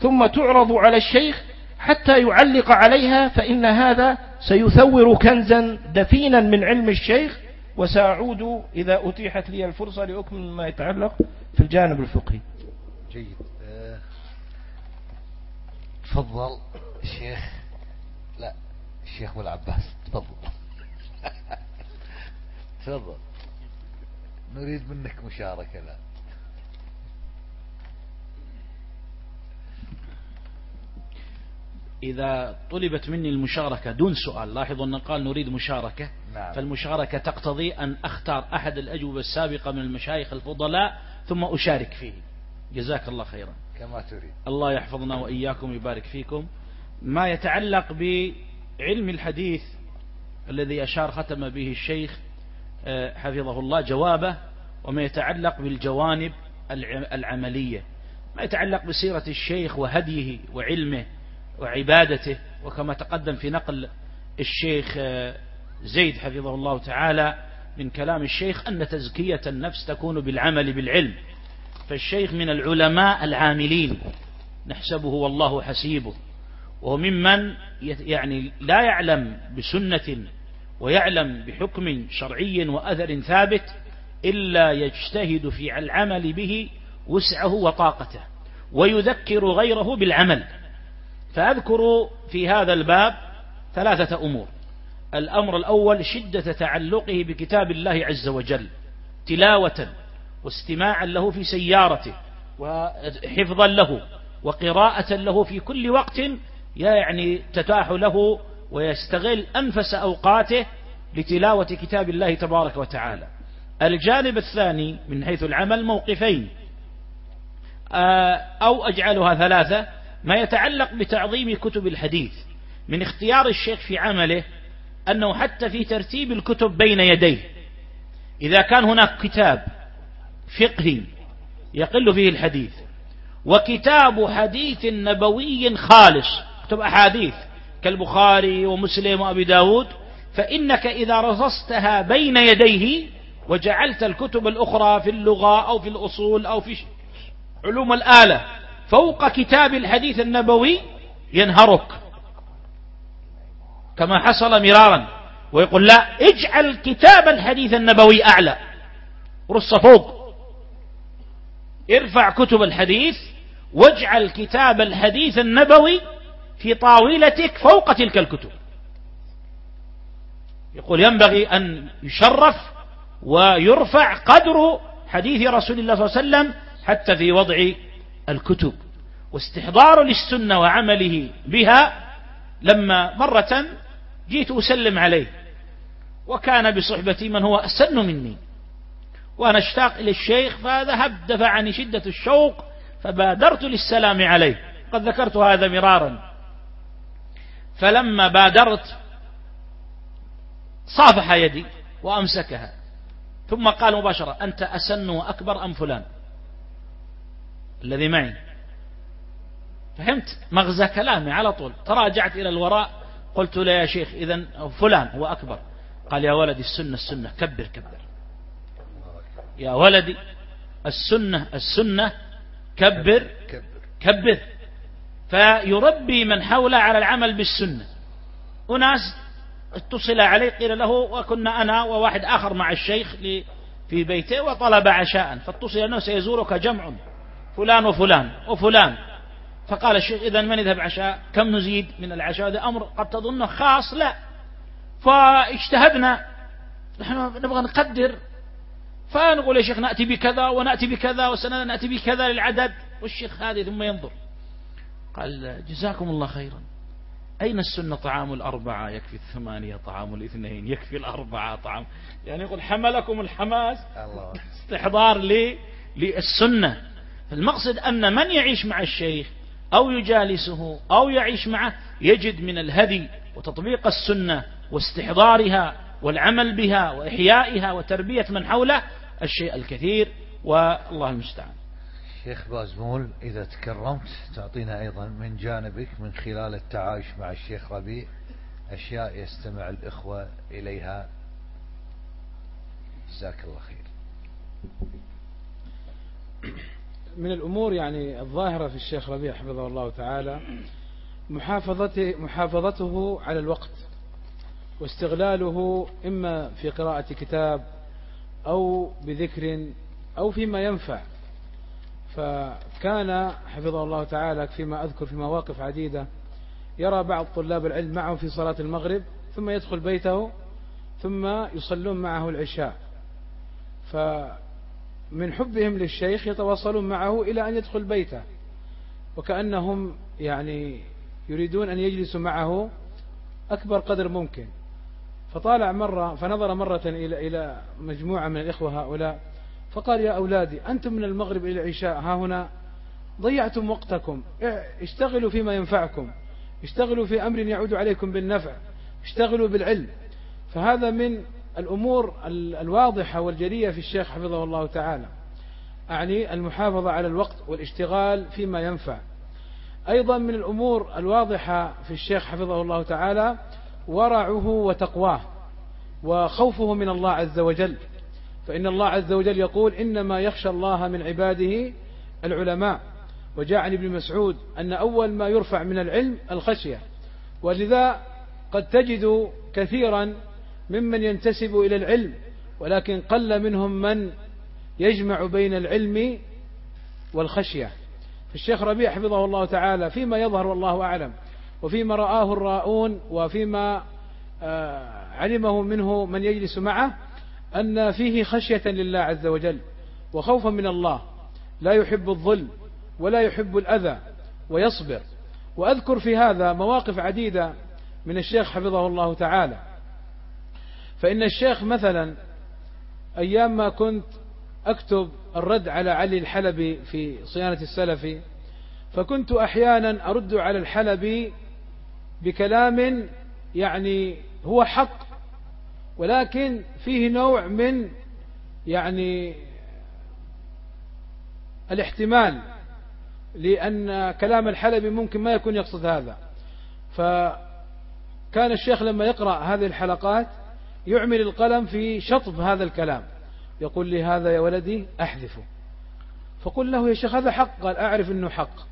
ثم تعرض على الشيخ حتى يعلق عليها فإن هذا سيثور كنزا دفينا من علم الشيخ وسأعود إذا أتيحت لي الفرصة لأكمل ما يتعلق في الجانب الفقهي. جيد. آه، تفضل الشيخ. لا الشيخ أبو العباس تفضل. *laughs* تفضل. نريد منك مشاركة الآن. إذا طلبت مني المشاركة دون سؤال لاحظوا أن قال نريد مشاركة نعم. فالمشاركة تقتضي أن أختار أحد الأجوبة السابقة من المشايخ الفضلاء ثم أشارك فيه. جزاك الله خيرا. كما تريد. الله يحفظنا وإياكم ويبارك فيكم. ما يتعلق بعلم الحديث الذي أشار ختم به الشيخ آه، حفظه الله جوابه وما يتعلق بالجوانب العملية. ما يتعلق بسيرة الشيخ وهديه وعلمه وعبادته. وكما تقدم في نقل الشيخ زيد حفظه الله تعالى من كلام الشيخ أن تزكية النفس تكون بالعمل بالعلم. فالشيخ من العلماء العاملين. نحسبه والله حسيبه. وهو ممن يعني لا يعلم بسنة ويعلم بحكم شرعي وأثر ثابت إلا يجتهد في العمل به وسعه وطاقته. ويذكر غيره بالعمل. فأذكر في هذا الباب ثلاثة أمور. الأمر الأول شدة تعلقه بكتاب الله عز وجل تلاوة واستماعا له في سيارته وحفظا له وقراءة له في كل وقت يعني تتاح له ويستغل أنفس أوقاته لتلاوة كتاب الله تبارك وتعالى. الجانب الثاني من حيث العمل موقفين. آه، أو أجعلها ثلاثة ما يتعلق بتعظيم كتب الحديث من اختيار الشيخ في عمله أنه حتى في ترتيب الكتب بين يديه. إذا كان هناك كتاب فقهي يقل فيه الحديث وكتاب حديث نبوي خالص كتب أحاديث كالبخاري ومسلم وأبي داود فإنك إذا رصصتها بين يديه وجعلت الكتب الأخرى في اللغة أو في الأصول أو في علوم الآلة فوق كتاب الحديث النبوي ينهرك. كما حصل مرارا. ويقول لا اجعل كتاب الحديث النبوي أعلى. رص فوق. ارفع كتب الحديث واجعل كتاب الحديث النبوي في طاولتك فوق تلك الكتب. يقول ينبغي أن يشرف ويرفع قدر حديث رسول الله صلى الله عليه وسلم حتى في وضع الكتب واستحضار للسنة وعمله بها لما مرة جيت أسلم عليه وكان بصحبتي من هو أسن مني وأنا اشتاق إلى الشيخ فذهب دفعني شدة الشوق فبادرت للسلام عليه قد ذكرت هذا مرارا. فلما بادرت صافح يدي وأمسكها ثم قال مباشرة أنت أسن وأكبر أم فلان؟ الذي معي. فهمت؟ مغزى كلامي على طول. تراجعت إلى الوراء قلت له يا شيخ إذا فلان هو أكبر. قال يا ولدي السنة السنة. كبر كبر. يا ولدي السنة السنة. كبر كبر. فيربي من حوله على العمل بالسنة. أناس اتصل عليه قيل له وكنا أنا وواحد آخر مع الشيخ في بيته وطلب عشاء. فاتصل أنه سيزورك جمع. فلان وفلان وفلان. فقال الشيخ إذا من يذهب عشاء؟ كم نزيد من العشاء؟ هذا أمر قد تظنه خاص لا. فاجتهدنا. نحن نبغى نقدر. فنقول يا شيخ نأتي بكذا ونأتي بكذا وسنأتي بكذا للعدد. والشيخ هذه ثم ينظر. قال جزاكم الله خيرا. أين السنة طعام الأربعة؟ يكفي الثمانية طعام الاثنين يكفي الأربعة طعام. يعني يقول حملكم الحماس. استحضار لي للسنة. المقصد أن من يعيش مع الشيخ أو يجالسه أو يعيش معه يجد من الهدي وتطبيق السنة واستحضارها والعمل بها وإحيائها وتربية من حوله الشيء الكثير والله المستعان. شيخ بازمول إذا تكرمت تعطينا أيضا من جانبك من خلال التعايش مع الشيخ ربيع أشياء يستمع الإخوة إليها. جزاك الله خير. من الأمور يعني الظاهرة في الشيخ ربيع حفظه الله تعالى محافظته, محافظته على الوقت واستغلاله إما في قراءة كتاب أو بذكر أو فيما ينفع. فكان حفظه الله تعالى فيما أذكر في مواقف عديدة يرى بعض طلاب العلم معه في صلاة المغرب ثم يدخل بيته ثم يصلون معه العشاء. فمن حبهم للشيخ يتواصلون معه إلى أن يدخل بيته. وكأنهم يعني يريدون أن يجلسوا معه أكبر قدر ممكن. فطالع مرة فنظر مرة إلى إلى مجموعة من الإخوة هؤلاء فقال يا أولادي أنتم من المغرب إلى العشاء ها هنا ضيعتم وقتكم اشتغلوا فيما ينفعكم اشتغلوا في أمر يعود عليكم بالنفع اشتغلوا بالعلم فهذا من الأمور الواضحة والجلية في الشيخ حفظه الله تعالى. أعني المحافظة على الوقت والاشتغال فيما ينفع. أيضا من الأمور الواضحة في الشيخ حفظه الله تعالى ورعه وتقواه وخوفه من الله عز وجل. فإن الله عز وجل يقول إنما يخشى الله من عباده العلماء. وجاء عن ابن مسعود أن أول ما يرفع من العلم الخشية. ولذا قد تجد كثيرا ممن ينتسب إلى العلم ولكن قل منهم من يجمع بين العلم والخشية. فالشيخ ربيع حفظه الله تعالى فيما يظهر والله أعلم وفيما رآه الراؤون وفيما آه، علمه منه من يجلس معه أن فيه خشية لله عز وجل وخوفا من الله. لا يحب الظلم ولا يحب الأذى ويصبر. وأذكر في هذا مواقف عديدة من الشيخ حفظه الله تعالى. فإن الشيخ مثلا أيام ما كنت أكتب الرد على علي الحلبي في صيانة السلفي فكنت أحيانا أرد على الحلبي بكلام يعني هو حق ولكن فيه نوع من يعني الاحتمال لأن كلام الحلبي ممكن ما يكون يقصد هذا. فكان الشيخ لما يقرأ هذه الحلقات يعمل القلم في شطب هذا الكلام. يقول لي هذا يا ولدي أحذفه. فقل له يا شيخ هذا حق؟ قال أعرف أنه حق.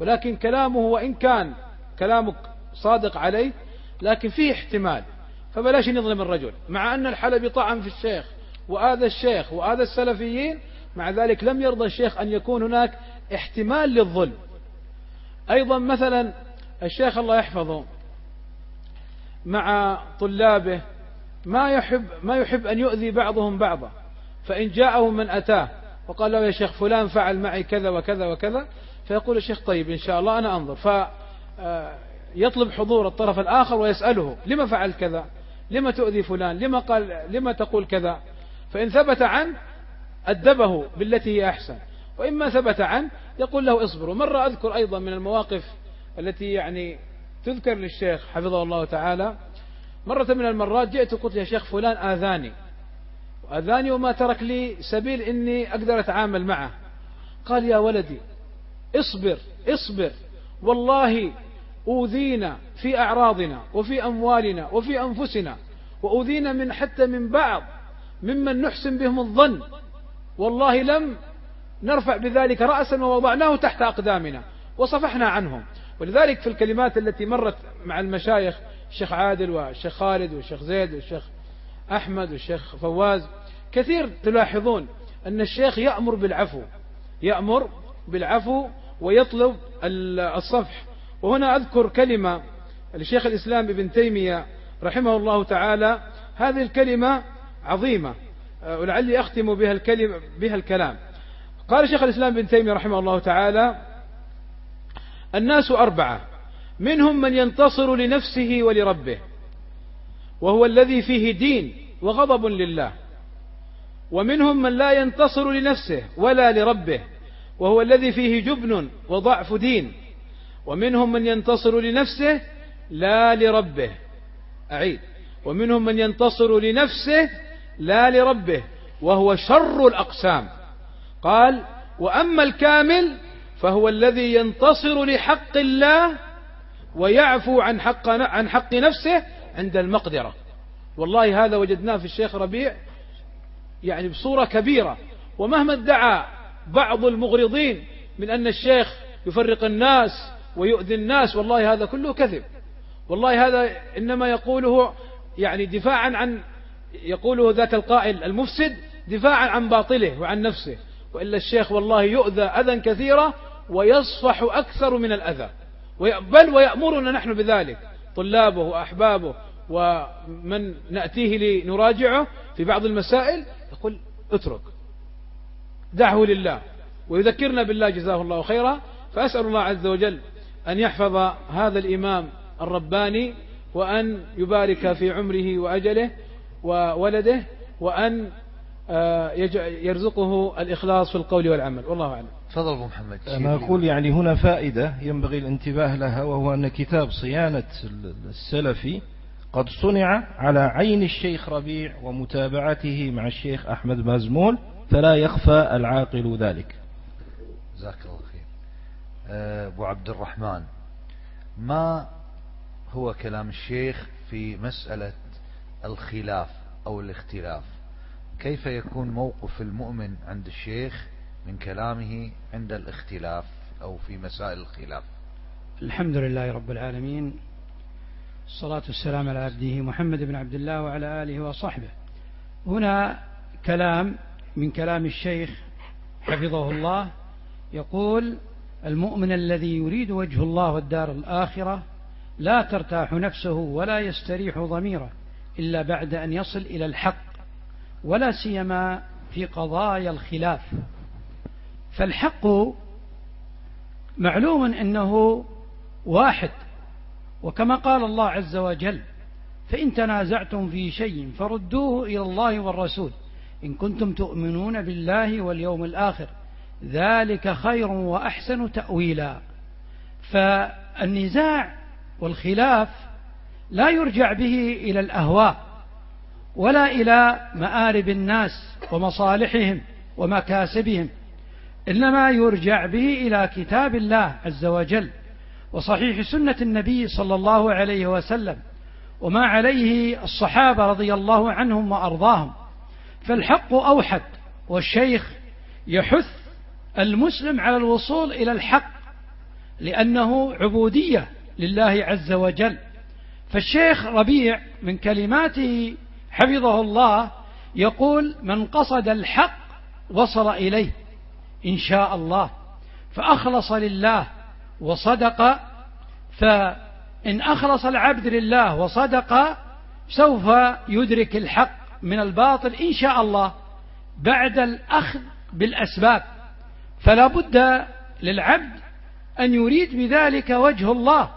ولكن كلامه وإن كان كلامك صادق عليه لكن فيه احتمال. فبلاش نظلم الرجل. مع أن الحلبي طعن في الشيخ وآذى الشيخ وآذى السلفيين مع ذلك لم يرضى الشيخ أن يكون هناك احتمال للظلم. أيضا مثلا الشيخ الله يحفظه مع طلابه ما يحب ما يحب أن يؤذي بعضهم بعضا فإن جاءه من أتاه وقال له يا شيخ فلان فعل معي كذا وكذا وكذا فيقول الشيخ طيب إن شاء الله أنا أنظر. فيطلب حضور الطرف الآخر ويسأله لما فعل كذا؟ لما تؤذي فلان؟ لما قال؟ لما تقول كذا؟ فإن ثبت عنه أدبه بالتي هي أحسن. وإما ثبت عنه يقول له اصبر ومرة أذكر أيضا من المواقف التي يعني تذكر للشيخ حفظه الله تعالى مرة من المرات جئت قلت يا شيخ فلان آذاني. وآذاني وما ترك لي سبيل إني أقدر أتعامل معه. قال يا ولدي اصبر اصبر. والله أوذينا في أعراضنا وفي أموالنا وفي أنفسنا وأوذينا من حتى من بعض ممن نحسن بهم الظن. والله لم نرفع بذلك رأسا ووضعناه تحت أقدامنا وصفحنا عنهم. ولذلك في الكلمات التي مرت مع المشايخ الشيخ عادل والشيخ خالد والشيخ زيد والشيخ أحمد والشيخ فواز. كثير تلاحظون أن الشيخ يأمر بالعفو يأمر بالعفو ويطلب الصفح. وهنا أذكر كلمة لشيخ الإسلام ابن تيمية رحمه الله تعالى. هذه الكلمة عظيمة ولعلي أختم بها, الكلمة بها الكلام. قال شيخ الإسلام ابن تيمية رحمه الله تعالى الناس أربعة منهم من ينتصر لنفسه ولربه وهو الذي فيه دين وغضب لله ومنهم من لا ينتصر لنفسه ولا لربه وهو الذي فيه جبن وضعف دين ومنهم من ينتصر لنفسه لا لربه أعيد ومنهم من ينتصر لنفسه لا لربه وهو شر الأقسام. قال وأما الكامل فهو الذي ينتصر لحق الله ويعفو عن حق عن حق نفسه عند المقدرة. والله هذا وجدناه في الشيخ ربيع يعني بصورة كبيرة. ومهما ادعى بعض المغرضين من أن الشيخ يفرق الناس ويؤذي الناس والله هذا كله كذب. والله هذا إنما يقوله يعني دفاعا عن يقوله ذاك القائل المفسد دفاعا عن باطله وعن نفسه. وإلا الشيخ والله يؤذى أذى كثيرا ويصفح أكثر من الأذى. بل ويأمرنا نحن بذلك. طلابه وأحبابه ومن نأتيه لنراجعه في بعض المسائل يقول اترك. دعه لله. ويذكرنا بالله جزاه الله خيرا. فأسأل الله عز وجل أن يحفظ هذا الإمام الرباني وأن يبارك في عمره وأجله وولده وأن آه، يرزقه الإخلاص في القول والعمل. والله أعلم. تفضل أبو محمد. أنا أقول يعني هنا فائدة ينبغي الانتباه لها وهو أن كتاب صيانة السلفي قد صنع على عين الشيخ ربيع ومتابعته مع الشيخ أحمد مازمول فلا يخفى العاقل ذلك. جزاك الله خير. آه، أبو عبد الرحمن ما هو كلام الشيخ في مسألة الخلاف أو الاختلاف؟ كيف يكون موقف المؤمن عند الشيخ من كلامه عند الاختلاف أو في مسائل الخلاف. الحمد لله رب العالمين الصلاة والسلام على عبده محمد بن عبد الله وعلى آله وصحبه. هنا كلام من كلام الشيخ حفظه الله يقول المؤمن الذي يريد وجه الله والدار الآخرة لا ترتاح نفسه ولا يستريح ضميره إلا بعد أن يصل إلى الحق ولا سيما في قضايا الخلاف. فالحق معلوم أنه واحد وكما قال الله عز وجل فإن تنازعتم في شيء فردوه إلى الله والرسول إن كنتم تؤمنون بالله واليوم الآخر ذلك خير وأحسن تأويلا. فالنزاع والخلاف لا يرجع به إلى الأهواء ولا إلى مآرب الناس ومصالحهم ومكاسبهم إنما يرجع به إلى كتاب الله عز وجل وصحيح سنة النبي صلى الله عليه وسلم وما عليه الصحابة رضي الله عنهم وأرضاهم. فالحق أوحد والشيخ يحث المسلم على الوصول إلى الحق لأنه عبودية لله عز وجل. فالشيخ ربيع من كلماته حفظه الله يقول من قصد الحق وصل إليه إن شاء الله. فأخلص لله وصدق فإن أخلص العبد لله وصدق سوف يدرك الحق من الباطل إن شاء الله بعد الأخذ بالأسباب. فلا بد للعبد أن يريد بذلك وجه الله.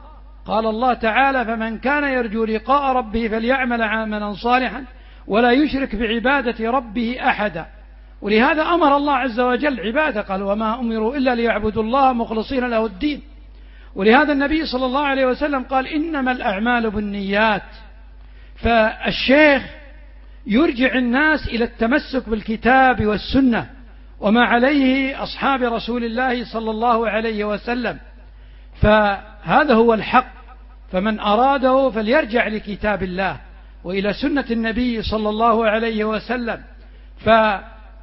قال الله تعالى فمن كان يرجو لقاء ربه فليعمل عملا صالحا ولا يشرك بعبادة ربه أحدا. ولهذا أمر الله عز وجل عبادة قال وما أمروا إلا ليعبدوا الله مخلصين له الدين. ولهذا النبي صلى الله عليه وسلم قال إنما الأعمال بالنيات. فالشيخ يرجع الناس إلى التمسك بالكتاب والسنة وما عليه أصحاب رسول الله صلى الله عليه وسلم. فهذا هو الحق فمن أراده فليرجع لكتاب الله وإلى سنة النبي صلى الله عليه وسلم.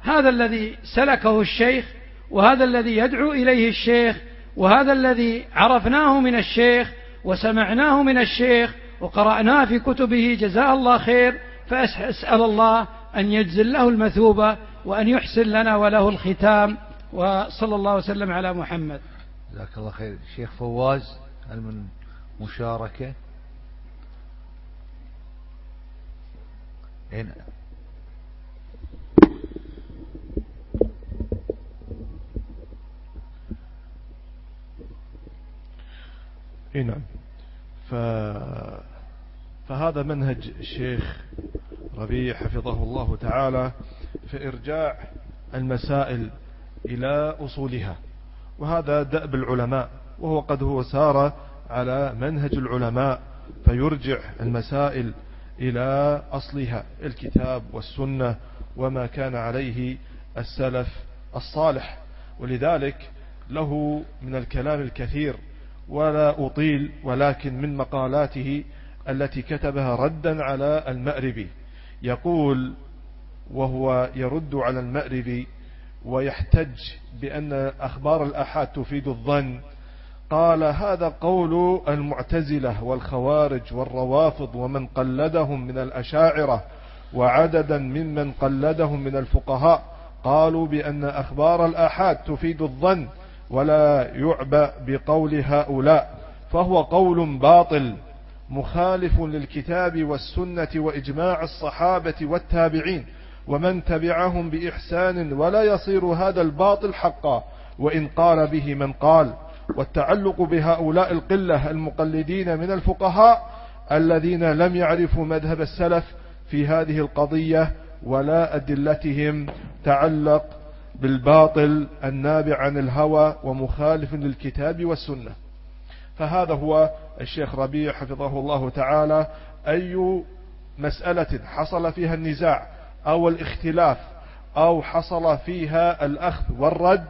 فهذا الذي سلكه الشيخ وهذا الذي يدعو إليه الشيخ وهذا الذي عرفناه من الشيخ وسمعناه من الشيخ وقرأناه في كتبه جزاه الله خير. فأسأل الله أن يجزل له المثوبة وأن يحسن لنا وله الختام. وصلى الله وسلم على محمد. جزاك الله خير. شيخ فواز هل من مشاركة؟ هنا إي نعم. ف... فهذا منهج الشيخ ربيع حفظه الله تعالى في إرجاع المسائل إلى أصولها وهذا دأب العلماء وهو قد هو سار على منهج العلماء فيرجع المسائل إلى أصلها الكتاب والسنة وما كان عليه السلف الصالح ولذلك له من الكلام الكثير ولا أطيل ولكن من مقالاته التي كتبها ردا على المأربي يقول وهو يرد على المأربي ويحتج بأن أخبار الأحاد تفيد الظن. قال هذا قول المعتزلة والخوارج والروافض ومن قلدهم من الأشاعرة وعددا ممن قلدهم من الفقهاء قالوا بأن أخبار الآحاد تفيد الظن ولا يعبأ بقول هؤلاء فهو قول باطل مخالف للكتاب والسنة وإجماع الصحابة والتابعين ومن تبعهم بإحسان ولا يصير هذا الباطل حقا وإن قال به من قال. والتعلق بهؤلاء القلة المقلدين من الفقهاء الذين لم يعرفوا مذهب السلف في هذه القضية ولا أدلتهم تعلق بالباطل النابع عن الهوى ومخالف للكتاب والسنة. فهذا هو الشيخ ربيع حفظه الله تعالى. أي مسألة حصل فيها النزاع أو الاختلاف أو حصل فيها الأخذ والرد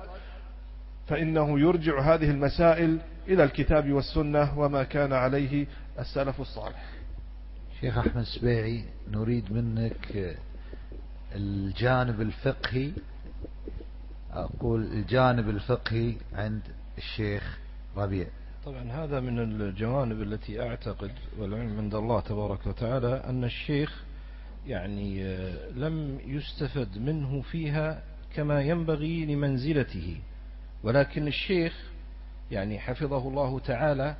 فإنه يرجع هذه المسائل إلى الكتاب والسنة وما كان عليه السلف الصالح. شيخ أحمد سبيعي نريد منك الجانب الفقهي أقول الجانب الفقهي عند الشيخ ربيع. طبعا هذا من الجوانب التي أعتقد والعلم عند الله تبارك وتعالى أن الشيخ يعني آه، لم يستفد منه فيها كما ينبغي لمنزلته. ولكن الشيخ يعني حفظه الله تعالى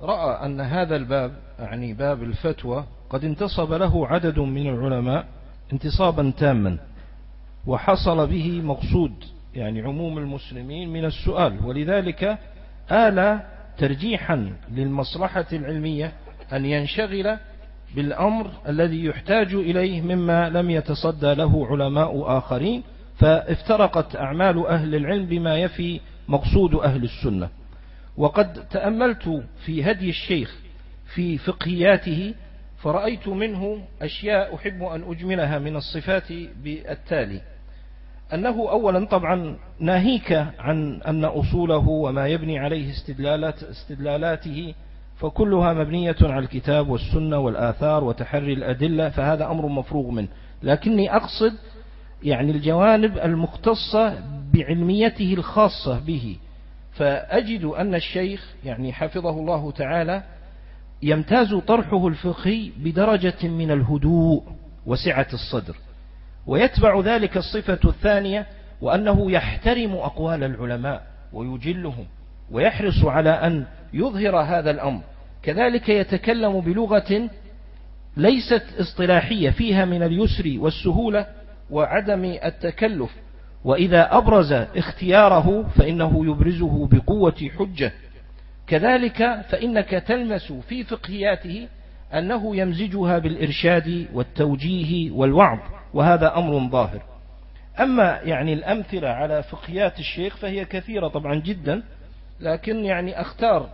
رأى أن هذا الباب يعني باب الفتوى قد انتصب له عدد من العلماء انتصابا تاما وحصل به مقصود يعني عموم المسلمين من السؤال. ولذلك آل ترجيحا للمصلحة العلمية أن ينشغل بالأمر الذي يحتاج إليه مما لم يتصدى له علماء آخرين فافترقت أعمال أهل العلم بما يفي مقصود أهل السنة. وقد تأملت في هدي الشيخ في فقهياته فرأيت منه أشياء أحب أن أجملها من الصفات بالتالي. أنه أولا طبعا ناهيك عن أن أصوله وما يبني عليه استدلالات استدلالاته فكلها مبنية على الكتاب والسنة والآثار وتحري الأدلة فهذا أمر مفروغ منه. لكني أقصد يعني الجوانب المختصة بعلميته الخاصة به. فأجد أن الشيخ يعني حفظه الله تعالى يمتاز طرحه الفقهي بدرجة من الهدوء وسعة الصدر. ويتبع ذلك الصفة الثانية وأنه يحترم أقوال العلماء ويجلهم ويحرص على أن يظهر هذا الأمر. كذلك يتكلم بلغة ليست اصطلاحية فيها من اليسر والسهولة وعدم التكلف. وإذا أبرز اختياره فإنه يبرزه بقوة حجة. كذلك فإنك تلمس في فقهياته أنه يمزجها بالإرشاد والتوجيه والوعظ. وهذا أمر ظاهر. أما يعني الأمثلة على فقهيات الشيخ فهي كثيرة طبعا جدا لكن يعني أختار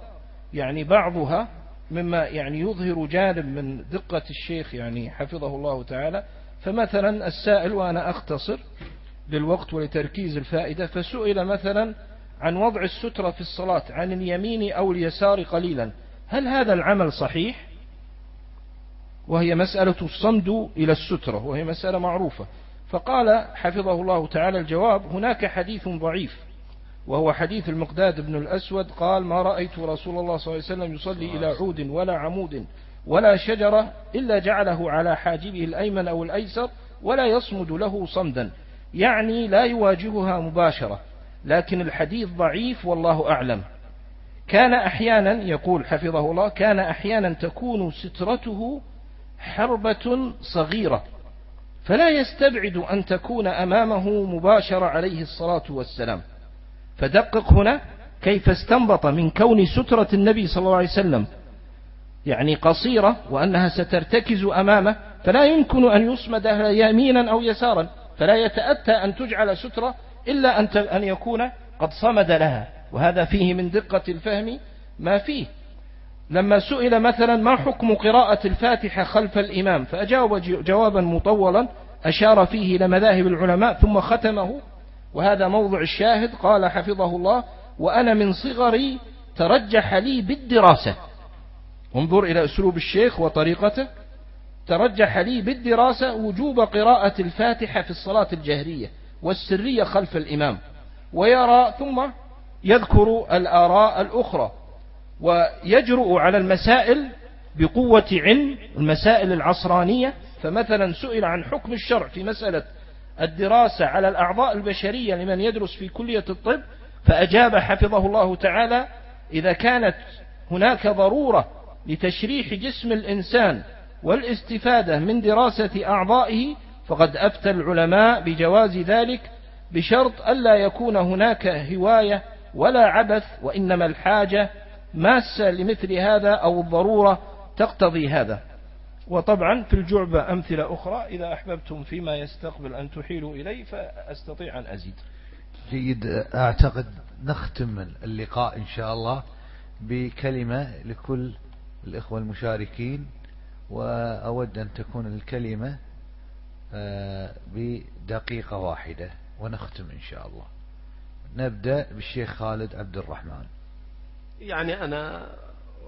يعني بعضها مما يعني يظهر جانب من دقة الشيخ يعني حفظه الله تعالى. فمثلا السائل وأنا أختصر للوقت ولتركيز الفائدة فسئل مثلا عن وضع السترة في الصلاة عن اليمين أو اليسار قليلا هل هذا العمل صحيح؟ وهي مسألة الصمد إلى السترة وهي مسألة معروفة. فقال حفظه الله تعالى الجواب هناك حديث ضعيف وهو حديث المقداد بن الأسود قال ما رأيت رسول الله صلى الله عليه وسلم يصلي إلى عود ولا عمود ولا شجرة إلا جعله على حاجبه الأيمن أو الأيسر ولا يصمد له صمدا. يعني لا يواجهها مباشرة لكن الحديث ضعيف والله أعلم. كان أحيانا يقول حفظه الله كان أحيانا تكون سترته حربة صغيرة فلا يستبعد أن تكون أمامه مباشرة عليه الصلاة والسلام. فدقق هنا كيف استنبط من كون سترة النبي صلى الله عليه وسلم يعني قصيرة وأنها سترتكز أمامه فلا يمكن أن يصمد يمينا أو يسارا فلا يتأتى أن تجعل سترة إلا أن يكون قد صمد لها. وهذا فيه من دقة الفهم ما فيه. لما سئل مثلا ما حكم قراءة الفاتحة خلف الإمام؟ فأجاب جوابا مطولا أشار فيه إلى مذاهب العلماء ثم ختمه. وهذا موضع الشاهد قال حفظه الله وأنا من صغري ترجح لي بالدراسة. انظر إلى أسلوب الشيخ وطريقته. ترجح لي بالدراسة وجوب قراءة الفاتحة في الصلاة الجهرية والسرية خلف الإمام. ويرى ثم يذكر الآراء الأخرى. ويجرؤ على المسائل بقوة علم المسائل العصرانية. فمثلا سئل عن حكم الشرع في مسألة الدراسة على الأعضاء البشرية لمن يدرس في كلية الطب. فأجاب حفظه الله تعالى إذا كانت هناك ضرورة لتشريح جسم الإنسان والاستفادة من دراسة أعضائه فقد أفتى العلماء بجواز ذلك بشرط ألا يكون هناك هواية ولا عبث وإنما الحاجة ماسة لمثل هذا أو الضرورة تقتضي هذا. وطبعا في الجعبة أمثلة أخرى إذا أحببتم فيما يستقبل أن تحيلوا إلي فأستطيع أن أزيد. جيد أعتقد نختم اللقاء إن شاء الله بكلمة لكل الإخوة المشاركين وأود أن تكون الكلمة آه، بدقيقة واحدة ونختم إن شاء الله. نبدأ بالشيخ خالد عبد الرحمن. يعني أنا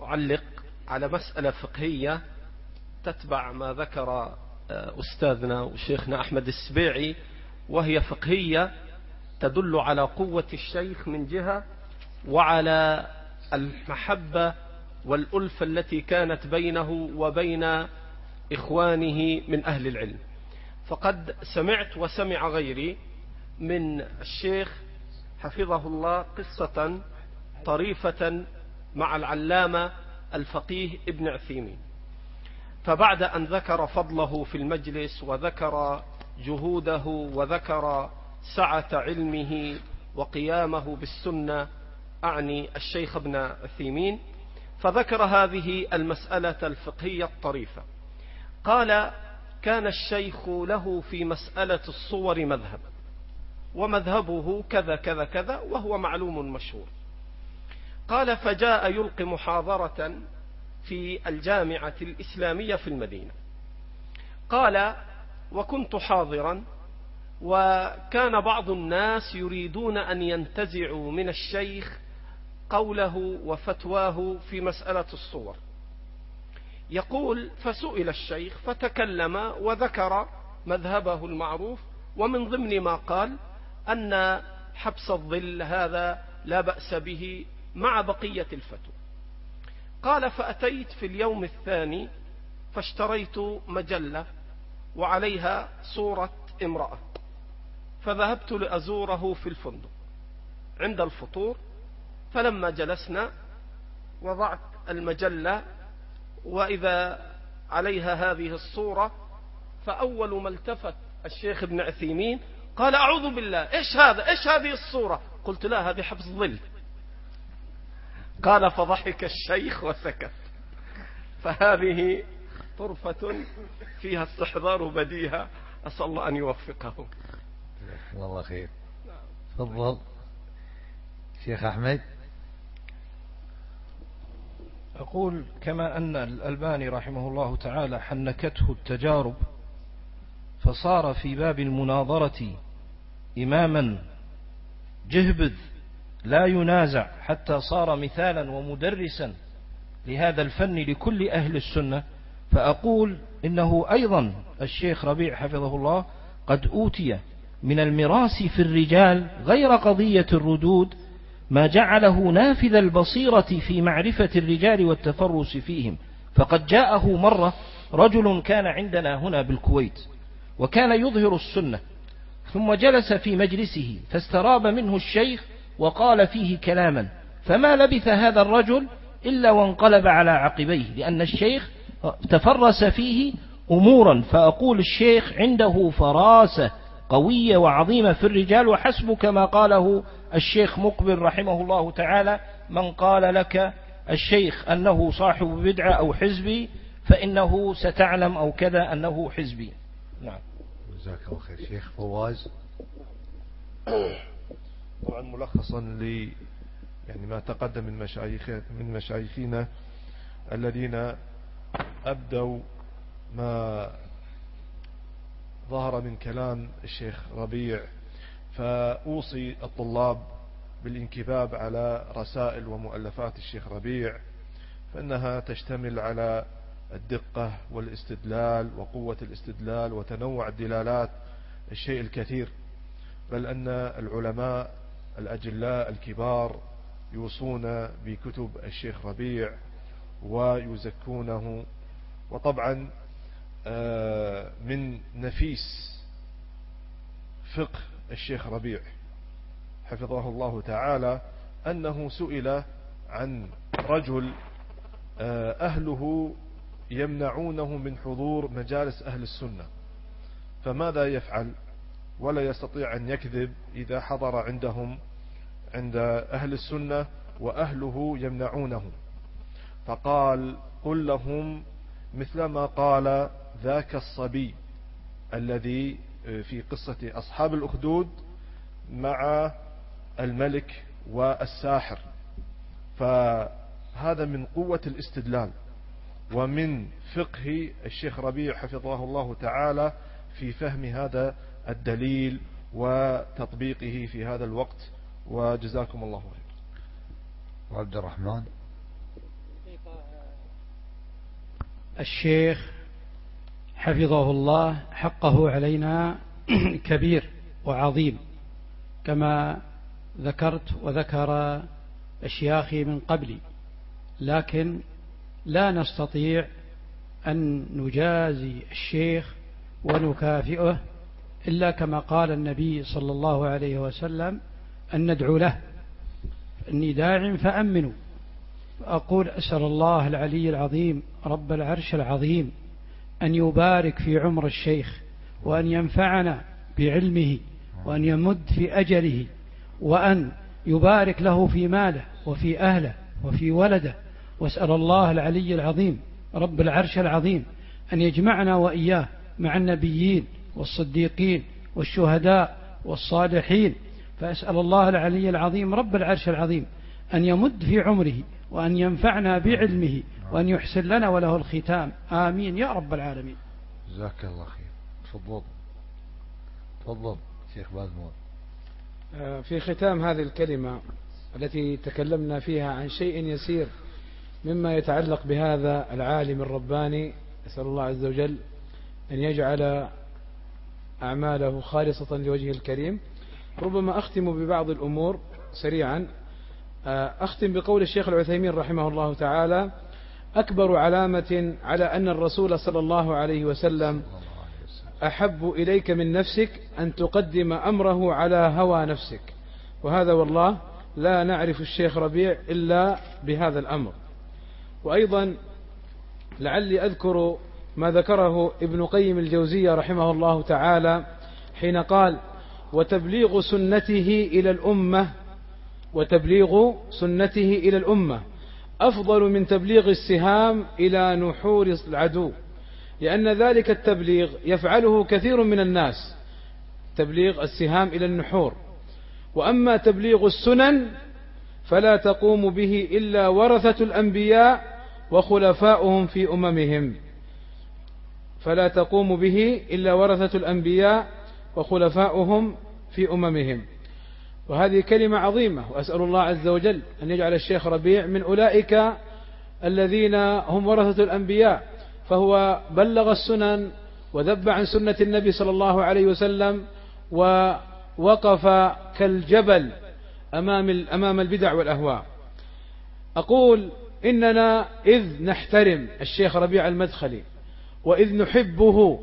أعلق على مسألة فقهية تتبع ما ذكر آه، أستاذنا وشيخنا أحمد السبيعي وهي فقهية تدل على قوة الشيخ من جهة وعلى المحبة والألفة التي كانت بينه وبين إخوانه من أهل العلم. فقد سمعت وسمع غيري من الشيخ حفظه الله قصة طريفة مع العلامة الفقيه ابن عثيمين. فبعد أن ذكر فضله في المجلس وذكر جهوده وذكر سعة علمه وقيامه بالسنة أعني الشيخ ابن عثيمين فذكر هذه المسألة الفقهية الطريفة. قال كان الشيخ له في مسألة الصور مذهب ومذهبه كذا كذا كذا وهو معلوم مشهور. قال فجاء يلقي محاضرة في الجامعة الإسلامية في المدينة. قال وكنت حاضرا وكان بعض الناس يريدون أن ينتزعوا من الشيخ قوله وفتواه في مسألة الصور. يقول فسئل الشيخ فتكلم وذكر مذهبه المعروف ومن ضمن ما قال أن حبس الظل هذا لا بأس به مع بقية الفتوى. قال فأتيت في اليوم الثاني فاشتريت مجلة وعليها صورة امرأة فذهبت لأزوره في الفندق عند الفطور فلما جلسنا وضعت المجلة وإذا عليها هذه الصورة فأول ما التفت الشيخ ابن عثيمين قال أعوذ بالله إيش هذا؟ إيش هذه الصورة؟ قلت لا هذه حفظ ظل. قال فضحك الشيخ وسكت. فهذه طرفة فيها استحضار بديهة. أسأل الله أن يوفقه. والله خير. تفضل. شيخ أحمد. أقول كما أن الألباني رحمه الله تعالى حنكته التجارب فصار في باب المناظرة إماما جهبذ لا ينازع حتى صار مثالا ومدرسا لهذا الفن لكل أهل السنة. فأقول إنه أيضا الشيخ ربيع حفظه الله قد أوتي من المراس في الرجال غير قضية الردود ما جعله نافذ البصيرة في معرفة الرجال والتفرس فيهم. فقد جاءه مرة رجل كان عندنا هنا بالكويت وكان يظهر السنة ثم جلس في مجلسه فاستراب منه الشيخ وقال فيه كلاما فما لبث هذا الرجل إلا وانقلب على عقبيه لأن الشيخ تفرس فيه أمورا فأقول الشيخ عنده فراسة قوية وعظيمة في الرجال وحسب كما قاله الشيخ مقبل رحمه الله تعالى من قال لك الشيخ أنه صاحب بدعة أو حزبي فإنه ستعلم أو كذا أنه حزبي. نعم. جزاك الله خير شيخ فواز. *coughs* طبعا ملخصا ل يعني ما تقدم من مشايخ من مشايخنا الذين أبدوا ما ظهر من كلام الشيخ ربيع. فأوصي الطلاب بالانكباب على رسائل ومؤلفات الشيخ ربيع فإنها تشتمل على الدقة والاستدلال وقوة الاستدلال وتنوع الدلالات الشيء الكثير. بل أن العلماء الأجلاء الكبار يوصون بكتب الشيخ ربيع ويزكونه. وطبعا آه، من نفيس فقه الشيخ ربيع حفظه الله تعالى أنه سئل عن رجل آه، أهله يمنعونه من حضور مجالس أهل السنة. فماذا يفعل؟ ولا يستطيع أن يكذب إذا حضر عندهم عند أهل السنة وأهله يمنعونه. فقال قل لهم مثلما قال ذاك الصبي الذي في قصة أصحاب الأخدود مع الملك والساحر. فهذا من قوة الاستدلال. ومن فقه الشيخ ربيع حفظه الله تعالى في فهم هذا الدليل وتطبيقه في هذا الوقت. وجزاكم الله خير. وعبد الرحمن. الشيخ حفظه الله حقه علينا *clears throat* كبير وعظيم. كما ذكرت وذكر أشياخي من قبلي. لكن لا نستطيع أن نجازي الشيخ ونكافئه إلا كما قال النبي صلى الله عليه وسلم أن ندعو له. إني داع فأمنوا. أقول أسأل الله العلي العظيم رب العرش العظيم أن يبارك في عمر الشيخ وأن ينفعنا بعلمه وأن يمد في أجله وأن يبارك له في ماله وفي أهله وفي ولده. وأسأل الله العلي العظيم رب العرش العظيم أن يجمعنا وإياه مع النبيين والصديقين والشهداء والصالحين فأسأل الله العلي العظيم رب العرش العظيم أن يمد في عمره وأن ينفعنا بعلمه وأن يحسن لنا وله الختام. آمين. يا رب العالمين. جزاك الله خير. تفضل. تفضل شيخ بازمون آه، في ختام هذه الكلمة التي تكلمنا فيها عن شيء يسير مما يتعلق بهذا العالم الرباني أسأل الله عز وجل أن يجعل أعماله خالصة لوجهه الكريم. ربما أختم ببعض الأمور سريعا. آه، أختم بقول الشيخ العثيمين رحمه الله تعالى أكبر علامة على أن الرسول صلى الله عليه وسلم أحب إليك من نفسك أن تقدم أمره على هوى نفسك. وهذا والله لا نعرف الشيخ ربيع إلا بهذا الأمر. وأيضا لعلي أذكر ما ذكره ابن قيم الجوزية رحمه الله تعالى حين قال وتبليغ سنته إلى الأمة وتبليغ سنته إلى الأمة. أفضل من تبليغ السهام إلى نحور العدو لأن ذلك التبليغ يفعله كثير من الناس. تبليغ السهام إلى النحور. وأما تبليغ السنن فلا تقوم به إلا ورثة الأنبياء وخلفاؤهم في أممهم. فلا تقوم به إلا ورثة الأنبياء وخلفاؤهم في أممهم. وهذه كلمة عظيمة وأسأل الله عز وجل أن يجعل الشيخ ربيع من أولئك الذين هم ورثة الأنبياء فهو بلغ السنن وذب عن سنة النبي صلى الله عليه وسلم ووقف كالجبل أمام أمام البدع والأهواء. أقول إننا إذ نحترم الشيخ ربيع المدخلي وإذ نحبه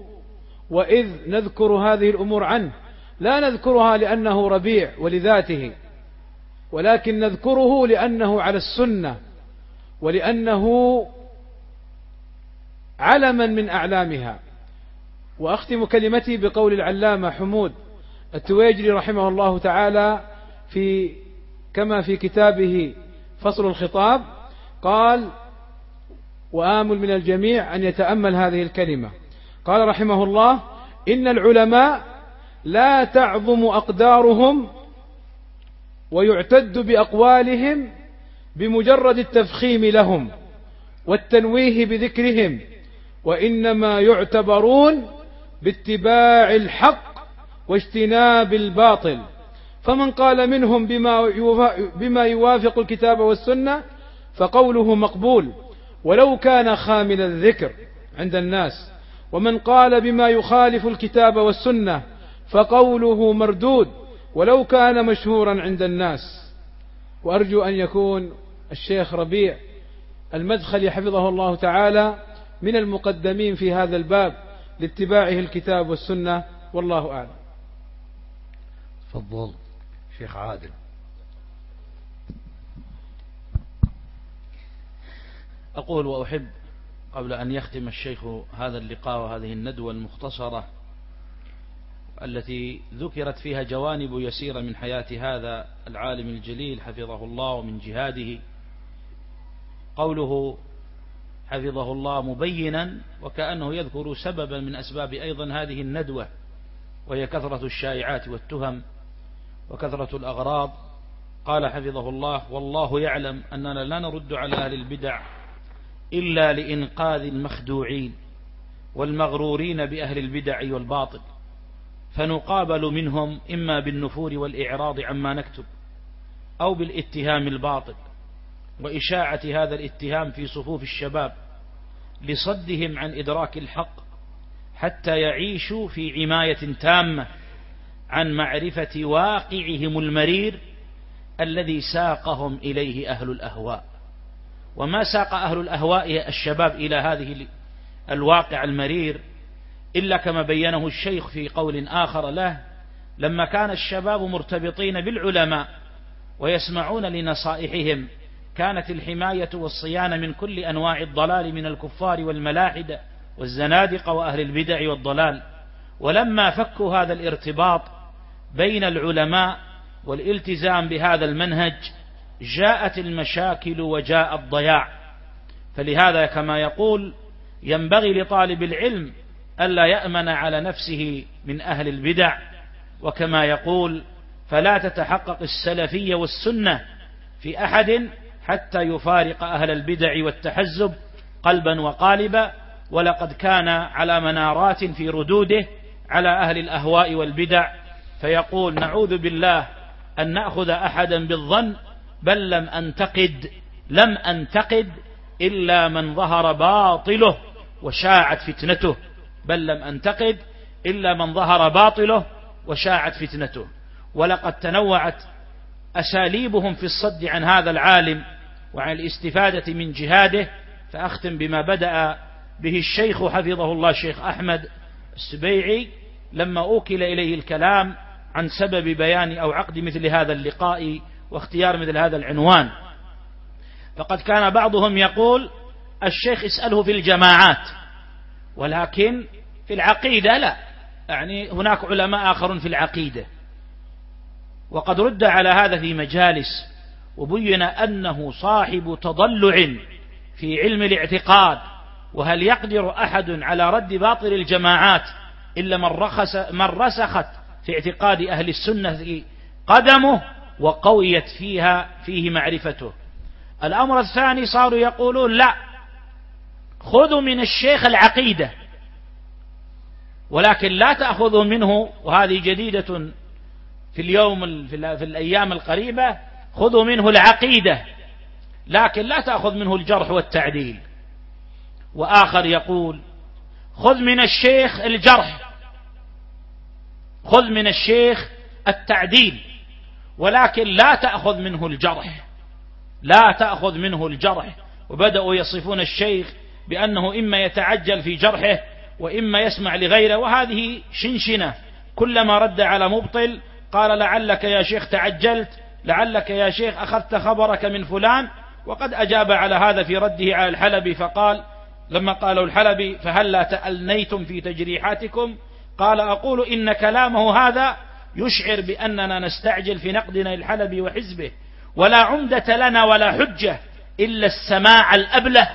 وإذ نذكر هذه الأمور عنه. لا نذكرها لأنه ربيع ولذاته ولكن نذكره لأنه على السنة ولأنه علما من أعلامها. وأختم كلمتي بقول العلامة حمود التويجري رحمه الله تعالى في كما في كتابه فصل الخطاب قال وآمل من الجميع أن يتأمل هذه الكلمة. قال رحمه الله إن العلماء لا تعظم أقدارهم ويعتد بأقوالهم بمجرد التفخيم لهم والتنويه بذكرهم وإنما يعتبرون باتباع الحق واجتناب الباطل. فمن قال منهم بما بما يوافق الكتاب والسنة فقوله مقبول ولو كان خامل الذكر عند الناس. ومن قال بما يخالف الكتاب والسنة فقوله مردود ولو كان مشهورا عند الناس. وأرجو أن يكون الشيخ ربيع المدخل حفظه الله تعالى من المقدمين في هذا الباب لاتباعه الكتاب والسنة والله أعلم. تفضل شيخ عادل. أقول وأحب قبل أن يختم الشيخ هذا اللقاء وهذه الندوة المختصرة التي ذكرت فيها جوانب يسيرة من حياة هذا العالم الجليل حفظه الله ومن جهاده قوله حفظه الله مبينا وكأنه يذكر سببا من أسباب أيضا هذه الندوة وهي كثرة الشائعات والتهم وكثرة الأغراض. قال حفظه الله والله يعلم أننا لا نرد على أهل البدع إلا لإنقاذ المخدوعين والمغرورين بأهل البدع والباطل. فنقابل منهم إما بالنفور والإعراض عما نكتب أو بالاتهام الباطل وإشاعة هذا الاتهام في صفوف الشباب لصدهم عن إدراك الحق حتى يعيشوا في عماية تامة عن معرفة واقعهم المرير الذي ساقهم إليه أهل الأهواء. وما ساق أهل الأهواء الشباب إلى هذه الواقع المرير إلا كما بينه الشيخ في قول آخر له لما كان الشباب مرتبطين بالعلماء ويسمعون لنصائحهم كانت الحماية والصيانة من كل أنواع الضلال من الكفار والملاحدة والزنادقة وأهل البدع والضلال. ولما فكوا هذا الارتباط بين العلماء والالتزام بهذا المنهج جاءت المشاكل وجاء الضياع. فلهذا كما يقول ينبغي لطالب العلم ألا يأمن على نفسه من أهل البدع. وكما يقول فلا تتحقق السلفية والسنة في أحد حتى يفارق أهل البدع والتحزب قلبا وقالبا. ولقد كان على منارات في ردوده على أهل الأهواء والبدع. فيقول نعوذ بالله أن نأخذ أحدا بالظن بل لم أنتقد لم أنتقد إلا من ظهر باطله وشاعت فتنته. بل لم أنتقد إلا من ظهر باطله وشاعت فتنته. ولقد تنوعت أساليبهم في الصد عن هذا العالم وعن الاستفادة من جهاده. فأختم بما بدأ به الشيخ حفظه الله الشيخ أحمد السبيعي لما أوكل إليه الكلام عن سبب بيان أو عقد مثل هذا اللقاء واختيار مثل هذا العنوان. فقد كان بعضهم يقول الشيخ اسأله في الجماعات ولكن في العقيدة لا. يعني هناك علماء آخرون في العقيدة. وقد رد على هذا في مجالس وبين أنه صاحب تضلع في علم الاعتقاد وهل يقدر أحد على رد باطل الجماعات إلا من, رخص من رسخت في اعتقاد أهل السنة قدمه؟ وقويت فيها فيه معرفته. الأمر الثاني صاروا يقولون لا خذوا من الشيخ العقيدة ولكن لا تأخذوا منه وهذه جديدة في اليوم في الأيام القريبة خذوا منه العقيدة لكن لا تأخذ منه الجرح والتعديل. وآخر يقول خذ من الشيخ الجرح خذ من الشيخ التعديل. ولكن لا تأخذ منه الجرح. لا تأخذ منه الجرح. وبدأوا يصفون الشيخ بأنه إما يتعجل في جرحه وإما يسمع لغيره وهذه شنشنة. كلما رد على مبطل قال لعلك يا شيخ تعجلت لعلك يا شيخ أخذت خبرك من فلان. وقد أجاب على هذا في رده على الحلبي فقال لما قالوا الحلبي فهلا تألنيتم في تجريحاتكم؟ قال أقول إن كلامه هذا يشعر بأننا نستعجل في نقدنا الحلبي وحزبه ولا عمدة لنا ولا حجة إلا السماع الأبلة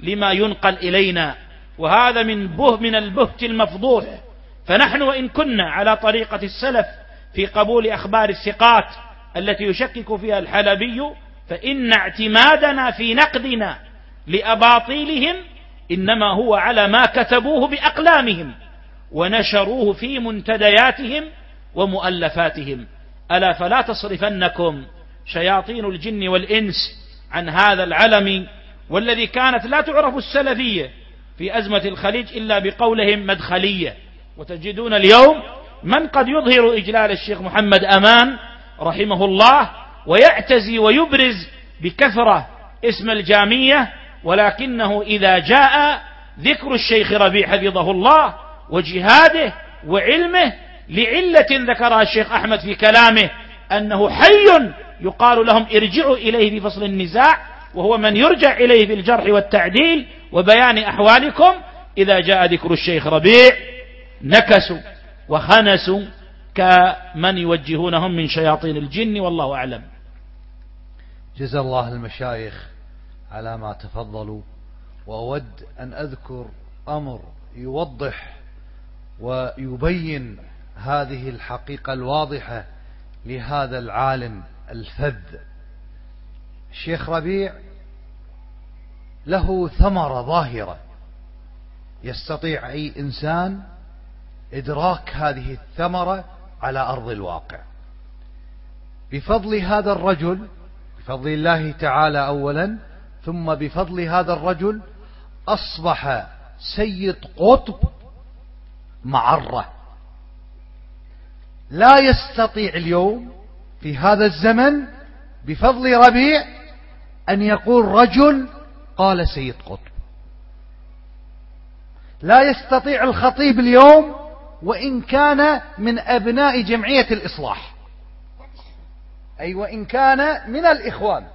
لما ينقل إلينا. وهذا من به من البهت المفضوح. فنحن وإن كنا على طريقة السلف في قبول أخبار الثقات التي يشكك فيها الحلبي فإن اعتمادنا في نقدنا لأباطيلهم إنما هو على ما كتبوه بأقلامهم ونشروه في منتدياتهم ومؤلفاتهم. ألا فلا تصرفنكم شياطين الجن والإنس عن هذا العلم والذي كانت لا تعرف السلفية في أزمة الخليج إلا بقولهم مدخلية. وتجدون اليوم من قد يظهر إجلال الشيخ محمد أمان رحمه الله ويعتزي ويبرز بكثرة اسم الجامية ولكنه إذا جاء ذكر الشيخ ربيع حفظه الله وجهاده وعلمه لعلة ذكرها الشيخ أحمد في كلامه أنه حي يقال لهم ارجعوا إليه في فصل النزاع وهو من يرجع إليه في الجرح والتعديل وبيان أحوالكم إذا جاء ذكر الشيخ ربيع نكسوا وخنسوا كمن يوجهونهم من شياطين الجن والله أعلم. جزا الله المشايخ على ما تفضلوا وأود أن أذكر أمر يوضح ويبين هذه الحقيقة الواضحة لهذا العالم الفذ. الشيخ ربيع له ثمرة ظاهرة. يستطيع أي إنسان إدراك هذه الثمرة على أرض الواقع. بفضل هذا الرجل بفضل الله تعالى أولا ثم بفضل هذا الرجل أصبح سيد قطب معرة. لا يستطيع اليوم في هذا الزمن بفضل ربيع أن يقول رجل قال سيد قطب. لا يستطيع الخطيب اليوم وإن كان من أبناء جمعية الإصلاح. أي وإن كان من الإخوان.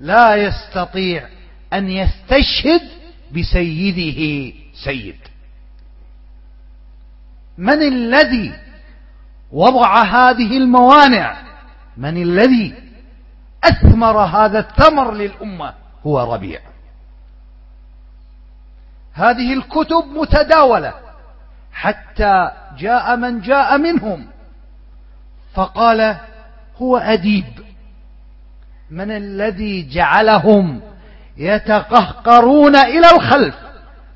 لا يستطيع أن يستشهد بسيده سيد. من الذي وضع هذه الموانع. من الذي أثمر هذا الثمر للأمة؟ هو ربيع. هذه الكتب متداولة. حتى جاء من جاء منهم. فقال هو أديب. من الذي جعلهم يتقهقرون إلى الخلف؟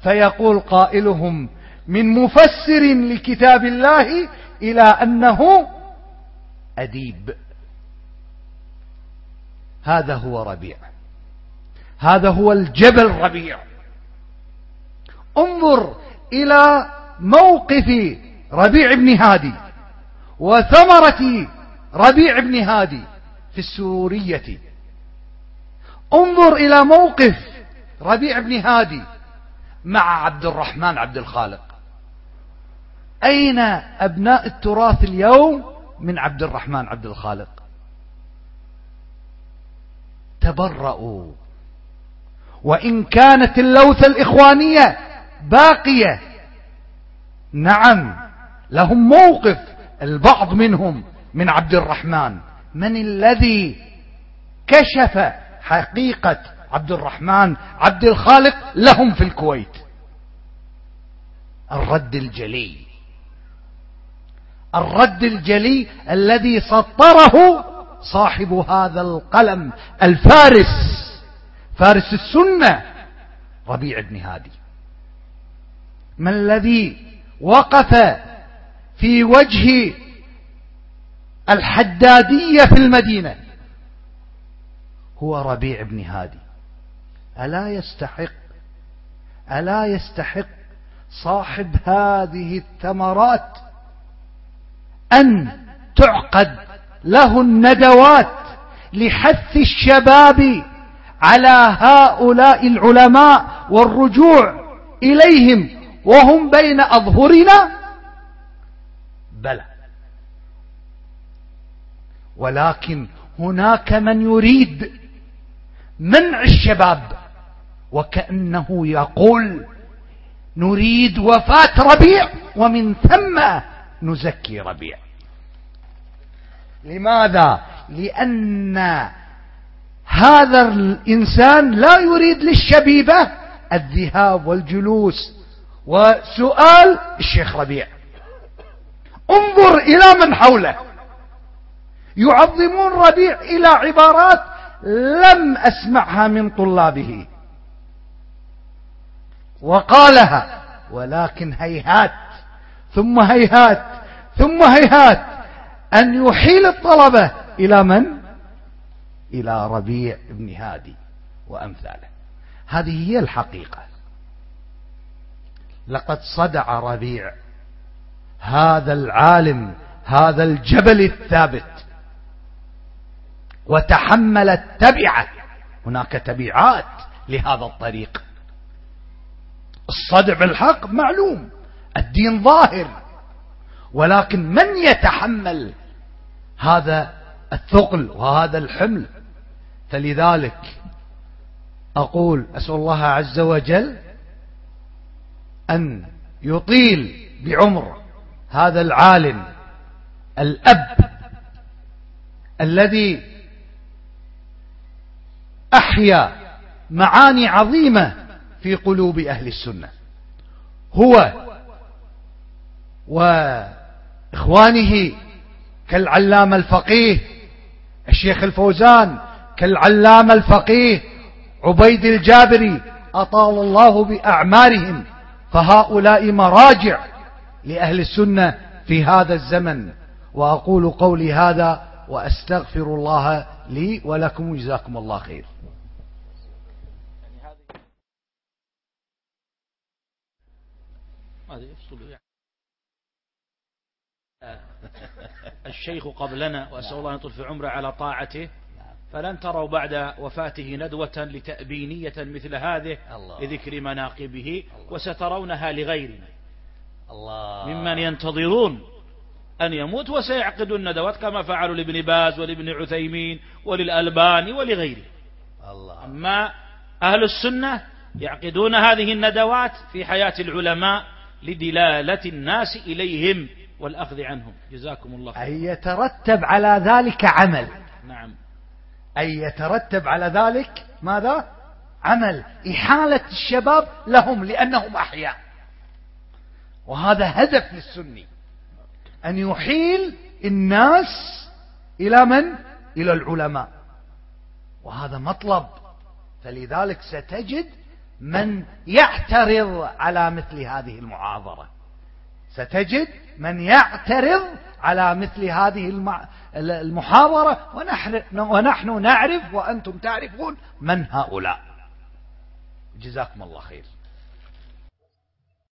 فيقول قائلهم من مفسر لكتاب الله إلى أنه أديب. هذا هو ربيع. هذا هو الجبل ربيع. انظر إلى موقف ربيع بن هادي وثمرة ربيع بن هادي في السرورية انظر إلى موقف ربيع بن هادي مع عبد الرحمن عبد الخالق. أين أبناء التراث اليوم من عبد الرحمن عبد الخالق؟ تبرأوا وإن كانت اللوثة الإخوانية باقية نعم لهم موقف البعض منهم من عبد الرحمن. من الذي كشف حقيقة عبد الرحمن عبد الخالق لهم في الكويت؟ الرد الجلي. الرد الجلي الذي سطره صاحب هذا القلم الفارس. فارس السنة. ربيع بن هادي. ما الذي وقف في وجه الحدادية في المدينة؟ هو ربيع بن هادي. ألا يستحق ألا يستحق صاحب هذه الثمرات أن تعقد له الندوات لحث الشباب على هؤلاء العلماء والرجوع إليهم وهم بين أظهرنا؟ بلى. ولكن هناك من يريد منع الشباب وكأنه يقول نريد وفاة ربيع ومن ثم نزكي ربيع. لماذا؟ لأن هذا الإنسان لا يريد للشبيبة الذهاب والجلوس. وسؤال الشيخ ربيع. انظر إلى من حوله. يعظمون ربيع إلى عبارات لم أسمعها من طلابه. وقالها ولكن هيهات ثم هيهات ثم هيهات. أن يحيل الطلبة إلى من؟ إلى ربيع بن هادي وأمثاله. هذه هي الحقيقة. لقد صدع ربيع هذا العالم هذا الجبل الثابت وتحمل التبعة هناك تبعات لهذا الطريق. الصدع بالحق معلوم. الدين ظاهر. ولكن من يتحمل هذا الثقل وهذا الحمل؟ فلذلك أقول أسأل الله عز وجل أن يطيل بعمر هذا العالم الأب الذي أحيا معاني عظيمة في قلوب أهل السنة. هو وإخوانه كالعلامة الفقيه الشيخ الفوزان كالعلامة الفقيه عبيد الجابري أطال الله بأعمارهم فهؤلاء مراجع لأهل السنة في هذا الزمن. وأقول قولي هذا وأستغفر الله لي ولكم جزاكم الله خير. الشيخ قبلنا وأسأل الله أن يطول في عمره على طاعته. فلن تروا بعد وفاته ندوة لتأبينية مثل هذه لذكر مناقبه وسترونها لغيرنا. الله. ممن ينتظرون أن يموت وسيعقدون ندوات كما فعلوا لابن باز ولابن عثيمين وللألباني ولغيره. الله. أما أهل السنة يعقدون هذه الندوات في حياة العلماء لدلالة الناس إليهم. والأخذ عنهم. جزاكم الله خير أن يترتب على ذلك عمل. نعم. أن يترتب على ذلك ماذا؟ عمل. إحالة الشباب لهم لأنهم أحياء. وهذا هدف للسني. أن يحيل الناس إلى من؟ إلى العلماء. وهذا مطلب. فلذلك ستجد من يعترض على مثل هذه المعاضرة. ستجد من يعترض على مثل هذه المحاضرة ونحن نعرف وأنتم تعرفون من هؤلاء. جزاكم الله خير.